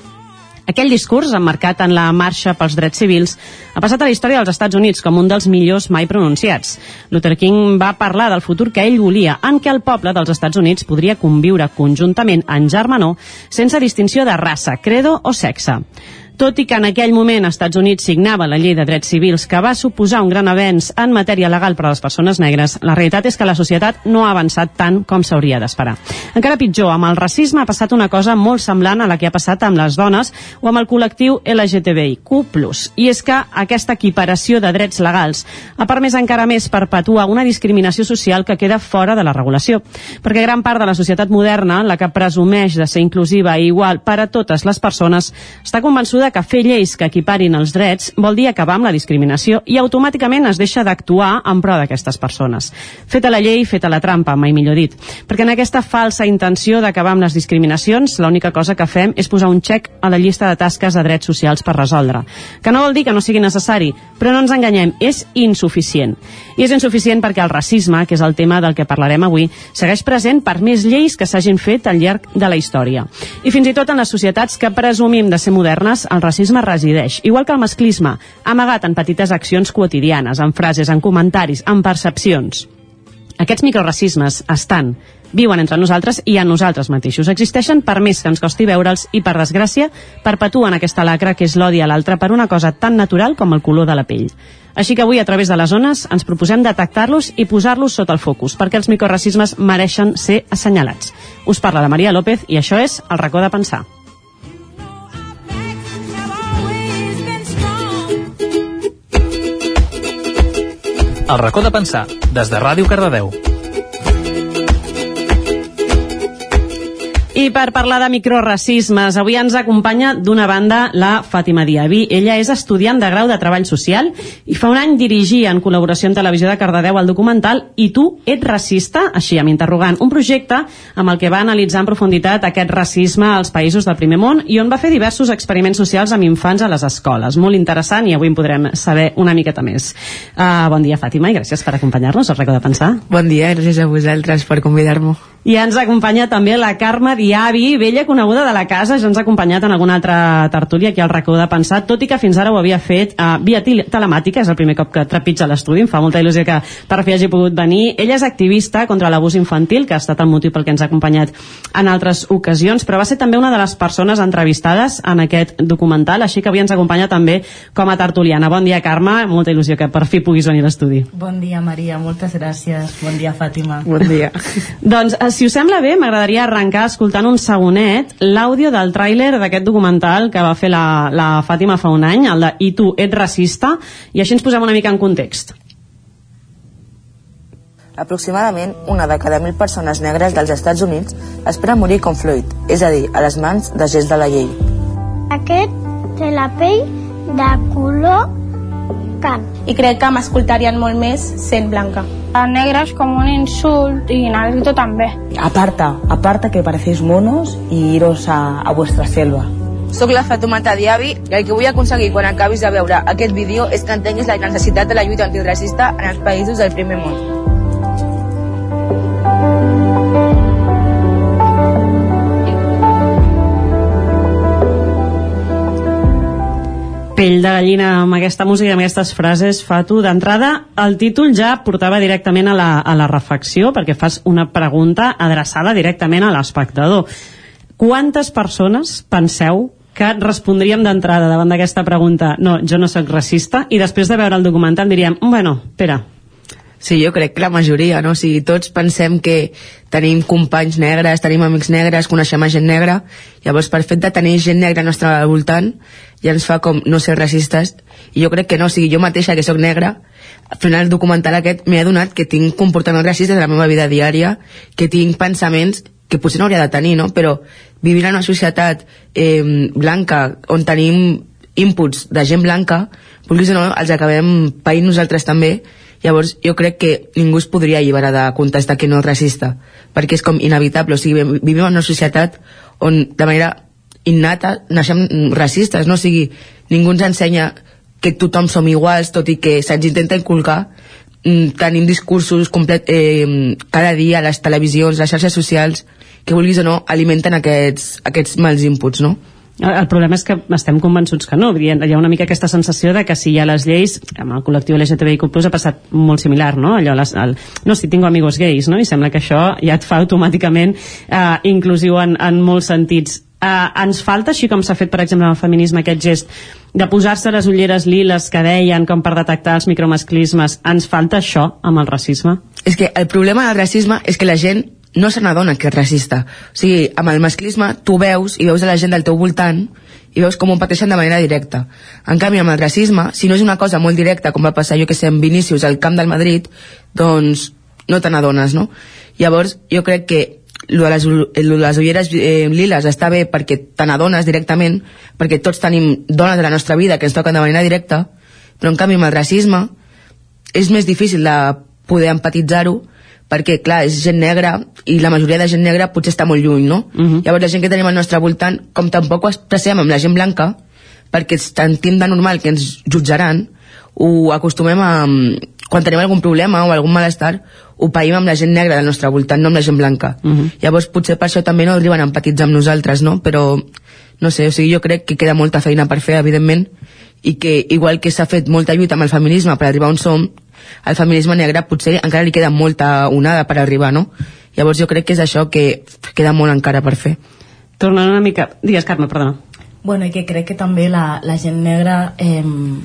Aquell discurs, emmarcat en la marxa pels drets civils, ha passat a la història dels Estats Units com un dels millors mai pronunciats. Luther King va parlar del futur que ell volia, en què el poble dels Estats Units podria conviure conjuntament en germanor sense distinció de raça, credo o sexe. Tot i que en aquell moment Estats Units signava la llei de drets civils que va suposar un gran avenç en matèria legal per a les persones negres, la realitat és que la societat no ha avançat tant com s'hauria d'esperar. Encara pitjor, amb el racisme ha passat una cosa molt semblant a la que ha passat amb les dones o amb el col·lectiu LGTBIQ+. I és que aquesta equiparació de drets legals ha permès encara més perpetuar una discriminació social que queda fora de la regulació. Perquè gran part de la societat moderna, la que presumeix de ser inclusiva i igual per a totes les persones, està convençuda que fer lleis que equiparin els drets vol dir acabar amb la discriminació i automàticament es deixa d'actuar en pro d'aquestes persones. Feta la llei, feta la trampa, mai millor dit. Perquè en aquesta falsa intenció d'acabar amb les discriminacions, l'única cosa que fem és posar un xec a la llista de tasques de drets socials per resoldre. Que no vol dir que no sigui necessari, però no ens enganyem, és insuficient. I és insuficient perquè el racisme, que és el tema del que parlarem avui, segueix present per més lleis que s'hagin fet al llarg de la història. I fins i tot en les societats que presumim de ser modernes, el racisme resideix, igual que el masclisme, amagat en petites accions quotidianes, en frases, en comentaris, en percepcions. Aquests microracismes estan, viuen entre nosaltres i en nosaltres mateixos. Existeixen per més que ens costi veure'ls i, per desgràcia, perpetuen aquesta lacra que és l'odi a l'altre per una cosa tan natural com el color de la pell. Així que avui, a través de les zones, ens proposem detectar-los i posar-los sota el focus, perquè els microracismes mereixen ser assenyalats. Us parla la Maria López i això és El racó de pensar. El racó de pensar, des de Ràdio Cardedeu. I per parlar de microracismes, avui ens acompanya d'una banda la Fàtima Diaby. Ella és estudiant de grau de Treball Social i fa un any dirigia en col·laboració amb Televisió de Cardedeu el documental I tu ets racista? Així, amb interrogant. Un projecte amb el que va analitzar en profunditat aquest racisme als països del primer món i on va fer diversos experiments socials amb infants a les escoles. Molt interessant i avui en podrem saber una miqueta més. Uh, bon dia, Fàtima, i gràcies per acompanyar-nos al Reco de Pensar. Bon dia, gràcies a vosaltres per convidar-me. I ens acompanya també la Carme Diavi, vella coneguda de la casa, ja ens ha acompanyat en alguna altra tertúlia aquí al racó de pensar, tot i que fins ara ho havia fet uh, via telemàtica, és el primer cop que trepitja l'estudi, em fa molta il·lusió que per fi hagi pogut venir. Ella és activista contra l'abús infantil, que ha estat el motiu pel que ens ha acompanyat en altres ocasions, però va ser també una de les persones entrevistades en aquest documental, així que avui ens acompanya també com a tertuliana. Bon dia, Carme, molta il·lusió que per fi puguis venir a l'estudi. Bon dia, Maria, moltes gràcies. Bon dia, Fàtima. Bon dia. doncs, eh, si us sembla bé, m'agradaria arrencar escoltant un segonet l'àudio del tràiler d'aquest documental que va fer la, la Fàtima fa un any, el de I tu ets racista, i així ens posem una mica en context. Aproximadament una de cada mil persones negres dels Estats Units espera morir com Floyd, és a dir, a les mans de gest de la llei. Aquest té la pell de color carn. i crec que m'escoltarien molt més sent blanca. La negra és com un insult i negrito també. Aparta, aparta que parecéis monos y iros a, a vuestra selva. Soc la Fatumata Diaby i el que vull aconseguir quan acabis de veure aquest vídeo és que entenguis la necessitat de la lluita antiracista en els països del primer món. Pell de gallina amb aquesta música i amb aquestes frases, Fatu, d'entrada el títol ja portava directament a la, a la reflexió perquè fas una pregunta adreçada directament a l'espectador. Quantes persones penseu que respondríem d'entrada davant d'aquesta pregunta no, jo no sóc racista i després de veure el documental diríem, bueno, espera, Sí, jo crec que la majoria, no? O sigui, tots pensem que tenim companys negres, tenim amics negres, coneixem a gent negra, llavors per fet de tenir gent negra al nostre voltant ja ens fa com no ser racistes, i jo crec que no, o sigui, jo mateixa que sóc negra, fent el documental aquest m'he adonat que tinc comportaments racistes de la meva vida diària, que tinc pensaments que potser no hauria de tenir, no? Però vivint en una societat eh, blanca on tenim inputs de gent blanca, vulguis o no, els acabem païnt nosaltres també, Llavors, jo crec que ningú es podria alliberar de contestar que no és racista, perquè és com inevitable, o sigui, vivim en una societat on de manera innata naixem racistes, no? O sigui, ningú ens ensenya que tothom som iguals, tot i que se'ns intenta inculcar, mm, tenim discursos complet, eh, cada dia a les televisions, les xarxes socials, que vulguis o no, alimenten aquests, aquests mals inputs, no? El, el problema és que estem convençuts que no. Hi ha una mica aquesta sensació de que si hi ha les lleis, amb el col·lectiu LGTBIQ+, ha passat molt similar, no? Allò, les, el, no, si tinc amigos gais, no? I sembla que això ja et fa automàticament eh, inclusiu en, en molts sentits. Eh, ens falta, així com s'ha fet, per exemple, en el feminisme, aquest gest de posar-se les ulleres liles que deien com per detectar els micromasclismes. Ens falta això amb el racisme? És que el problema del racisme és que la gent no se n'adona que és racista. O sigui, amb el masclisme tu veus i veus a la gent del teu voltant i veus com ho pateixen de manera directa. En canvi, amb el racisme, si no és una cosa molt directa, com va passar, jo que sé, amb Vinícius al camp del Madrid, doncs no te n'adones, no? Llavors, jo crec que lo de les, lo de les ulleres eh, liles està bé perquè te n'adones directament, perquè tots tenim dones de la nostra vida que ens toquen de manera directa, però en canvi amb el racisme és més difícil de poder empatitzar-ho perquè, clar, és gent negra i la majoria de gent negra potser està molt lluny, no? Uh -huh. Llavors la gent que tenim al nostre voltant, com tampoc ho expressem amb la gent blanca, perquè sentim de normal que ens jutjaran, ho acostumem a... Quan tenim algun problema o algun malestar, ho païm amb la gent negra del nostre voltant, no amb la gent blanca. Uh -huh. Llavors potser per això també no arriben a empatitzar amb nosaltres, no? Però, no sé, o sigui, jo crec que queda molta feina per fer, evidentment, i que igual que s'ha fet molta lluita amb el feminisme per arribar on som, al feminisme negre potser encara li queda molta onada per arribar, no? Llavors jo crec que és això que queda molt encara per fer. Tornant una mica... Digues, Carme, perdona. Bueno, i que crec que també la, la gent negra eh,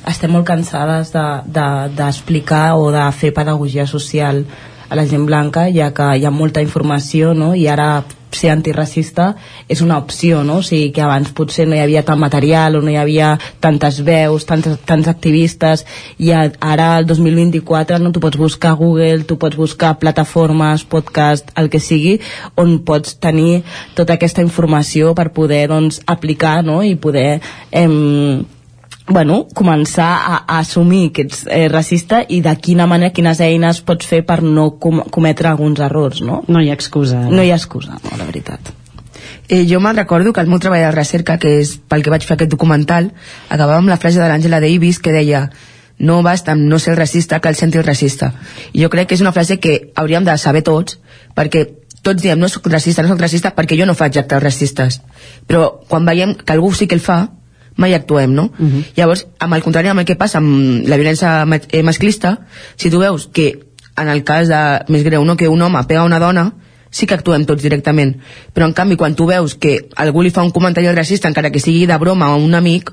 estem molt cansades d'explicar de, de, o de fer pedagogia social a la gent blanca, ja que hi ha molta informació, no? i ara ser antiracista és una opció, no? O sigui, que abans potser no hi havia tant material o no hi havia tantes veus, tants, tants activistes, i ara, el 2024, no? tu pots buscar Google, tu pots buscar plataformes, podcast, el que sigui, on pots tenir tota aquesta informació per poder, doncs, aplicar, no?, i poder... Eh, bueno, començar a, a assumir que ets eh, racista i de quina manera, quines eines pots fer per no com cometre alguns errors, no? No hi ha excusa. No hi ha excusa, no, la veritat. Eh, jo me'n recordo que el meu treball de recerca, que és pel que vaig fer aquest documental, acabava amb la frase de l'Àngela Davis que deia no basta amb no ser racista, cal sentir racista. I jo crec que és una frase que hauríem de saber tots, perquè tots diem, no soc racista, no soc racista, perquè jo no faig actes racistes. Però quan veiem que algú sí que el fa, mai actuem, no? Uh -huh. Llavors, amb el contrari amb el que passa amb la violència eh, masclista, si tu veus que en el cas de, més greu, no, que un home pega a una dona, sí que actuem tots directament. Però en canvi, quan tu veus que algú li fa un comentari racista, encara que sigui de broma a un amic,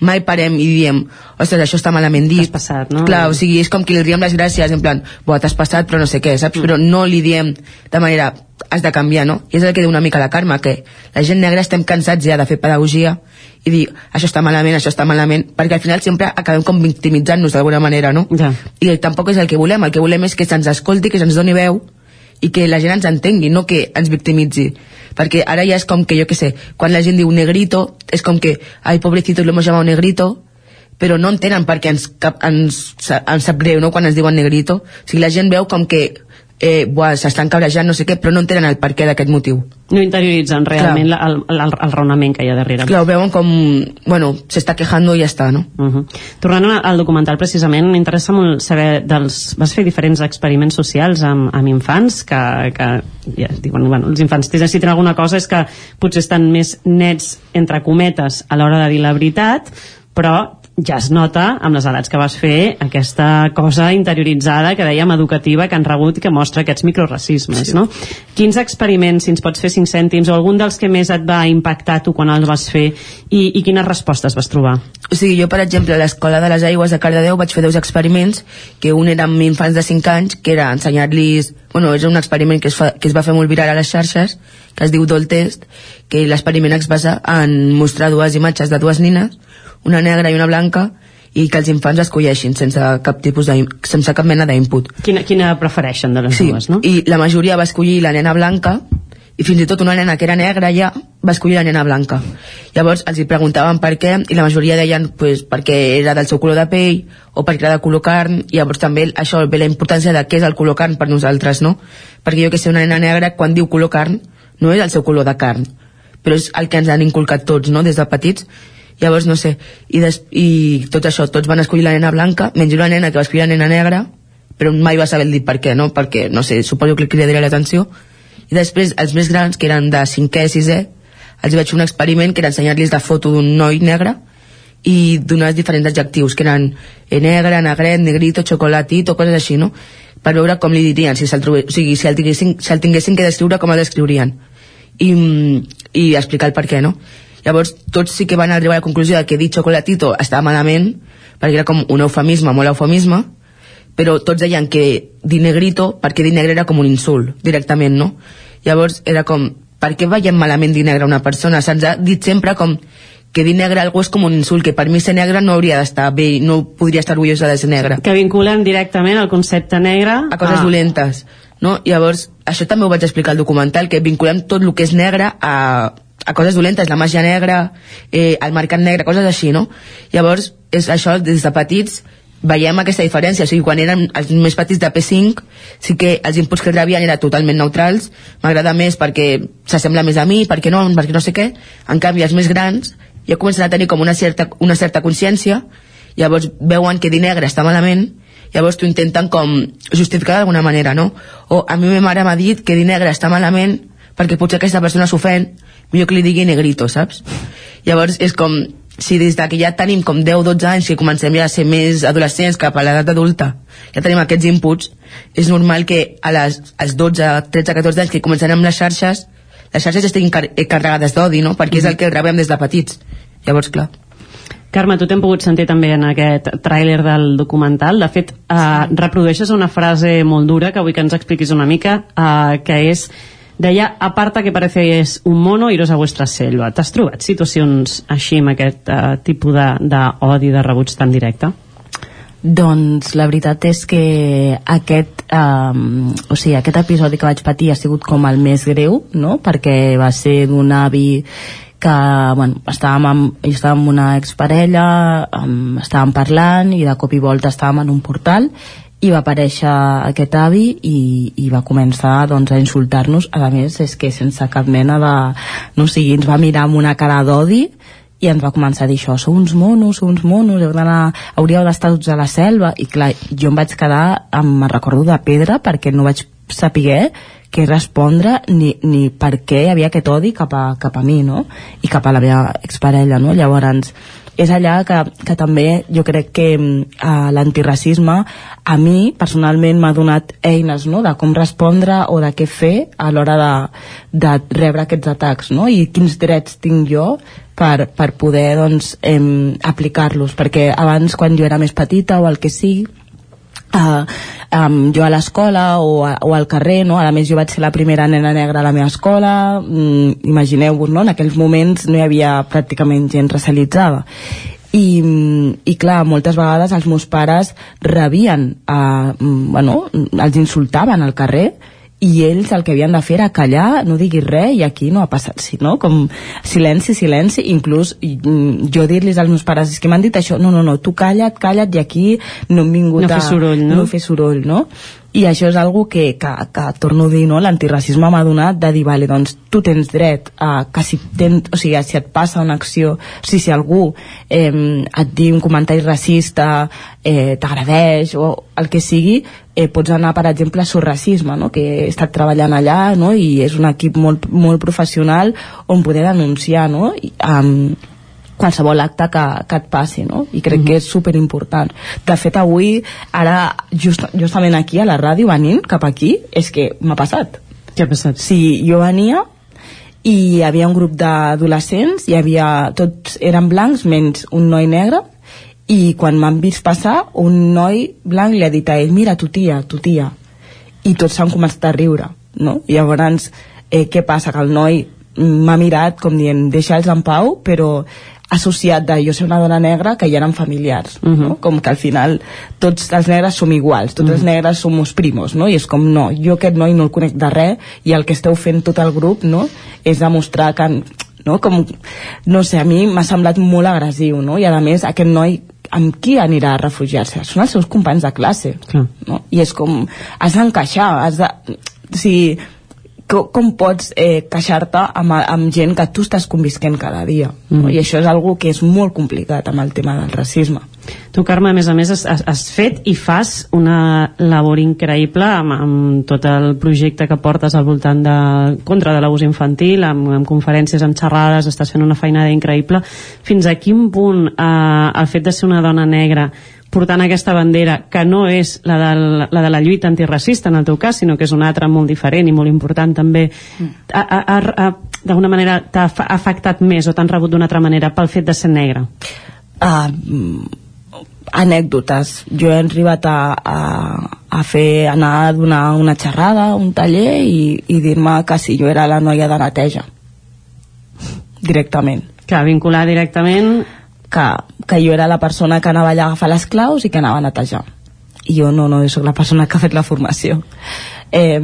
mai parem i diem, ostres, això està malament dit. T'has passat, no? Clar, o sigui, és com que li diem les gràcies, en plan, buah, t'has passat, però no sé què, saps? Mm. Però no li diem de manera, has de canviar, no? I és el que diu una mica la Carme, que la gent negra estem cansats ja de fer pedagogia i dir, això està malament, això està malament, perquè al final sempre acabem com victimitzant-nos d'alguna manera, no? Ja. I tampoc és el que volem, el que volem és que se'ns escolti, que se'ns doni veu, i que la gent ens entengui, no que ens victimitzi. Perquè ara ja és com que, jo què sé, quan la gent diu negrito, és com que, ai, pobrecito, lo hemos llamado negrito, però no entenen perquè ens, cap, ens, ens sap greu, no?, quan ens diuen negrito. O sigui, la gent veu com que eh, s'estan cabrejant, no sé què, però no entenen el perquè d'aquest motiu. No interioritzen realment la, el, el, el raonament que hi ha darrere. Clar, ho veuen com, bueno, s'està quejando i ja està, no? Uh -huh. Tornant al- al documental, precisament, m'interessa molt saber dels... Vas fer diferents experiments socials amb, amb infants que, que ja es diuen, bueno, els infants necessiten alguna cosa és que potser estan més nets, entre cometes, a l'hora de dir la veritat, però ja es nota amb les edats que vas fer aquesta cosa interioritzada que dèiem educativa que han rebut i que mostra aquests microracismes sí. no? quins experiments, si ens pots fer 5 cèntims o algun dels que més et va impactar tu quan els vas fer i, i quines respostes vas trobar? O sigui, jo, per exemple, a l'Escola de les Aigües de Cardedeu vaig fer dos experiments, que un era amb infants de 5 anys, que era ensenyar-los... Bueno, és un experiment que es, fa, que es va fer molt viral a les xarxes, que es diu Doll Test, que l'experiment es basa en mostrar dues imatges de dues nines, una negra i una blanca, i que els infants escolleixin sense cap tipus de, sense cap mena d'input. Quina, quina prefereixen de les Sí, dues, no? i la majoria va escollir la nena blanca, i fins i tot una nena que era negra ja va escollir la nena blanca. Llavors els hi preguntaven per què i la majoria deien pues, perquè era del seu color de pell o perquè era de color carn i llavors també això ve la importància de què és el color carn per nosaltres, no? Perquè jo que sé, una nena negra quan diu color carn no és el seu color de carn, però és el que ens han inculcat tots, no?, des de petits llavors no sé, i, des, i tot això tots van escollir la nena blanca menys una nena que va escollir la nena negra però mai va saber el dir per què, no? perquè, no sé, suposo que cridaria l'atenció i després els més grans, que eren de 5è, 6è els vaig fer un experiment que era ensenyar-los la foto d'un noi negre i donar diferents adjectius que eren eh, negre, negret, negrito, xocolatito, coses així, no? per veure com li dirien, si, el trobe, o sigui, si, el tinguessin, si el tinguessin que descriure, com el descriurien i, mm, i explicar el per què, no? Llavors, tots sí que van arribar a la conclusió de que dir xocolatito estava malament, perquè era com un eufemisme, molt eufemisme, però tots deien que dir negrito, perquè dir negre era com un insult, directament, no? Llavors, era com, per què veiem malament dir negre a una persona? Se'ns ha dit sempre com que dir negre algú és com un insult, que per mi ser negre no hauria d'estar bé, no podria estar orgullosa de ser negre. Que vinculen directament el concepte negre a coses dolentes, no? Llavors, això també ho vaig explicar al documental, que vinculem tot el que és negre a, a coses dolentes, la màgia negra, eh, el mercat negre, coses així, no? Llavors, és això, des de petits, veiem aquesta diferència, o sigui, quan eren els més petits de P5 sí que els inputs que rebien eren totalment neutrals. M'agrada més perquè s'assembla més a mi, perquè no, perquè no sé què. En canvi els més grans ja comencen a tenir com una certa, una certa consciència. Llavors veuen que dir negre està malament. Llavors t'ho intenten com justificar d'alguna manera, no? O a mi ma mare m'ha dit que dir negre està malament perquè potser aquesta persona s'ofèn millor que li digui negrito, saps? Llavors és com si des de que ja tenim com 10-12 anys que comencem ja a ser més adolescents cap a l'edat adulta ja tenim aquests inputs és normal que a les, als 12, 13, 14 anys que comencem amb les xarxes les xarxes estiguin car eh, carregades d'odi no? perquè és el que rebem des de petits llavors clar Carme, tu t'hem pogut sentir també en aquest tràiler del documental. De fet, eh, reprodueixes una frase molt dura que vull que ens expliquis una mica, eh, que és deia, aparta que parecéis un mono, iros a vuestra selva. T'has trobat situacions així amb aquest uh, tipus d'odi, de, de rebuig tan directe? Doncs la veritat és que aquest, um, o sigui, aquest episodi que vaig patir ha sigut com el més greu, no? perquè va ser d'un avi que bueno, estàvem amb, estava amb una exparella, um, estàvem parlant i de cop i volta estàvem en un portal i va aparèixer aquest avi i, i va començar doncs, a insultar-nos a més és que sense cap mena de no o sigui, ens va mirar amb una cara d'odi i ens va començar a dir això, sou uns monos, sou uns monos, heu d'anar, hauríeu d'estar tots a la selva i clar, jo em vaig quedar me'n recordo de pedra perquè no vaig saber què respondre ni, ni per què hi havia aquest odi cap a, cap a mi, no? I cap a la meva exparella, no? Llavors, és allà que, que també jo crec que uh, l'antiracisme a mi personalment m'ha donat eines no? de com respondre o de què fer a l'hora de, de rebre aquests atacs no? i quins drets tinc jo per, per poder doncs, em, aplicar-los perquè abans quan jo era més petita o el que sigui Uh, um, jo a l'escola o, a, o al carrer, no? a més jo vaig ser la primera nena negra a la meva escola mm, imagineu-vos, no? en aquells moments no hi havia pràcticament gent racialitzada i, i clar, moltes vegades els meus pares rebien uh, bueno, els insultaven al carrer i ells el que havien de fer era callar, no diguis res i aquí no ha passat, sí, no? Com silenci, silenci, inclús mm, jo dir-los als meus pares, és que m'han dit això, no, no, no, tu calla't, calla't i aquí no hem vingut No a... fer soroll, no? No fer soroll, no? I això és algo que, que, que torno a dir, no? L'antiracisme m'ha donat de dir, vale, doncs tu tens dret a que si, ten, o sigui, si et passa una acció, o sigui, si algú eh, et diu un comentari racista, eh, t'agradeix o el que sigui, eh, pots anar, per exemple, a Surracisme, no? que he estat treballant allà no? i és un equip molt, molt professional on poder denunciar no? I, um, qualsevol acte que, que et passi, no? I crec uh -huh. que és superimportant. De fet, avui, ara, just, justament aquí, a la ràdio, venint cap aquí, és que m'ha passat. Què ha passat? Sí, jo venia i hi havia un grup d'adolescents, hi havia, tots eren blancs, menys un noi negre, i quan m'han vist passar, un noi blanc li ha dit a ell, mira, tu tia, tu tia. I tots s'han començat a riure, no? I llavors, eh, què passa? Que el noi m'ha mirat com dient, deixa'ls en pau, però associat de jo ser una dona negra que ja eren familiars, uh -huh. no? com que al final tots els negres som iguals, tots uh -huh. els negres som uns primos, no? i és com no, jo aquest noi no el conec de res i el que esteu fent tot el grup no? és demostrar que no? com, no sé, a mi m'ha semblat molt agressiu, no? i a més aquest noi amb qui anirà a refugiar-se? Són els seus companys de classe. Clar. No? I és com, has d'encaixar, has de... O sigui, com, com pots eh, queixar-te amb, amb gent que tu estàs convisquent cada dia mm. no? i això és algo que és molt complicat amb el tema del racisme Tu, Carme, a més a més, has, has- has fet i fas una labor increïble amb, amb tot el projecte que portes al voltant de contra de l'abús infantil, amb, amb conferències, amb xerrades, estàs fent una feinada increïble. Fins a quin punt eh, el fet de ser una dona negra portant aquesta bandera, que no és la, del, la de la lluita antiracista en el teu cas, sinó que és una altra molt diferent i molt important també, ha- d'alguna manera t'ha afectat més o t'han rebut d'una altra manera pel fet de ser negra? uh, anècdotes. Jo he arribat a, a, a fer anar a donar una xerrada un taller i, i dir-me que si jo era la noia de neteja. Directament. Que vincular directament que, que jo era la persona que anava allà a agafar les claus i que anava a netejar i jo no, no, jo soc la persona que ha fet la formació eh,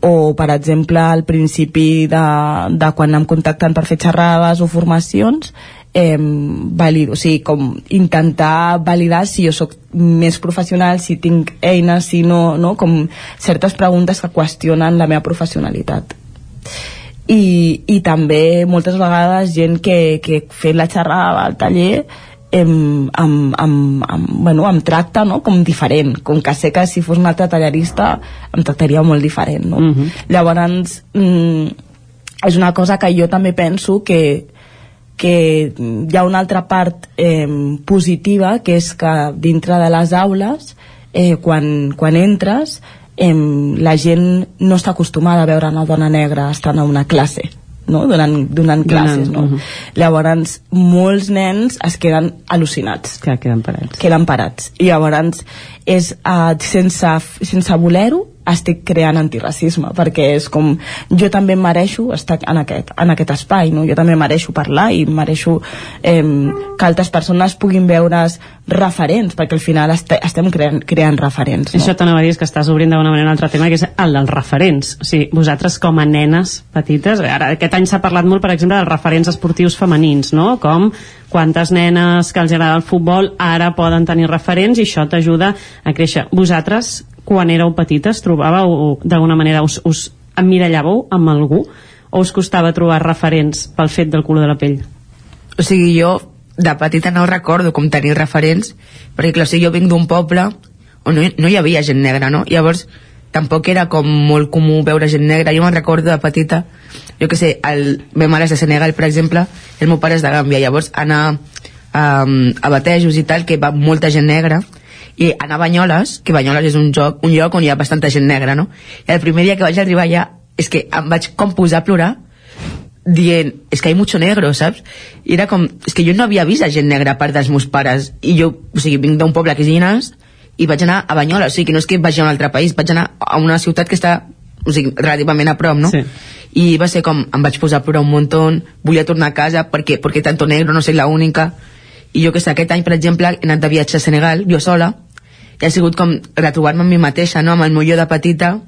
o per exemple al principi de, de quan em contacten per fer xerrades o formacions eh, valid, o sigui, com intentar validar si jo sóc més professional, si tinc eines, si no, no? com certes preguntes que qüestionen la meva professionalitat i, i també moltes vegades gent que, que fent la xerrada al taller em, amb, amb, amb, bueno, em tracta no? com diferent, com que sé que si fos un altre tallerista em tractaria molt diferent no? Mhm. llavors mm, és una cosa que jo també penso que, que hi ha una altra part eh, positiva que és que dintre de les aules eh, quan, quan entres eh, la gent no està acostumada a veure una dona negra estant a una classe no? donant, donant classes no? mhm. llavors molts nens es queden al·lucinats que queden parats queden parats i llavors és uh, sense, sense voler-ho estic creant antiracisme perquè és com jo també mereixo estar en aquest, en aquest espai no? jo també mereixo parlar i mereixo eh, que altres persones puguin veure's referents perquè al final este, estem creant, creant referents no? Això t'anava a dir que estàs obrint d'alguna manera un altre tema que és el dels referents. O sigui, vosaltres com a nenes petites, ara aquest any s'ha parlat molt, per exemple, dels referents esportius femenins, no? Com quantes nenes que els agrada el futbol ara poden tenir referents i això t'ajuda a créixer. Vosaltres, quan éreu petites, trobàveu, d'alguna manera, us, us emmirallàveu amb algú o us costava trobar referents pel fet del color de la pell? O sigui, jo de petita no recordo com tenir referents, perquè clar, o sigui, jo vinc d'un poble on no no hi havia gent negra, no? Llavors, tampoc era com molt comú veure gent negra jo me'n recordo de petita jo que sé, el, ma mare és de Senegal per exemple, el meu pare és de Gàmbia llavors anar um, a batejos i tal, que va molta gent negra i anar a Banyoles, que Banyoles és un, joc, un lloc on hi ha bastanta gent negra, no? I el primer dia que vaig arribar allà és que em vaig com posar a plorar dient, és que hi ha mucho negro, saps? I era com, és que jo no havia vist a gent negra a part dels meus pares, i jo, o sigui, vinc d'un poble que és Llinars, i vaig anar a Banyoles, o sigui, que no és que vagi a un altre país, vaig anar a una ciutat que està, o sigui, relativament a prop, no? Sí. I va ser com, em vaig posar a plorar un muntó, volia tornar a casa, perquè, perquè tanto negro, no sé la única, i jo que sé, aquest any, per exemple, he anat de viatge a Senegal, jo sola, i ha sigut com retrobar-me amb mi mateixa, no? amb el meu de petita,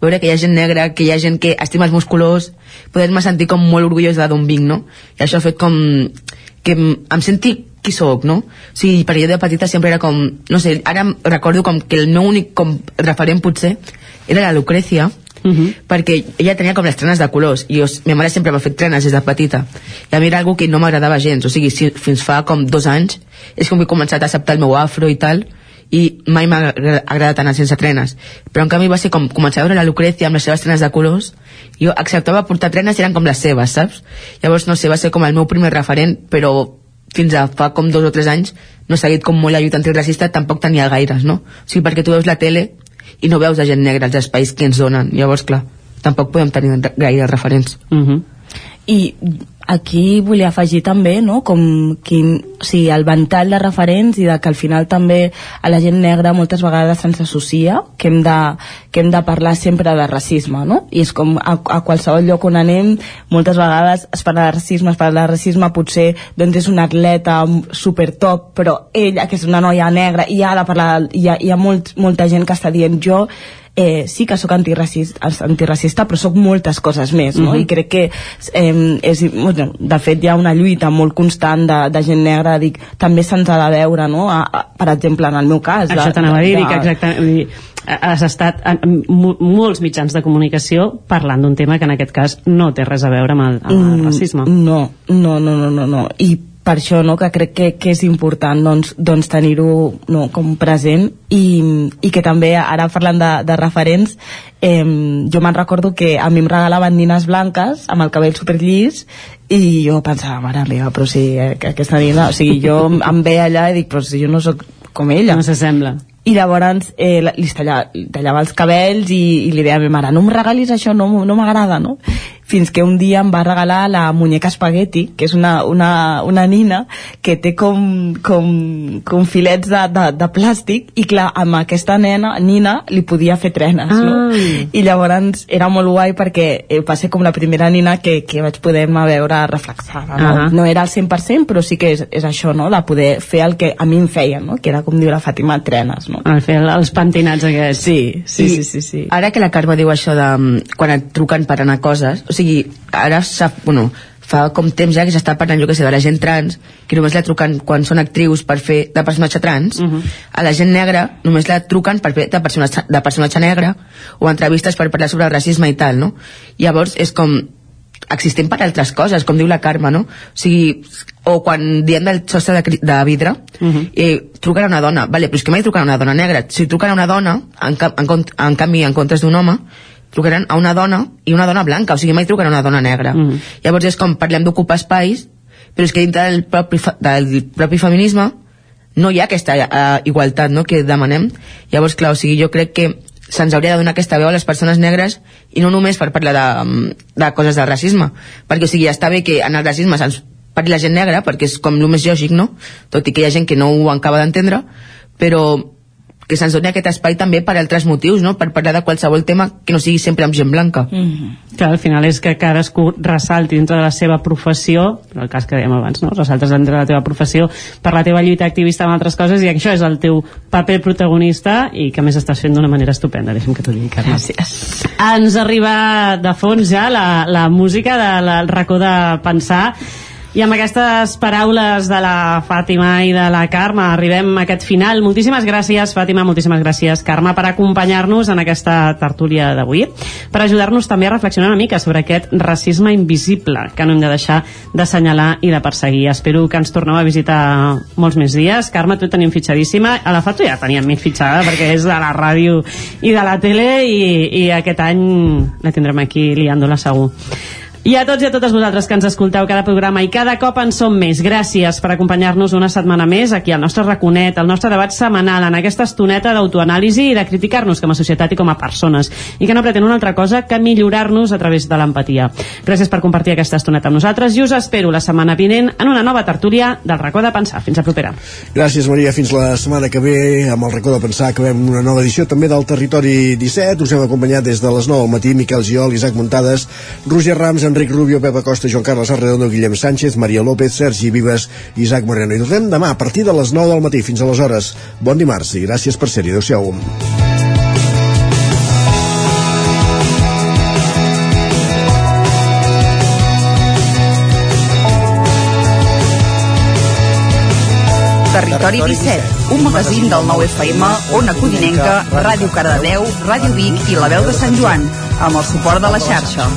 veure que hi ha gent negra, que hi ha gent que estima els meus colors, poder-me sentir com molt orgullosa d'on vinc, no? I això ha fet com que em senti qui sóc, no? O sigui, per jo de petita sempre era com, no sé, ara recordo com que el meu únic com referent potser era la Lucrecia, Uh -huh. perquè ella tenia com les trenes de colors i jo, ma mare sempre m'ha fet trenes des de petita i a mi era algo que no m'agradava gens o sigui, si, fins fa com dos anys és com que he començat a acceptar el meu afro i tal i mai m'ha agra- agradat anar sense trenes però en canvi va ser com començar a veure la Lucrecia amb les seves trenes de colors jo acceptava portar trenes i eren com les seves, saps? llavors no sé, va ser com el meu primer referent però fins a fa com dos o tres anys no he seguit com molt la lluita antiracista tampoc tenia gaires, no? O sigui, perquè tu veus la tele i no veus a gent negra als espais que ens donen llavors clar, tampoc podem tenir gaires referents Uh -huh. I aquí volia afegir també no? com quin, o sigui, el ventall de referents i de que al final també a la gent negra moltes vegades se'ns associa que hem, de, que hem de parlar sempre de racisme no? i és com a, a qualsevol lloc on anem moltes vegades es parla de racisme es parla de racisme potser doncs és un atleta super top però ella que és una noia negra i ha de parlar hi ha, hi ha molt, molta gent que està dient jo eh, sí que sóc antiracista, antiracista però sóc moltes coses més no? Mhm. i crec que eh, és, bueno, de fet hi ha una lluita molt constant de, de gent negra dic, també se'ns ha de veure no? a, a, per exemple en el meu cas Això t'anava a dir, que exactament... Has estat en mo- molts mitjans de comunicació parlant d'un tema que en aquest cas no té res a veure amb el, amb el Mm, racisme. No, no, no, no, no, no. I per això no, que crec que, que és important doncs, doncs tenir-ho no, com present i, i que també ara parlant de, de referents eh, jo me'n recordo que a mi em regalaven nines blanques amb el cabell superllis i jo pensava, mare meva, però si eh, que aquesta nina, o sigui, jo em veia allà i dic, però si jo no sóc com ella No s'assembla. i llavors eh, li tallava, tallava els cabells i, i li deia a ma mare no em regalis això, no, no m'agrada no? Fins que un dia em va regalar la muñeca espagueti que és una, una, una nina que té com, com, com filets de, de, de plàstic i clar, amb aquesta nena, nina li podia fer trenes no? Ah. i llavors era molt guai perquè eh, va ser com la primera nina que, que vaig poder-me veure reflexada no? Ah. no era al 100% però sí que és, és això, no? de poder fer el que a mi em feien, no? que era com diu la Fàtima, trenes no? Al fer els pentinats aquests. Sí, sí, I sí, sí, sí. Ara que la Carme diu això de mm, quan et truquen per anar a coses, o sigui, ara s'ha, bueno, fa com temps ja que s'està parlant, jo que sé, de la gent trans, que només la truquen quan són actrius per fer de personatge trans, Mhm. a la gent negra només la truquen per fer de personatge, de personatge negre o entrevistes per parlar sobre el racisme i tal, no? Llavors és com existim per altres coses, com diu la Carme, no? O sigui, o quan diem del sostre de, de vidre, Mhm. eh, truquen a una dona, vale, però és que mai truquen a una dona negra. Si truquen a una dona, en, en, cont- en canvi, en comptes d'un home, trucaran a una dona i una dona blanca, o sigui, mai truquen a una dona negra. Mhm. Llavors és com parlem d'ocupar espais, però és que dintre del propi, del propi feminisme no hi ha aquesta uh, igualtat no, que demanem. Llavors, clar, o sigui, jo crec que se'ns hauria de donar aquesta veu a les persones negres i no només per parlar de, mm, de coses de racisme, perquè o sigui, ja està bé que en el racisme se'ns parli la gent negra, perquè és com el més lògic, no? Tot i que hi ha gent que no ho acaba d'entendre, però que se'ns doni aquest espai també per altres motius, no? Per parlar de qualsevol tema que no sigui sempre amb gent blanca. Mm. Clar, al final és que cadascú ressalti dintre de la seva professió, en el cas que dèiem abans, no? ressaltes dintre de la teva professió per la teva lluita activista amb altres coses i això és el teu paper protagonista i que més estàs fent d'una manera estupenda, deixa'm que t'ho digui, Carme. Gràcies. Ens arriba de fons ja la, la música del racó de pensar I amb aquestes paraules de la Fàtima i de la Carme arribem a aquest final. Moltíssimes gràcies, Fàtima, moltíssimes gràcies, Carme, per acompanyar-nos en aquesta tertúlia d'avui, per ajudar-nos també a reflexionar una mica sobre aquest racisme invisible que no hem de deixar d'assenyalar i de perseguir. Espero que ens torneu a visitar molts més dies. Carme, tu tenim fitxadíssima. A la Fatu ja teníem més fitxada perquè és de la ràdio i de la tele i, i aquest any la tindrem aquí liant-la segur. I a tots i a totes vosaltres que ens escolteu cada programa i cada cop en som més. Gràcies per acompanyar-nos una setmana més aquí al nostre raconet, al nostre debat setmanal, en aquesta estoneta d'autoanàlisi i de criticar-nos com a societat i com a persones, i que no pretén una altra cosa que millorar-nos a través de l'empatia. Gràcies per compartir aquesta estoneta amb nosaltres i us espero la setmana vinent en una nova tertúlia del racó de pensar. Fins a propera. Gràcies, Maria. Fins la setmana que ve, amb el racó de pensar, acabem una nova edició també del Territori 17. Us hem acompanyat des de les 9 al matí Miquel Giol, Isaac Muntades, Roger Rams, Enric Rubio, Pepa Costa, Joan Carles Arredondo, Guillem Sánchez, Maria López, Sergi Vives Isaac Moreno. I tornem demà a partir de les 9 del matí. Fins aleshores. Bon dimarts i gràcies per ser-hi. Adéu-siau. Territori 17, un magazín del nou FM, Ona Codinenca, Ràdio Cardedeu, Ràdio Vic i La Veu de Sant Joan, amb el suport de la xarxa.